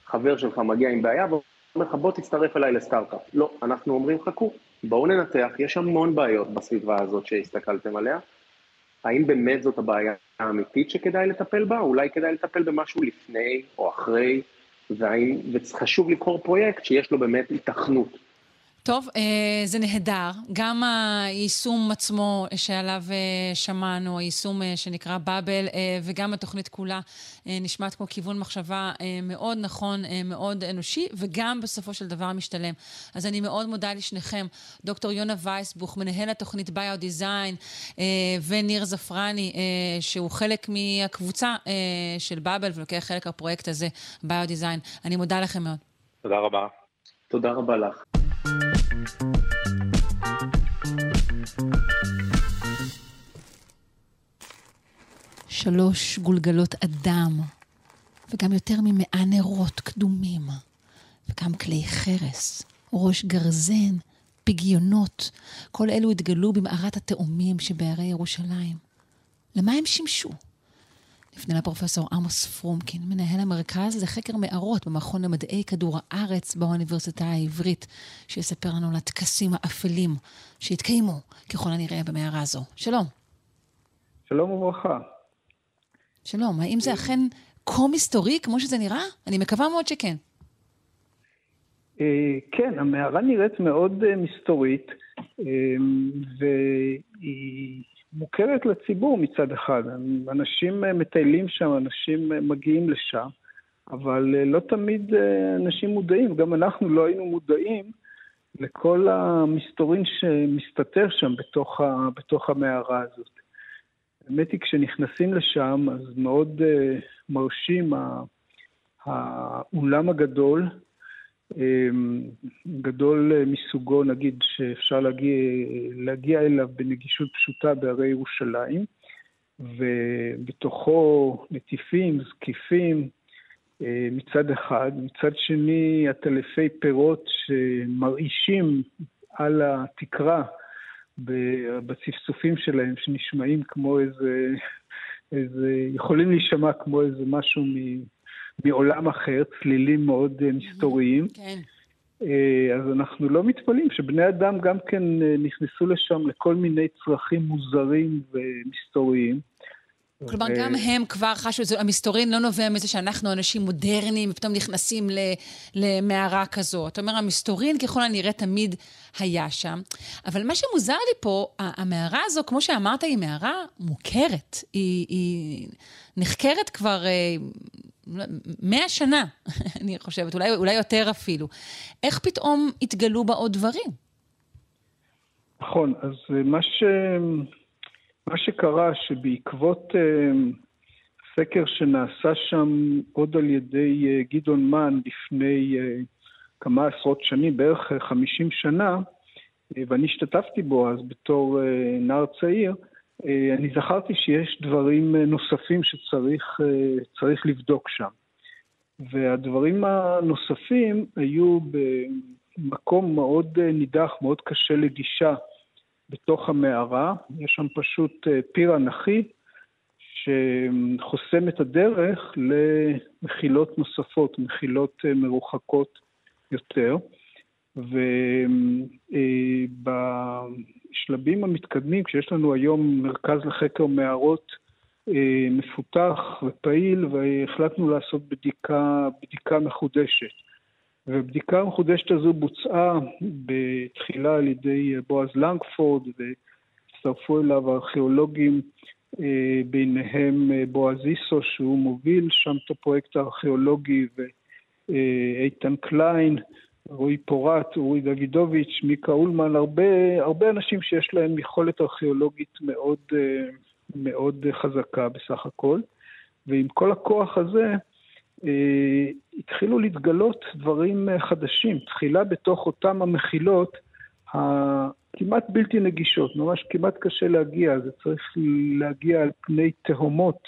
[SPEAKER 13] חבר שלך מגיע עם בעיה ואומר לך בוא תצטרף אליי לסטארט-אפ. לא, אנחנו אומרים חכו, בואו ננתח, יש המון בעיות בסביבה הזאת שהסתכלתם עליה. האם באמת זאת הבעיה האמיתית שכדאי לטפל בה? אולי כדאי לטפל במשהו לפני או אחרי, והאם, וחשוב לבחור פרויקט שיש לו באמת היתכנות.
[SPEAKER 1] טוב, אה, זה נהדר. גם היישום עצמו שעליו אה, שמענו, היישום אה, שנקרא באבל, וגם התוכנית כולה נשמעת כמו כיוון מחשבה מאוד נכון, מאוד אנושי, וגם בסופו של דבר משתלם. אז אני מאוד מודה לשניכם, דוקטור יונה וייסבוך, מנהל התוכנית ביו-דיזיין, וניר זפרני, שהוא חלק מהקבוצה של באבל ולוקח חלק בפרויקט הזה, ביו-דיזיין. אני מודה לכם מאוד.
[SPEAKER 12] תודה רבה.
[SPEAKER 13] תודה רבה לך.
[SPEAKER 1] שלוש גולגלות אדם, וגם יותר ממאה נרות קדומים, וגם כלי חרס, ראש גרזן, פגיונות, כל אלו התגלו במערת התאומים שבהרי ירושלים. למה הם שימשו? נפנה לפרופסור עמוס פרומקין, מנהל המרכז לחקר מערות במכון למדעי כדור הארץ באוניברסיטה העברית, שיספר לנו על הטקסים האפלים שהתקיימו, ככל הנראה, במערה הזו. שלום.
[SPEAKER 14] שלום וברכה.
[SPEAKER 1] שלום, האם זה אכן כה מסתורי כמו שזה נראה? אני מקווה מאוד שכן.
[SPEAKER 14] אה, כן, המערה נראית מאוד אה, מסתורית, אה, והיא מוכרת לציבור מצד אחד. אנשים מטיילים שם, אנשים מגיעים לשם, אבל לא תמיד אנשים מודעים, גם אנחנו לא היינו מודעים לכל המסתורין שמסתתר שם בתוך, ה, בתוך המערה הזאת. האמת היא, כשנכנסים לשם, אז מאוד מרשים האולם הגדול, גדול אה, מסוגו, נגיד, שאפשר להגיע, להגיע אליו בנגישות פשוטה בהרי ירושלים, ובתוכו נטיפים, זקיפים, אה, מצד אחד, מצד שני עטלפי פירות שמרעישים על התקרה בצפצופים שלהם, שנשמעים כמו איזה, איזה, יכולים להישמע כמו איזה משהו מ... מעולם אחר, צלילים מאוד אה, מסתוריים.
[SPEAKER 1] כן.
[SPEAKER 14] אה, אז אנחנו לא מתפלאים שבני אדם גם כן אה, נכנסו לשם לכל מיני צרכים מוזרים ומסתוריים.
[SPEAKER 1] כלומר, ו... גם הם כבר חשו, המסתורין לא נובע מזה שאנחנו אנשים מודרניים ופתאום נכנסים למערה כזו. אתה אומר, המסתורין ככל הנראה תמיד היה שם. אבל מה שמוזר לי פה, המערה הזו, כמו שאמרת, היא מערה מוכרת. היא, היא נחקרת כבר מאה שנה, אני חושבת, אולי, אולי יותר אפילו. איך פתאום התגלו בה עוד דברים?
[SPEAKER 14] נכון, אז אה, מה, ש... מה שקרה, שבעקבות uh, סקר שנעשה שם עוד על ידי uh, גדעון מן לפני כמה עשרות שנים, בערך 50 שנה, ואני השתתפתי בו אז בתור נער צעיר, אה, אני זכרתי שיש דברים אה, נוספים שצריך אה, לבדוק שם. והדברים הנוספים היו במקום מאוד אה, נידח, מאוד קשה לגישה בתוך המערה. יש שם פשוט אה, פיר אנכי שחוסם את הדרך למחילות נוספות, מחילות אה, מרוחקות יותר. ובשלבים המתקדמים, כשיש לנו היום מרכז לחקר מערות אה, מפותח ופעיל, והחלטנו לעשות בדיקה, בדיקה מחודשת. ובדיקה המחודשת הזו בוצעה בתחילה על ידי בועז לנגפורד, והצטרפו אליו הארכיאולוגים, אה, ביניהם אה, בועז איסו, שהוא מוביל שם את הפרויקט הארכיאולוגי, ואיתן קליין, רועי פורט, אורי דוידוביץ', מיקה אולמן, הרבה, הרבה אנשים שיש להם יכולת ארכיאולוגית מאוד, אה, מאוד חזקה בסך הכל. ועם כל הכוח הזה, אה, התחילו להתגלות דברים אה, חדשים. תחילה בתוך אותם המחילות הכמעט בלתי נגישות, ממש כמעט קשה להגיע, זה צריך להגיע על פני תהומות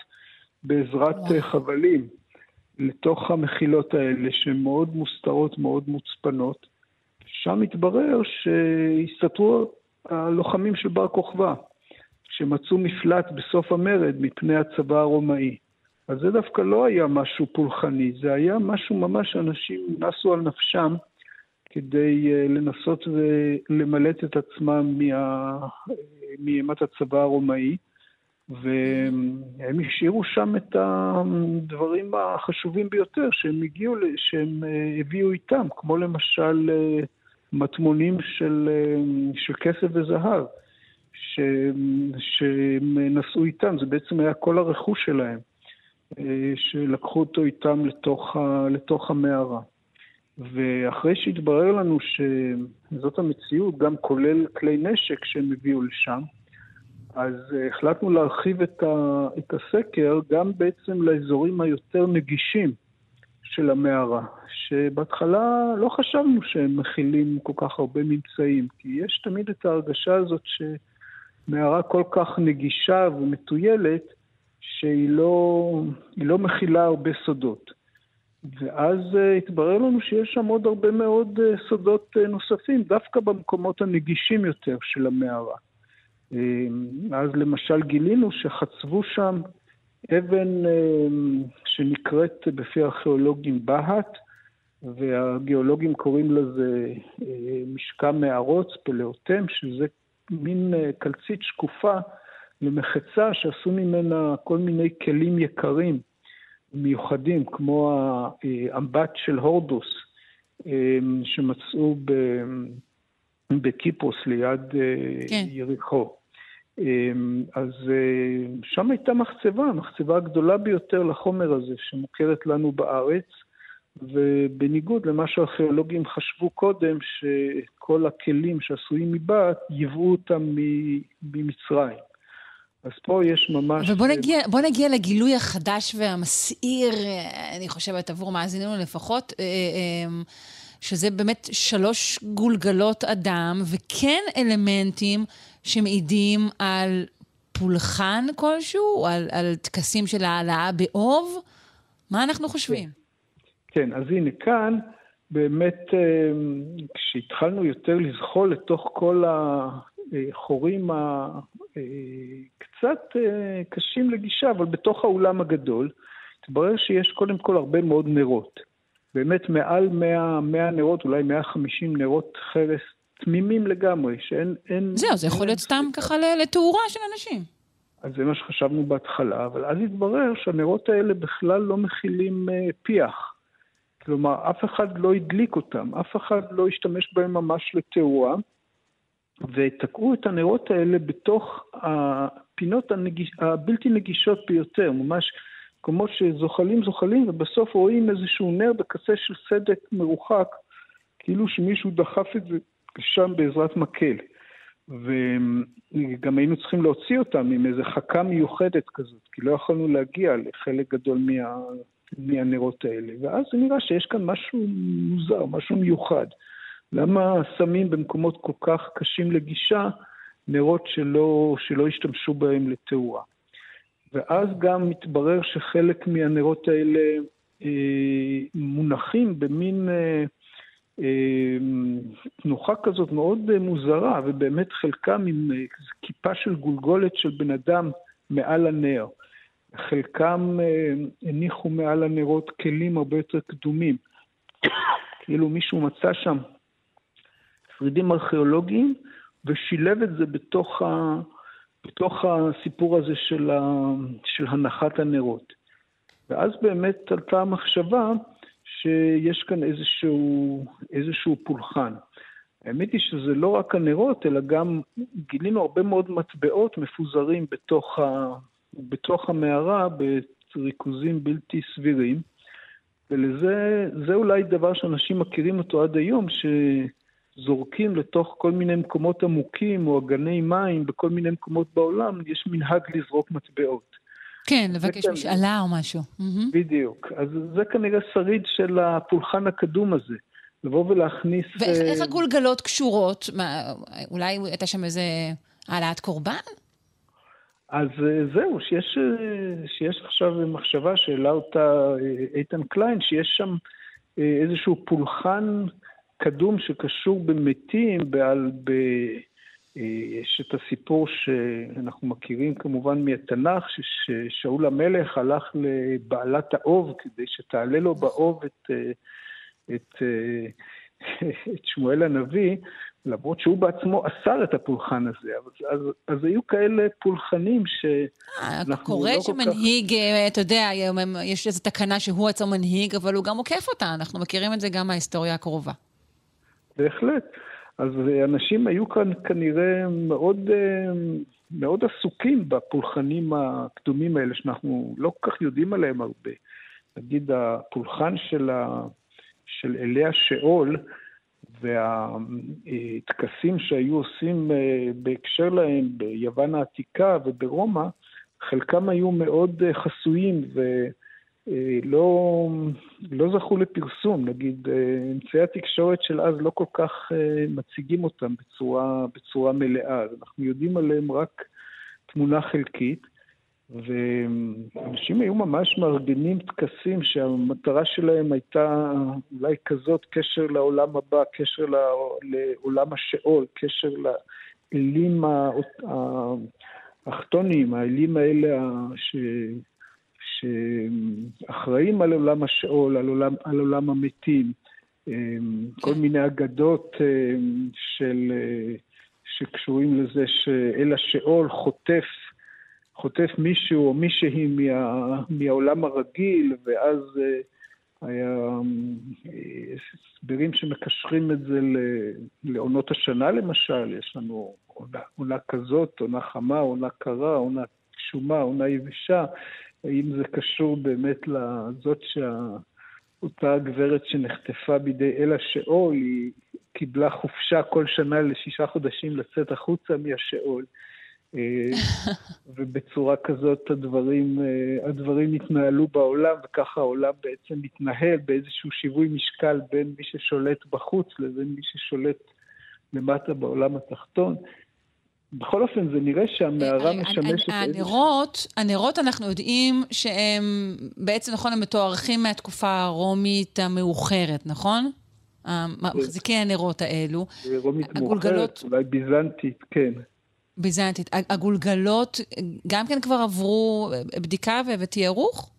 [SPEAKER 14] בעזרת. חבלים לתוך המחילות האלה, שהן מאוד מוסתרות, מאוד מוצפנות. שם התברר שהסתתרו הלוחמים של בר כוכבא, שמצאו מפלט בסוף המרד מפני הצבא הרומאי. אז זה דווקא לא היה משהו פולחני, זה היה משהו ממש שאנשים נסו על נפשם כדי uh, לנסות ולמלט את עצמם. מאימת הצבא הרומאי, והם השאירו שם את הדברים החשובים ביותר שהם הגיעו, שהם uh, הביאו איתם, כמו למשל uh, מטמונים של, uh, של כסף וזהב, שהם נשאו איתם, זה בעצם היה כל הרכוש שלהם. שלקחו אותו איתם לתוך, ה, לתוך המערה. ואחרי שהתברר לנו שזאת המציאות, גם כולל כלי נשק שהם הביאו לשם, אז החלטנו להרחיב את, ה, את הסקר גם בעצם לאזורים היותר נגישים של המערה, שבהתחלה לא חשבנו שהם מכילים כל כך הרבה ממצאים, כי יש תמיד את ההרגשה הזאת שמערה כל כך נגישה ומטוילת, שהיא לא, לא מכילה הרבה סודות. ואז uh, התברר לנו שיש שם עוד הרבה מאוד uh, סודות uh, נוספים, דווקא במקומות הנגישים יותר של המערה. Uh, אז למשל גילינו שחצבו שם אבן uh, שנקראת בפי הארכיאולוגים בהט, והגיאולוגים קוראים לזה uh, משקע מערות, פלאוטם, שזה מין uh, קלצית שקופה למחצה שעשו ממנה כל מיני כלים יקרים, מיוחדים, כמו האמבט של הורדוס, אמ, שמצאו בקיפוס ליד אה, כן. יריחו. אמ, אז אה, שם הייתה מחצבה, המחצבה הגדולה ביותר לחומר הזה, שמוכרת לנו בארץ, ובניגוד למה שהארכיאולוגים חשבו קודם, שכל הכלים שעשויים מבט, ייבאו אותם ממצרים. אז פה יש ממש...
[SPEAKER 1] ובוא נגיע, בוא נגיע לגילוי החדש והמסעיר, אני חושבת, עבור מאזיננו לפחות, אה, אה, שזה באמת שלוש גולגלות אדם, וכן אלמנטים שמעידים על פולחן כלשהו, על, על טקסים של העלאה באוב. מה אנחנו חושבים?
[SPEAKER 14] כן, אז הנה כאן, באמת, אה, כשהתחלנו יותר לזחול לתוך כל החורים קצת אה, קשים לגישה, אבל בתוך האולם הגדול, התברר שיש קודם כל הרבה מאוד נרות. באמת מעל 100, 100 נרות, אולי 150 נרות חרס תמימים לגמרי, שאין... אין,
[SPEAKER 1] זהו, זה יכול להיות סתם ככה לתאורה של אנשים.
[SPEAKER 14] אז זה מה שחשבנו בהתחלה, אבל אז התברר שהנרות האלה בכלל לא מכילים אה, פיח. כלומר, אף אחד לא הדליק אותם, אף אחד לא השתמש בהם ממש לתאורה. ותקעו את הנרות האלה בתוך הפינות הנגיש, הבלתי נגישות ביותר, ממש מקומות שזוחלים זוחלים ובסוף רואים איזשהו נר בקצה של סדק מרוחק, כאילו שמישהו דחף את זה שם בעזרת מקל. וגם היינו צריכים להוציא אותם עם איזו חכה מיוחדת כזאת, כי לא יכולנו להגיע לחלק גדול מה, מהנרות האלה. ואז זה נראה שיש כאן משהו מוזר, משהו מיוחד. למה שמים במקומות כל כך קשים לגישה נרות שלא, שלא השתמשו בהם לתאורה. ואז גם מתברר שחלק מהנרות האלה אה, מונחים במין אה, אה, תנוחה כזאת מאוד אה, מוזרה, ובאמת חלקם עם אה, כיפה של גולגולת של בן אדם מעל הנר. חלקם אה, הניחו מעל הנרות כלים הרבה יותר קדומים. כאילו מישהו מצא שם שרידים ארכיאולוגיים ושילב את זה בתוך, ה, בתוך הסיפור הזה של, ה, של הנחת הנרות. ואז באמת עלתה המחשבה שיש כאן איזשהו, איזשהו פולחן. האמת היא שזה לא רק הנרות, אלא גם גילינו הרבה מאוד מטבעות מפוזרים בתוך, ה, בתוך המערה בריכוזים בלתי סבירים. ולזה, זה אולי דבר שאנשים מכירים אותו עד היום, שזורקים לתוך כל מיני מקומות עמוקים או אגני מים בכל מיני מקומות בעולם, יש מנהג לזרוק מטבעות.
[SPEAKER 1] כן, לבקש. משאלה או משהו.
[SPEAKER 14] בדיוק. אז זה כנראה שריד של הפולחן הקדום הזה. לבוא ולהכניס...
[SPEAKER 1] ואיך איך הגולגלות קשורות? מה, אולי הייתה שם איזה העלאת קורבן?
[SPEAKER 14] אז אה, זהו, שיש, אה, שיש עכשיו מחשבה שהעלה אותה איתן קליין, שיש שם איזשהו פולחן קדום שקשור במתים, בעל, ב, אה, יש את הסיפור שאנחנו מכירים כמובן מהתנ"ך, ששאול המלך הלך לבעלת האוב כדי שתעלה לו באוב את, אה, את, אה, את שמואל הנביא, למרות שהוא בעצמו אסר את הפולחן הזה. אז, אז, אז היו כאלה פולחנים שאנחנו
[SPEAKER 1] קורה
[SPEAKER 14] לא כל כך...
[SPEAKER 1] שמנהיג, אה, אתה יודע, יש איזו תקנה שהוא עצמו מנהיג, אבל הוא גם עוקף אותה. אנחנו מכירים את זה גם מההיסטוריה הקרובה.
[SPEAKER 14] בהחלט. אז אה, אנשים היו כאן כנראה מאוד, אה, מאוד עסוקים בפולחנים הקדומים האלה, שאנחנו לא כל כך יודעים עליהם הרבה. נגיד הפולחן של, ה, של אלי השאול והטקסים שהיו עושים אה, בהקשר להם ביוון העתיקה וברומא, חלקם היו מאוד חסויים ולא לא זכו לפרסום. נגיד, אה, אמצעי התקשורת של אז לא כל כך אה, מציגים אותם בצורה, בצורה מלאה. אז אנחנו יודעים עליהם רק תמונה חלקית. ואנשים היו ממש מארגנים טקסים שהמטרה שלהם הייתה אולי כזאת, קשר לעולם הבא, קשר לעולם השאול, קשר לאלים ה- ה- האחתוניים, האלים האלה ש... שאחראים על עולם השאול, על עולם, על עולם המתים, אמ, כל מיני אגדות אמ, של, אה, שקשורים לזה שאל השאול חוטף חוטף מישהו או מישהי מה, מהעולם הרגיל, ואז אה, היה אה, הסברים שמקשרים את זה לעונות השנה למשל, יש לנו עונה, עונה כזאת, עונה חמה, עונה קרה, עונה גשומה, עונה יבשה, האם זה קשור באמת לזאת שה... אותה גברת שנחטפה בידי אל השאול, היא קיבלה חופשה כל שנה לשישה חודשים לצאת החוצה מהשאול. אה, ובצורה כזאת הדברים, אה, הדברים התנהלו בעולם, וככה העולם בעצם מתנהל באיזשהו שיווי משקל בין מי ששולט בחוץ לבין מי ששולט למטה בעולם התחתון. בכל אופן, זה נראה שהמערה משמשת איזשהו...
[SPEAKER 1] הנרות, הנרות אנחנו יודעים שהם בעצם, נכון, הם מתוארכים מהתקופה הרומית המאוחרת, נכון? מחזיקי הנרות האלו.
[SPEAKER 14] רומית מאוחרת, אולי ביזנטית, כן.
[SPEAKER 1] ביזנטית. הגולגלות גם כן כבר עברו בדיקה ותיארוך?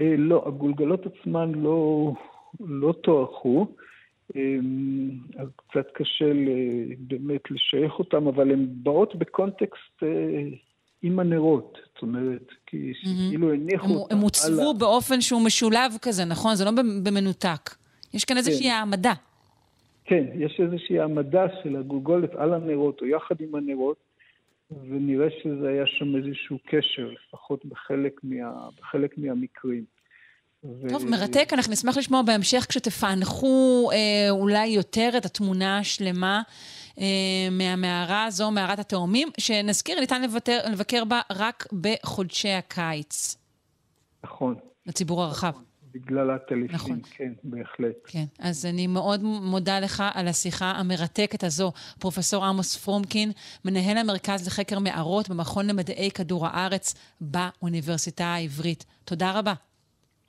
[SPEAKER 14] אה, לא, הגולגלות עצמן לא, לא תוארכו, אה, אז קצת קשה באמת לשייך אותן, אבל הן באות בקונטקסט אה, עם הנרות, זאת אומרת, כי כאילו הניחו
[SPEAKER 1] הם,
[SPEAKER 14] אותן
[SPEAKER 1] הם הוצבו באופן שהוא משולב כזה, נכון? זה לא במנותק. יש כאן איזושהי
[SPEAKER 14] כן.
[SPEAKER 1] העמדה.
[SPEAKER 14] כן, יש איזושהי העמדה של הגולגולת על הנרות, או יחד עם הנרות, ונראה שזה היה שם איזשהו קשר, לפחות בחלק, מה, בחלק מהמקרים.
[SPEAKER 1] טוב, מרתק, אנחנו נשמח לשמוע בהמשך כשתפענחו אה, אולי יותר את התמונה השלמה אה, מהמערה הזו, מערת התאומים, שנזכיר, ניתן לוותר, לבקר בה רק בחודשי הקיץ.
[SPEAKER 14] נכון.
[SPEAKER 1] לציבור הרחב.
[SPEAKER 14] בגלל הטלפון,
[SPEAKER 1] נכון.
[SPEAKER 14] כן, בהחלט.
[SPEAKER 1] כן, אז אני מאוד מודה לך על השיחה המרתקת הזו, פרופסור עמוס פרומקין, מנהל המרכז לחקר מערות במכון למדעי כדור הארץ באוניברסיטה העברית. תודה רבה.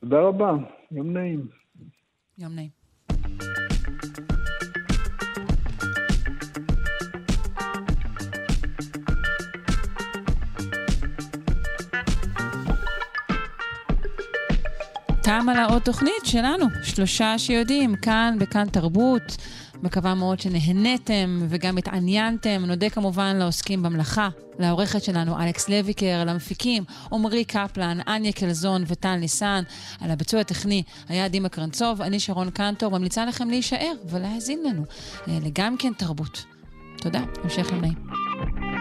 [SPEAKER 14] תודה רבה, יום נעים.
[SPEAKER 1] יום נעים. תמה לה עוד תוכנית שלנו, שלושה שיודעים, כאן, בכאן תרבות. מקווה מאוד שנהניתם וגם התעניינתם. נודה כמובן לעוסקים במלאכה, לעורכת שלנו אלכס לויקר, למפיקים עמרי קפלן, אניה קלזון וטל ניסן. על הביצוע הטכני היה דימה קרנצוב, אני שרון קנטור, ממליצה לכם להישאר ולהאזין לנו אה, לגם כן תרבות. תודה, המשך יום נעים.